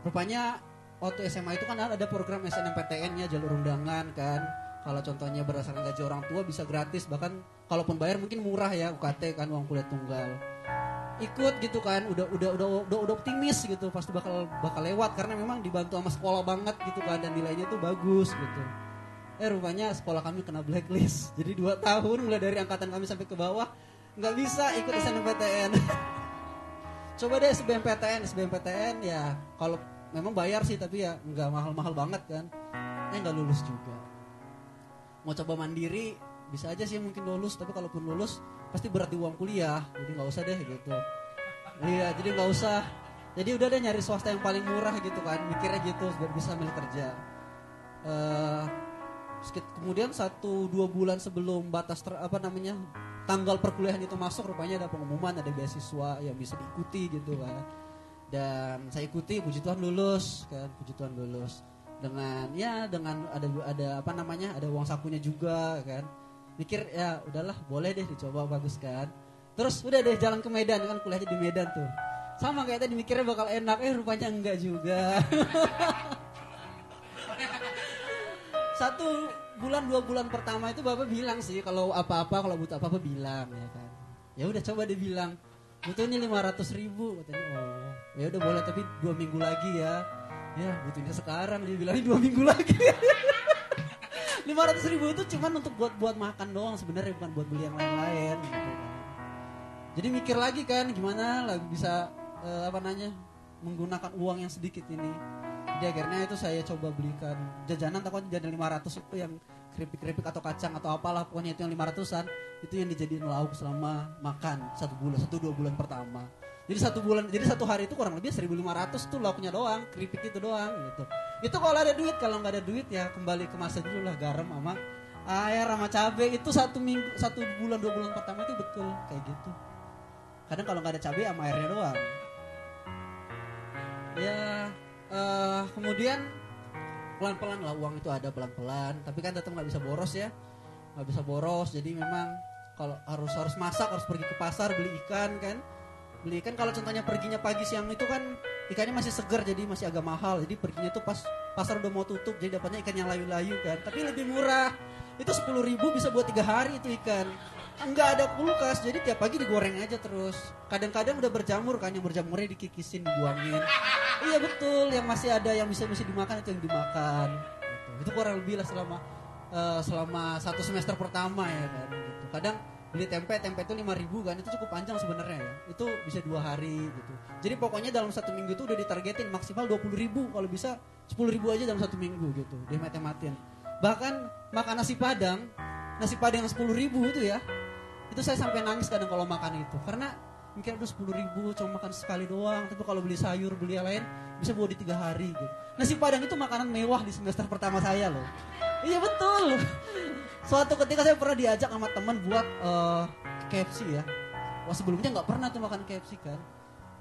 rupanya waktu SMA itu kan ada program SNMPTN-nya jalur undangan kan. Kalau contohnya berdasarkan gaji orang tua bisa gratis bahkan kalaupun bayar mungkin murah ya UKT kan uang kuliah tunggal. Ikut gitu kan udah udah udah udah, udah optimis gitu pasti bakal bakal lewat karena memang dibantu sama sekolah banget gitu kan dan nilainya tuh bagus gitu. Eh rupanya sekolah kami kena blacklist. Jadi dua tahun mulai dari angkatan kami sampai ke bawah nggak bisa ikut SNMPTN <laughs> coba deh SBMPTN SBMPTN ya kalau memang bayar sih tapi ya nggak mahal-mahal banget kan. Eh nggak lulus juga. Mau coba mandiri bisa aja sih mungkin lulus tapi kalaupun lulus pasti berat di uang kuliah. Jadi nggak usah deh gitu. Iya jadi nggak usah. Jadi udah deh nyari swasta yang paling murah gitu kan. Mikirnya gitu biar bisa ambil kerja. Uh, kemudian satu dua bulan sebelum batas ter, apa namanya tanggal perkuliahan itu masuk rupanya ada pengumuman ada beasiswa yang bisa diikuti gitu kan. Dan saya ikuti puji Tuhan lulus kan puji Tuhan lulus. Dengan ya dengan ada ada apa namanya ada uang sakunya juga kan. Mikir ya udahlah boleh deh dicoba bagus kan. Terus udah deh jalan ke Medan kan kuliahnya di Medan tuh. Sama kayak tadi mikirnya bakal enak eh rupanya enggak juga. <laughs> Satu bulan dua bulan pertama itu bapak bilang sih kalau apa-apa kalau butuh apa-apa bilang ya kan. Ya udah coba dia bilang butuhnya lima ratus ribu katanya. Oh ya udah boleh tapi dua minggu lagi ya. Ya butuhnya sekarang dia bilang dua minggu lagi. <laughs> lima ratus ribu itu cuman untuk buat buat makan doang sebenarnya bukan buat beli yang lain-lain gitu kan. jadi mikir lagi kan gimana lah bisa uh, apa namanya menggunakan uang yang sedikit ini jadi akhirnya itu saya coba belikan jajanan takut jajan ratus itu yang keripik-keripik atau kacang atau apalah pokoknya itu yang lima ratusan itu yang dijadiin lauk selama makan satu bulan satu dua bulan pertama jadi satu bulan, jadi satu hari itu kurang lebih 1500 tuh lauknya doang, keripik itu doang gitu. Itu kalau ada duit, kalau nggak ada duit ya kembali ke masa dulu lah garam sama air sama cabai itu satu minggu, satu bulan dua bulan pertama itu betul kayak gitu. Kadang kalau nggak ada cabai sama airnya doang. Ya uh, kemudian pelan-pelan lah uang itu ada pelan-pelan, tapi kan tetap nggak bisa boros ya, nggak bisa boros. Jadi memang kalau harus harus masak harus pergi ke pasar beli ikan kan. Beli kan kalau contohnya perginya pagi siang itu kan ikannya masih segar jadi masih agak mahal. Jadi perginya tuh pas pasar udah mau tutup jadi dapatnya ikan yang layu-layu kan. Tapi lebih murah. Itu sepuluh ribu bisa buat tiga hari itu ikan enggak ada kulkas jadi tiap pagi digoreng aja terus. Kadang-kadang udah berjamur kan yang berjamurnya dikikisin dibuangin. Iya betul yang masih ada yang bisa bisa dimakan itu yang dimakan. Gitu. itu kurang lebih lah selama uh, selama satu semester pertama ya kan gitu. Kadang beli tempe tempe itu lima ribu kan itu cukup panjang sebenarnya ya. Itu bisa dua hari gitu. Jadi pokoknya dalam satu minggu itu udah ditargetin maksimal dua puluh ribu kalau bisa sepuluh ribu aja dalam satu minggu gitu. Dia matematin bahkan makan nasi padang nasi padang yang sepuluh ribu itu ya itu saya sampai nangis kadang kalau makan itu karena mungkin udah sepuluh ribu cuma makan sekali doang tapi kalau beli sayur beli yang lain bisa buat di tiga hari gitu nasi padang itu makanan mewah di semester pertama saya loh iya betul Suatu ketika saya pernah diajak sama teman buat uh, eh, KFC ya. Wah sebelumnya nggak pernah tuh makan KFC kan.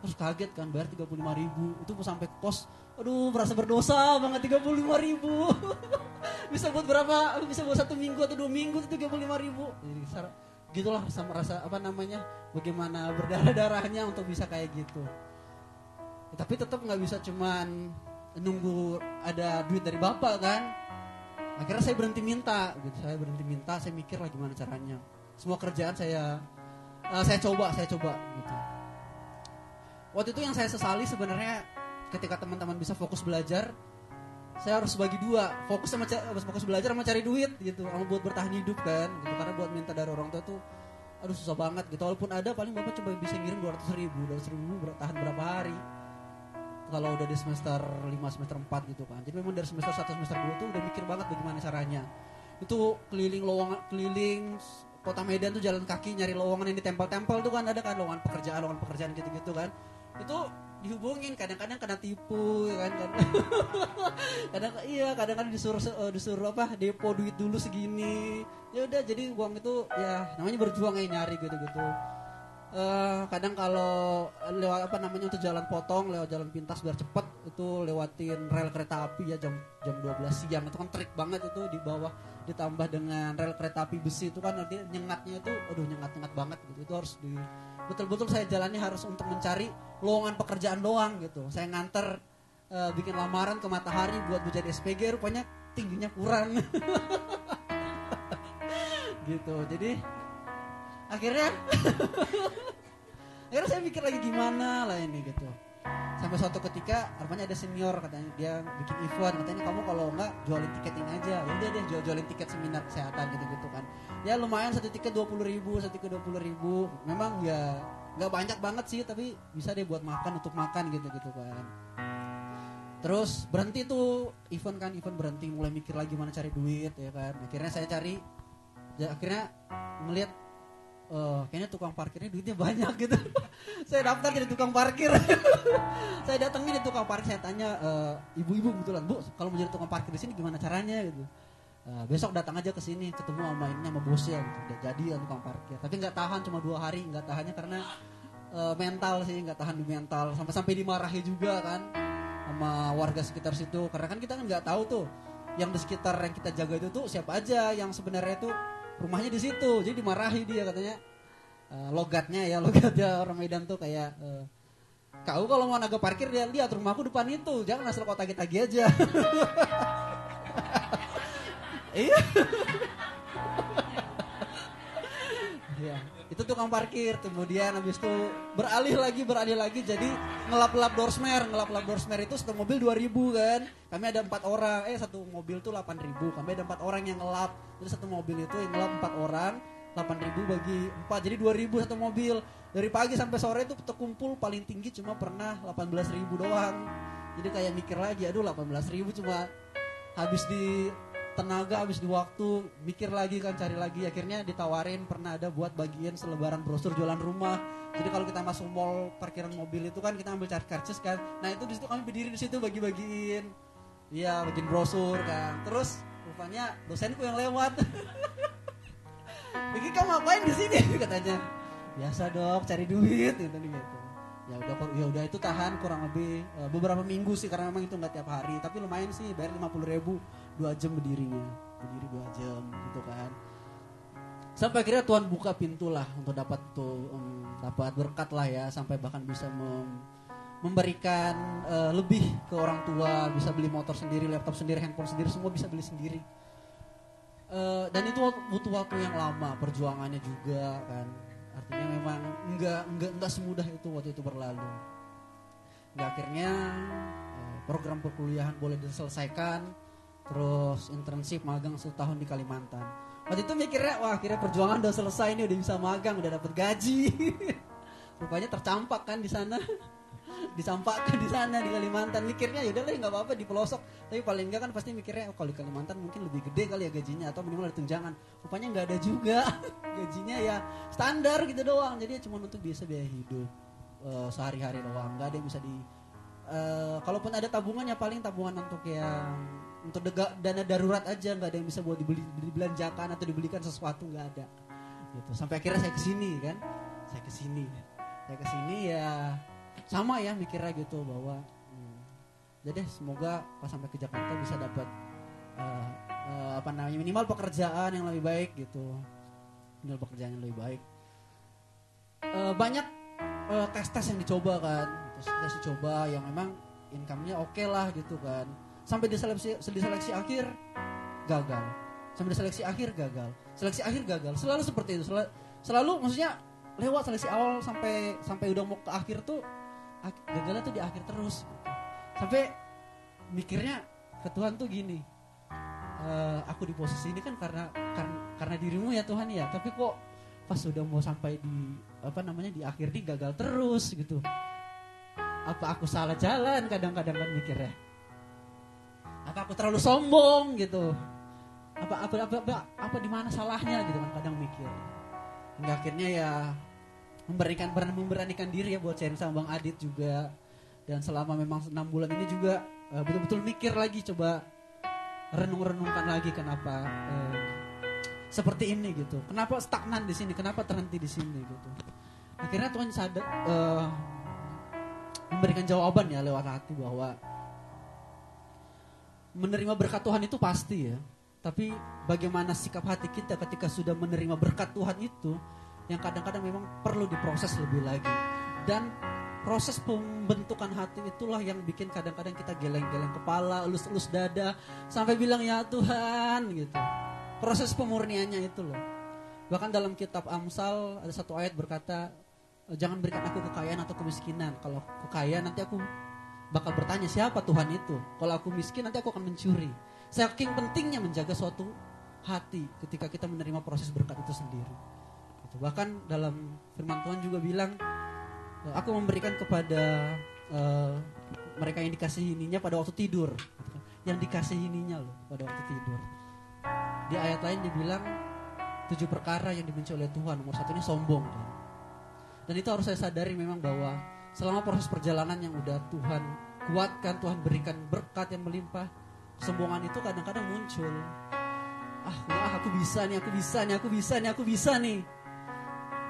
Terus kaget kan bayar 35 ribu. Itu sampai kos. Aduh merasa berdosa banget 35 ribu. <laughs> bisa buat berapa? Bisa buat satu minggu atau dua minggu itu 35 ribu. Jadi gitulah sama rasa apa namanya bagaimana berdarah darahnya untuk bisa kayak gitu. Tapi tetap nggak bisa cuman nunggu ada duit dari bapak kan? Akhirnya saya berhenti minta gitu. Saya berhenti minta saya mikir lah gimana caranya. Semua kerjaan saya uh, saya coba saya coba gitu. Waktu itu yang saya sesali sebenarnya ketika teman-teman bisa fokus belajar saya harus bagi dua fokus sama fokus belajar sama cari duit gitu. Sama buat bertahan hidup kan gitu. Karena buat minta dari orang tua tuh aduh susah banget gitu. Walaupun ada paling bapak coba bisa ngirim dua ratus ribu dua ratus ribu bertahan berapa hari. Kalau udah di semester 5 semester 4 gitu kan. Jadi memang dari semester 1 semester 2 tuh udah mikir banget bagaimana caranya. Itu keliling lowongan keliling kota Medan tuh jalan kaki nyari lowongan yang ditempel-tempel tuh kan. Ada kan lowongan pekerjaan lowongan pekerjaan gitu-gitu kan. Itu dihubungin kadang-kadang kena tipu ya kan? Kadang <laughs> iya kadang-kadang disuruh uh, disuruh apa depo duit dulu segini. Ya udah jadi uang itu ya namanya berjuang ya nyari gitu-gitu. Uh, kadang kalau lewat apa namanya untuk jalan potong lewat jalan pintas biar cepet itu lewatin rel kereta api ya jam jam 12 siang. Itu kan trik banget itu di bawah ditambah dengan rel kereta api besi. Itu kan nanti nyengatnya itu aduh nyengat-nyengat banget gitu. Itu harus di betul-betul saya jalani harus untuk mencari lowongan pekerjaan doang gitu. Saya nganter uh, bikin lamaran ke matahari buat menjadi SPG rupanya tingginya kurang. <laughs> Gitu. Jadi akhirnya <laughs> akhirnya saya mikir lagi gimana lah ini gitu. Sampai suatu ketika rupanya ada senior katanya dia bikin event katanya kamu kalau enggak jualin tiket ini aja. Ya udah deh jual jualin tiket seminar kesehatan gitu gitu kan ya lumayan satu tiket dua puluh ribu satu tiket dua puluh ribu memang ya nggak banyak banget sih tapi bisa deh buat makan untuk makan gitu gitu kan terus berhenti tuh event kan event berhenti mulai mikir lagi mana cari duit ya kan akhirnya saya cari ya, akhirnya melihat uh, kayaknya tukang parkirnya duitnya banyak <laughs> gitu. saya daftar jadi tukang parkir. <laughs> saya datangnya di tukang parkir, saya tanya eh, ibu-ibu kebetulan, Bu, kalau mau jadi tukang parkir di sini gimana caranya gitu. Uh, besok datang aja ke sini ketemu sama ini sama bosnya gitu. Udah jadi ya tukang parkir. Tapi nggak tahan cuma dua hari, nggak tahannya karena uh, mental sih, nggak tahan di mental. Sampai-sampai dimarahi juga kan sama warga sekitar situ. Karena kan kita kan nggak tahu tuh yang di sekitar yang kita jaga itu tuh siapa aja yang sebenarnya itu rumahnya di situ jadi dimarahi dia katanya uh, logatnya ya <laughs> logatnya orang Medan tuh kayak uh, kau kalau mau naga parkir dia lihat rumahku depan itu jangan asal kota kita aja <laughs> iya. Ya itu tukang parkir. Kemudian habis itu beralih lagi beralih lagi. Jadi ngelap-lap doorsmer ngelap-lap doorsmer itu satu mobil 2000 kan. Kami ada empat orang. Eh satu mobil tuh 8000 kami ada empat orang yang ngelap. Jadi satu mobil itu yang ngelap empat orang 8000 bagi empat. Jadi 2000 satu mobil. Dari pagi sampai sore itu terkumpul paling tinggi cuma pernah 18000 doang. Jadi kayak mikir lagi aduh 18000 cuma habis di tenaga habis di waktu mikir lagi kan cari lagi. Akhirnya ditawarin pernah ada buat bagian selebaran brosur jualan rumah. Jadi kalau kita masuk mall parkiran mobil itu kan kita ambil cari karcis kan. Nah itu di situ kami berdiri di situ bagi-bagiin. Iya bagian brosur kan. Terus rupanya dosenku yang lewat. <laughs> Bikin kamu ngapain di sini? <laughs> katanya. Biasa dok cari duit. Gitu gitu. Ya udah ya udah itu tahan kurang lebih uh, beberapa minggu sih karena memang itu nggak tiap hari. Tapi lumayan sih bayar lima puluh ribu dua jam berdirinya berdiri dua jam gitu kan. Sampai akhirnya Tuhan buka pintu lah untuk dapat tuh um, dapat berkat lah ya sampai bahkan bisa mem, memberikan uh, lebih ke orang tua bisa beli motor sendiri laptop sendiri handphone sendiri semua bisa beli sendiri. Uh, dan itu butuh waktu yang lama perjuangannya juga kan. Artinya memang enggak enggak enggak semudah itu waktu itu berlalu. Nggak akhirnya eh, program perkuliahan boleh diselesaikan terus internship magang setahun di Kalimantan. Waktu itu mikirnya wah akhirnya perjuangan udah selesai ini udah bisa magang udah dapet gaji. <laughs> Rupanya tercampak kan di sana. <laughs> Disampaikan di sana di Kalimantan. Mikirnya ya udahlah nggak apa-apa di pelosok. Tapi paling enggak kan pasti mikirnya oh, kalau di Kalimantan mungkin lebih gede kali ya gajinya atau minimal ada tunjangan. Rupanya nggak ada juga. <laughs> Gajinya ya standar gitu doang. Jadi ya cuma untuk biasa biaya hidup uh, sehari-hari doang. Nggak ada yang bisa di uh, kalaupun ada tabungan ya paling tabungan untuk yang untuk dega, dana darurat aja nggak ada yang bisa buat dibeli dibelanjakan atau dibelikan sesuatu nggak ada. Gitu. Sampai akhirnya saya ke sini kan? Saya ke sini. Saya ke sini ya sama ya mikirnya gitu bahwa hmm, jadi semoga pas sampai ke Jakarta bisa dapat uh, uh, apa namanya minimal pekerjaan yang lebih baik gitu. Minimal pekerjaan yang lebih baik. Uh, banyak uh, tes tes yang dicoba kan. Terus dikasih coba yang memang income-nya oke lah gitu kan sampai di seleksi seleksi akhir gagal. Sampai di seleksi akhir gagal. Seleksi akhir gagal. Selalu seperti itu. Selalu, selalu maksudnya lewat seleksi awal sampai sampai udah mau ke akhir tuh gagalnya tuh di akhir terus. Sampai mikirnya ke Tuhan tuh gini "Eh, aku di posisi ini kan karena karena karena dirimu ya Tuhan ya tapi kok pas sudah mau sampai di apa namanya di akhir ini gagal terus gitu. Apa aku salah jalan? Kadang-kadang kan mikirnya apa aku terlalu sombong gitu. Apa apa apa apa, apa di mana salahnya gitu kan kadang mikir. Hingga akhirnya ya memberikan berani memberanikan diri ya buat sharing sama Bang Adit juga. Dan selama memang enam bulan ini juga eh, betul-betul mikir lagi coba renung-renungkan lagi kenapa eh, seperti ini gitu. Kenapa stagnan di sini? Kenapa terhenti di sini gitu. Akhirnya Tuhan sadar eh, memberikan jawaban ya lewat hati bahwa menerima berkat Tuhan itu pasti ya tapi bagaimana sikap hati kita ketika sudah menerima berkat Tuhan itu yang kadang-kadang memang perlu diproses lebih lagi dan proses pembentukan hati itulah yang bikin kadang-kadang kita geleng-geleng kepala, elus-elus dada sampai bilang ya Tuhan gitu. Proses pemurniannya itu loh. Bahkan dalam kitab Amsal ada satu ayat berkata jangan berikan aku kekayaan atau kemiskinan. Kalau kekayaan nanti aku bakal bertanya siapa Tuhan itu. Kalau aku miskin nanti aku akan mencuri. Saking pentingnya menjaga suatu hati ketika kita menerima proses berkat itu sendiri. Gitu. Bahkan dalam firman Tuhan juga bilang aku memberikan kepada eh, mereka yang dikasihininya pada waktu tidur gitu kan. yang dikasihininya loh pada waktu tidur di ayat lain dibilang tujuh perkara yang dibenci oleh Tuhan nomor satu ini sombong dan itu harus saya sadari memang bahwa selama proses perjalanan yang udah Tuhan kuatkan Tuhan berikan berkat yang melimpah kesombongan itu kadang-kadang muncul. Ah wah aku bisa nih aku bisa nih aku bisa nih aku bisa nih.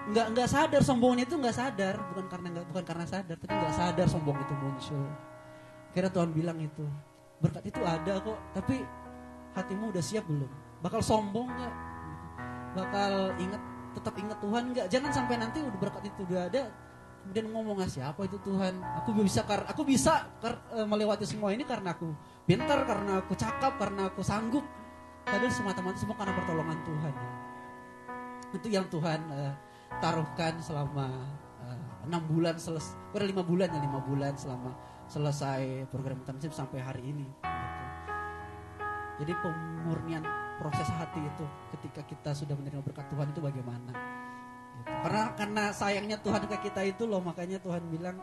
Nggak nggak sadar sombongnya itu nggak sadar. Bukan karena nggak bukan karena sadar tapi nggak sadar sombong itu muncul. Kira Tuhan bilang itu berkat itu ada kok tapi hatimu udah siap belum? Bakal sombong nggak? Bakal ingat tetap ingat Tuhan nggak? Jangan sampai nanti udah berkat itu udah ada kemudian ngomong ah siapa itu Tuhan aku bisa karena aku bisa kar- eh, melewati semua ini karena aku pintar karena aku cakap karena aku sanggup padahal semata-mata semua karena pertolongan Tuhan itu yang Tuhan eh, taruhkan selama eh, enam bulan selesai, udah lima bulan ya lima bulan selama selesai program intensif sampai hari ini. gitu. Jadi pemurnian proses hati itu ketika kita sudah menerima berkat Tuhan itu bagaimana? Karena karena sayangnya Tuhan ke kita itu loh makanya Tuhan bilang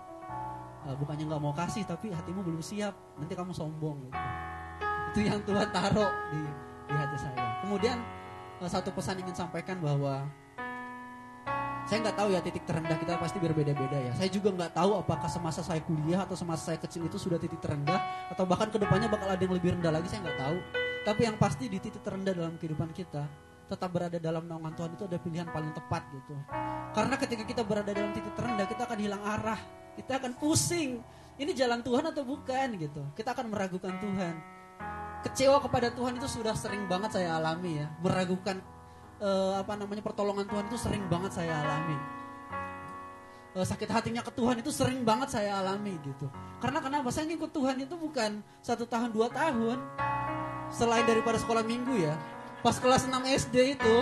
"Eh, bukannya nggak mau kasih tapi hatimu belum siap nanti kamu sombong gitu. Itu yang Tuhan taruh di di hati saya. Kemudian eh, satu pesan ingin sampaikan bahwa saya nggak tahu ya titik terendah kita pasti berbeda-beda ya. Saya juga nggak tahu apakah semasa saya kuliah atau semasa saya kecil itu sudah titik terendah atau bahkan ke depannya bakal ada yang lebih rendah lagi saya nggak tahu. Tapi yang pasti di titik terendah dalam kehidupan kita tetap berada dalam naungan Tuhan itu ada pilihan paling tepat gitu. Karena ketika kita berada dalam titik terendah kita akan hilang arah, kita akan pusing. Ini jalan Tuhan atau bukan gitu. Kita akan meragukan Tuhan. Kecewa kepada Tuhan itu sudah sering banget saya alami ya, meragukan eh, apa namanya pertolongan Tuhan itu sering banget saya alami. Eh, sakit hatinya ke Tuhan itu sering banget saya alami gitu. Karena kenapa? Saya ngikut Tuhan itu bukan satu tahun dua tahun. Selain daripada sekolah minggu ya, pas kelas 6 SD itu,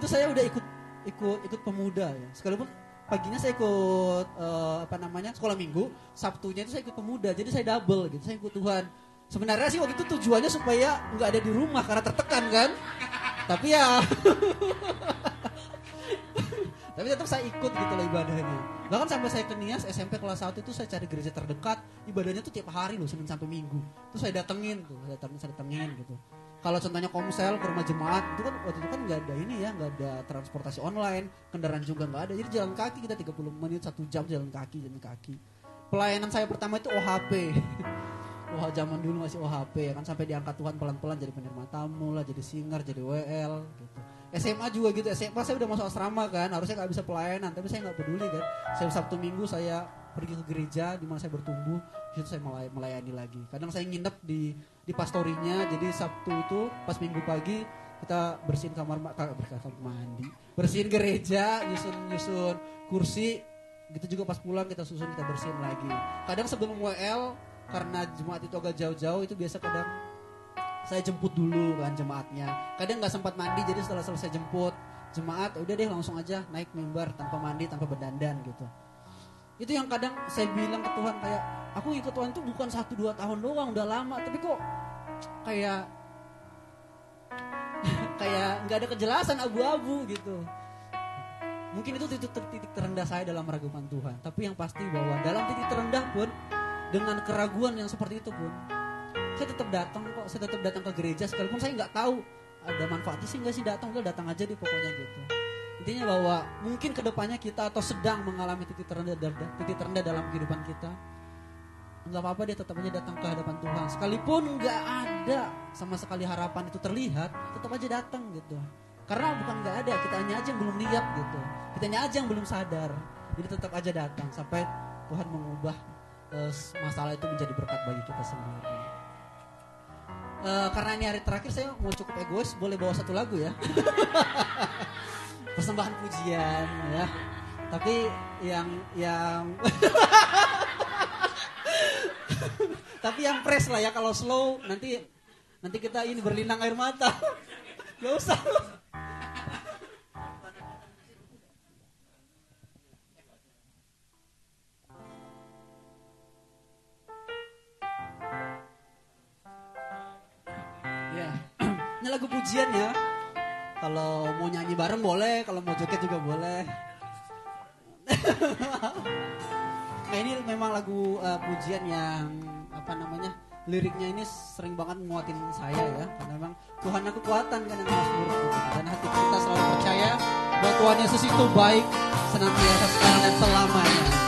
itu saya udah ikut ikut ikut pemuda ya. Sekalipun paginya saya ikut eh, apa namanya sekolah minggu, Sabtunya itu saya ikut pemuda. Jadi saya double gitu. Saya ikut Tuhan. Sebenarnya sih waktu itu tujuannya supaya nggak ada di rumah karena tertekan kan. Tapi ya <laughs> tapi tetap saya ikut gitu loh ibadahnya. Bahkan sampai saya ke Nias SMP kelas 1 itu saya cari gereja terdekat, ibadahnya tuh tiap hari loh Senin sampai Minggu. Terus saya datengin tuh, saya datengin, saya datengin gitu. Kalau contohnya komsel ke rumah jemaat itu kan waktu itu kan nggak ada ini ya, nggak ada transportasi online, kendaraan juga nggak ada. Jadi jalan kaki kita 30 menit satu jam jalan kaki, jalan kaki. Pelayanan saya pertama itu OHP. <laughs> Wah zaman dulu masih OHP ya kan sampai diangkat Tuhan pelan-pelan jadi penerima tamu lah, jadi singer, jadi WL gitu. SMA juga gitu, SMA saya udah masuk asrama kan, harusnya nggak bisa pelayanan, tapi saya nggak peduli kan. Saya Sabtu Minggu saya pergi ke gereja di mana saya bertumbuh, situ saya melay- melayani lagi. Kadang saya nginep di di pastorinya, jadi Sabtu itu pas Minggu pagi kita bersihin kamar ma- ka- kamar mandi, bersihin gereja, nyusun nyusun kursi, gitu juga pas pulang kita susun kita bersihin lagi. Kadang sebelum WL karena jemaat itu agak jauh-jauh itu biasa kadang saya jemput dulu kan jemaatnya kadang nggak sempat mandi jadi setelah selesai jemput jemaat udah deh langsung aja naik mimbar tanpa mandi tanpa berdandan gitu itu yang kadang saya bilang ke Tuhan kayak aku ikut Tuhan itu bukan satu dua tahun doang udah lama. Tapi kok kayak <laughs> kayak nggak ada kejelasan abu-abu gitu. Mungkin itu titik, titik terendah saya dalam meragukan Tuhan. Tapi yang pasti bahwa dalam titik terendah pun dengan keraguan yang seperti itu pun saya tetap datang kok saya tetap datang ke gereja sekalipun saya nggak tahu ada manfaatnya sih nggak sih datang udah datang aja di pokoknya gitu intinya bahwa mungkin ke depannya kita atau sedang mengalami titik terendah titik terendah dalam kehidupan kita nggak apa-apa dia tetap aja datang ke hadapan Tuhan. Sekalipun nggak ada sama sekali harapan itu terlihat tetap aja datang gitu. Karena bukan nggak ada kita hanya aja yang belum lihat gitu. Kita hanya aja yang belum sadar. Jadi tetap aja datang sampai Tuhan mengubah uh, masalah itu menjadi berkat bagi kita sendiri. Uh, karena ini hari terakhir saya mau cukup egois boleh bawa satu lagu ya <laughs> persembahan pujian ya. Tapi yang yang <laughs> tapi yang fresh lah ya kalau slow nanti nanti kita ini berlinang air mata. <laughs> Gak usah. Ya. <clears throat> Ini lagu pujian ya kalau mau nyanyi bareng boleh kalau mau joget juga boleh. <laughs> Nah ini memang lagu uh, pujian yang apa namanya liriknya ini sering banget nguatin saya ya. Karena memang Tuhan yang kekuatan kan yang dan hati kita selalu percaya bahwa Tuhan Yesus itu baik senantiasa sekarang dan selamanya.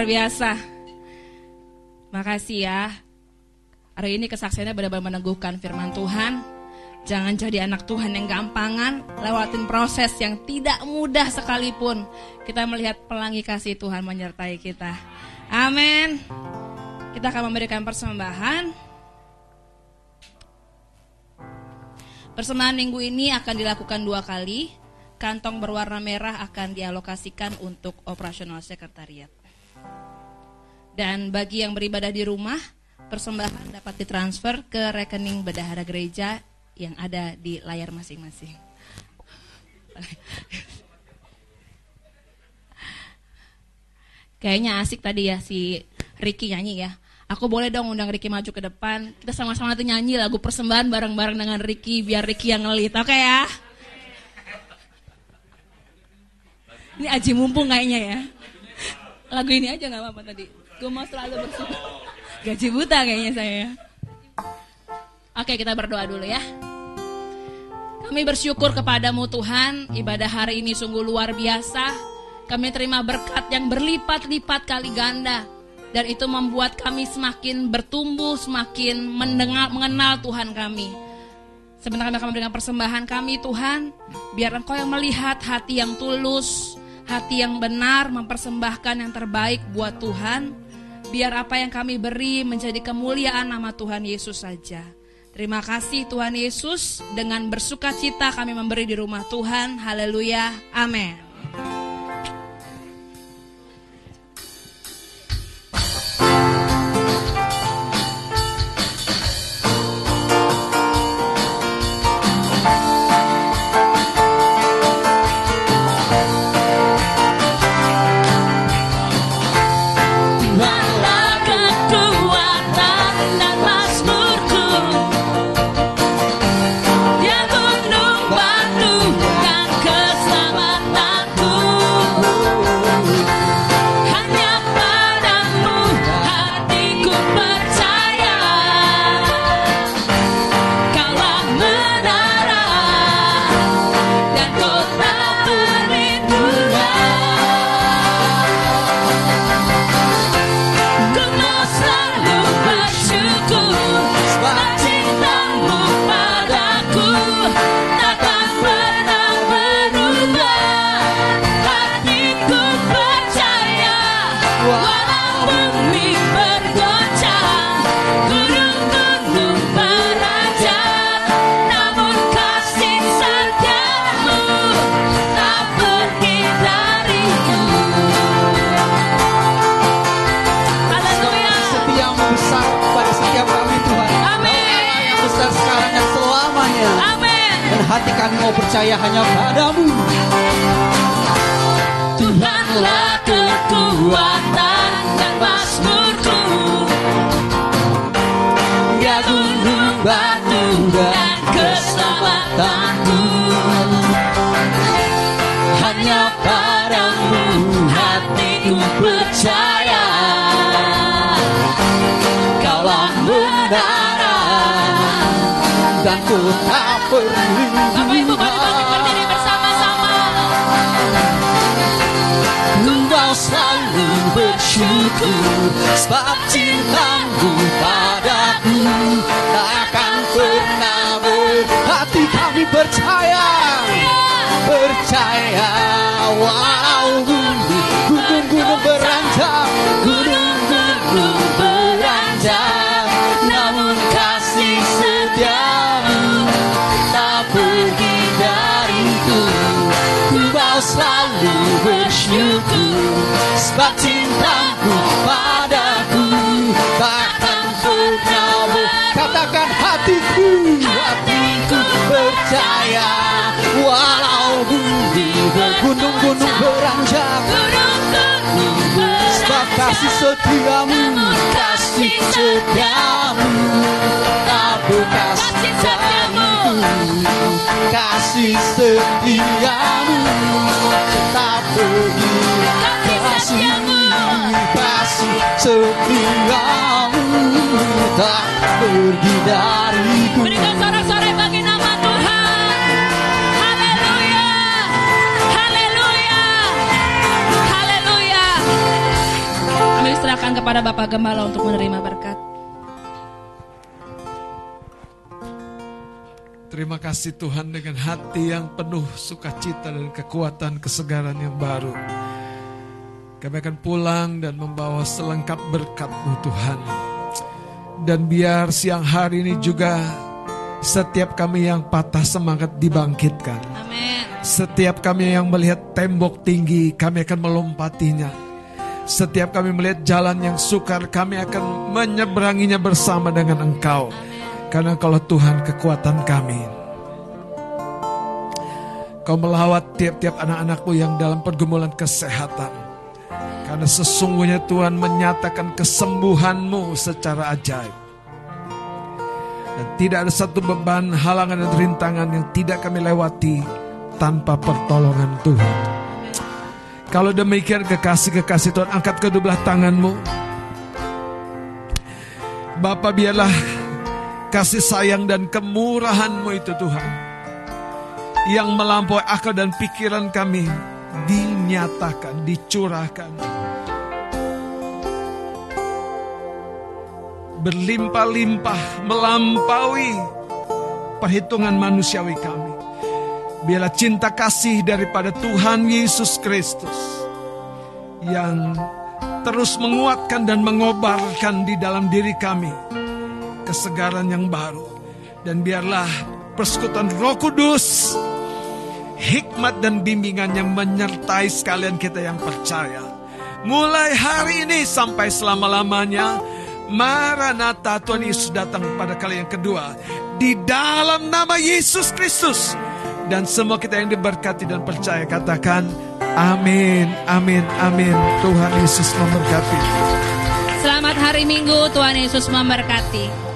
Luar biasa. Makasih ya. Hari ini kesaksiannya benar-benar meneguhkan firman Tuhan. Jangan jadi anak Tuhan yang gampangan, lewatin proses yang tidak mudah sekalipun. Kita melihat pelangi kasih Tuhan menyertai kita. Amin. Kita akan memberikan persembahan. Persembahan minggu ini akan dilakukan dua kali. Kantong berwarna merah akan dialokasikan untuk operasional sekretariat. Dan bagi yang beribadah di rumah, persembahan dapat ditransfer ke rekening bendahara gereja yang ada di layar masing-masing. Kayaknya asik tadi ya si Ricky nyanyi ya. Aku boleh dong undang Ricky maju ke depan. Kita sama-sama nanti nyanyi lagu persembahan bareng-bareng dengan Ricky biar Ricky yang ngelit. Oke okay ya? Ini aji mumpung kayaknya ya. Lagu ini aja nggak apa-apa tadi. Gue mau selalu bersyukur. Gaji buta kayaknya saya. Ya. Oke kita berdoa dulu ya. Kami bersyukur kepadamu Tuhan. Ibadah hari ini sungguh luar biasa kami terima berkat yang berlipat-lipat kali ganda. Dan itu membuat kami semakin bertumbuh, semakin mendengar, mengenal Tuhan kami. Sebentar kami akan memberikan persembahan kami Tuhan. Biar Engkau yang melihat hati yang tulus, hati yang benar, mempersembahkan yang terbaik buat Tuhan. Biar apa yang kami beri menjadi kemuliaan nama Tuhan Yesus saja. Terima kasih Tuhan Yesus. Dengan bersuka cita kami memberi di rumah Tuhan. Haleluya. Amin. Percaya hanya padamu dan ku tak perlu bersyukur Sebab cintamu padaku Takkan pernah berhati kami percaya Percaya Walau bersyukur. Sebab cintamu padaku Takkan pernah Katakan hatiku Hatiku percaya. Walau bumi bergunung-gunung beranjak. Sebab kasih setiamu Kasih setiamu. Tak bekas dariku Kasih setiamu Tak pergi kasihmu kasih setiamu. Tak pergi dariku. Berikan sorak-sorai bagi nama Tuhan. Haleluya. Haleluya. Haleluya. Kami serahkan kepada Bapak Gembala untuk menerima berkat Terima kasih Tuhan dengan hati yang penuh sukacita dan kekuatan kesegaran yang baru. Kami akan pulang dan membawa selengkap berkat-Mu Tuhan. Dan biar siang hari ini juga setiap kami yang patah semangat dibangkitkan. Amin. Setiap kami yang melihat tembok tinggi, kami akan melompatinya. Setiap kami melihat jalan yang sukar, kami akan menyeberanginya bersama dengan Engkau. Karena kalau Tuhan kekuatan kami. Kau melawat tiap-tiap anak-anakmu yang dalam pergumulan kesehatan. Karena sesungguhnya Tuhan menyatakan kesembuhanmu secara ajaib. Dan tidak ada satu beban, halangan dan rintangan yang tidak kami lewati tanpa pertolongan Tuhan. Kalau demikian kekasih-kekasih Tuhan angkat kedua belah tanganmu. Bapak biarlah kasih sayang dan kemurahanmu itu Tuhan. Yang melampaui akal dan pikiran kami dinyatakan, dicurahkan. Berlimpah-limpah melampaui perhitungan manusiawi kami. Biarlah cinta kasih daripada Tuhan Yesus Kristus yang terus menguatkan dan mengobarkan di dalam diri kami kesegaran yang baru. Dan biarlah persekutuan Roh Kudus hikmat dan bimbingannya menyertai sekalian kita yang percaya. Mulai hari ini sampai selama-lamanya, Maranatha Tuhan Yesus datang pada kali yang kedua. Di dalam nama Yesus Kristus, dan semua kita yang diberkati dan percaya katakan amin, amin, amin. Tuhan Yesus memberkati. Selamat hari Minggu, Tuhan Yesus memberkati.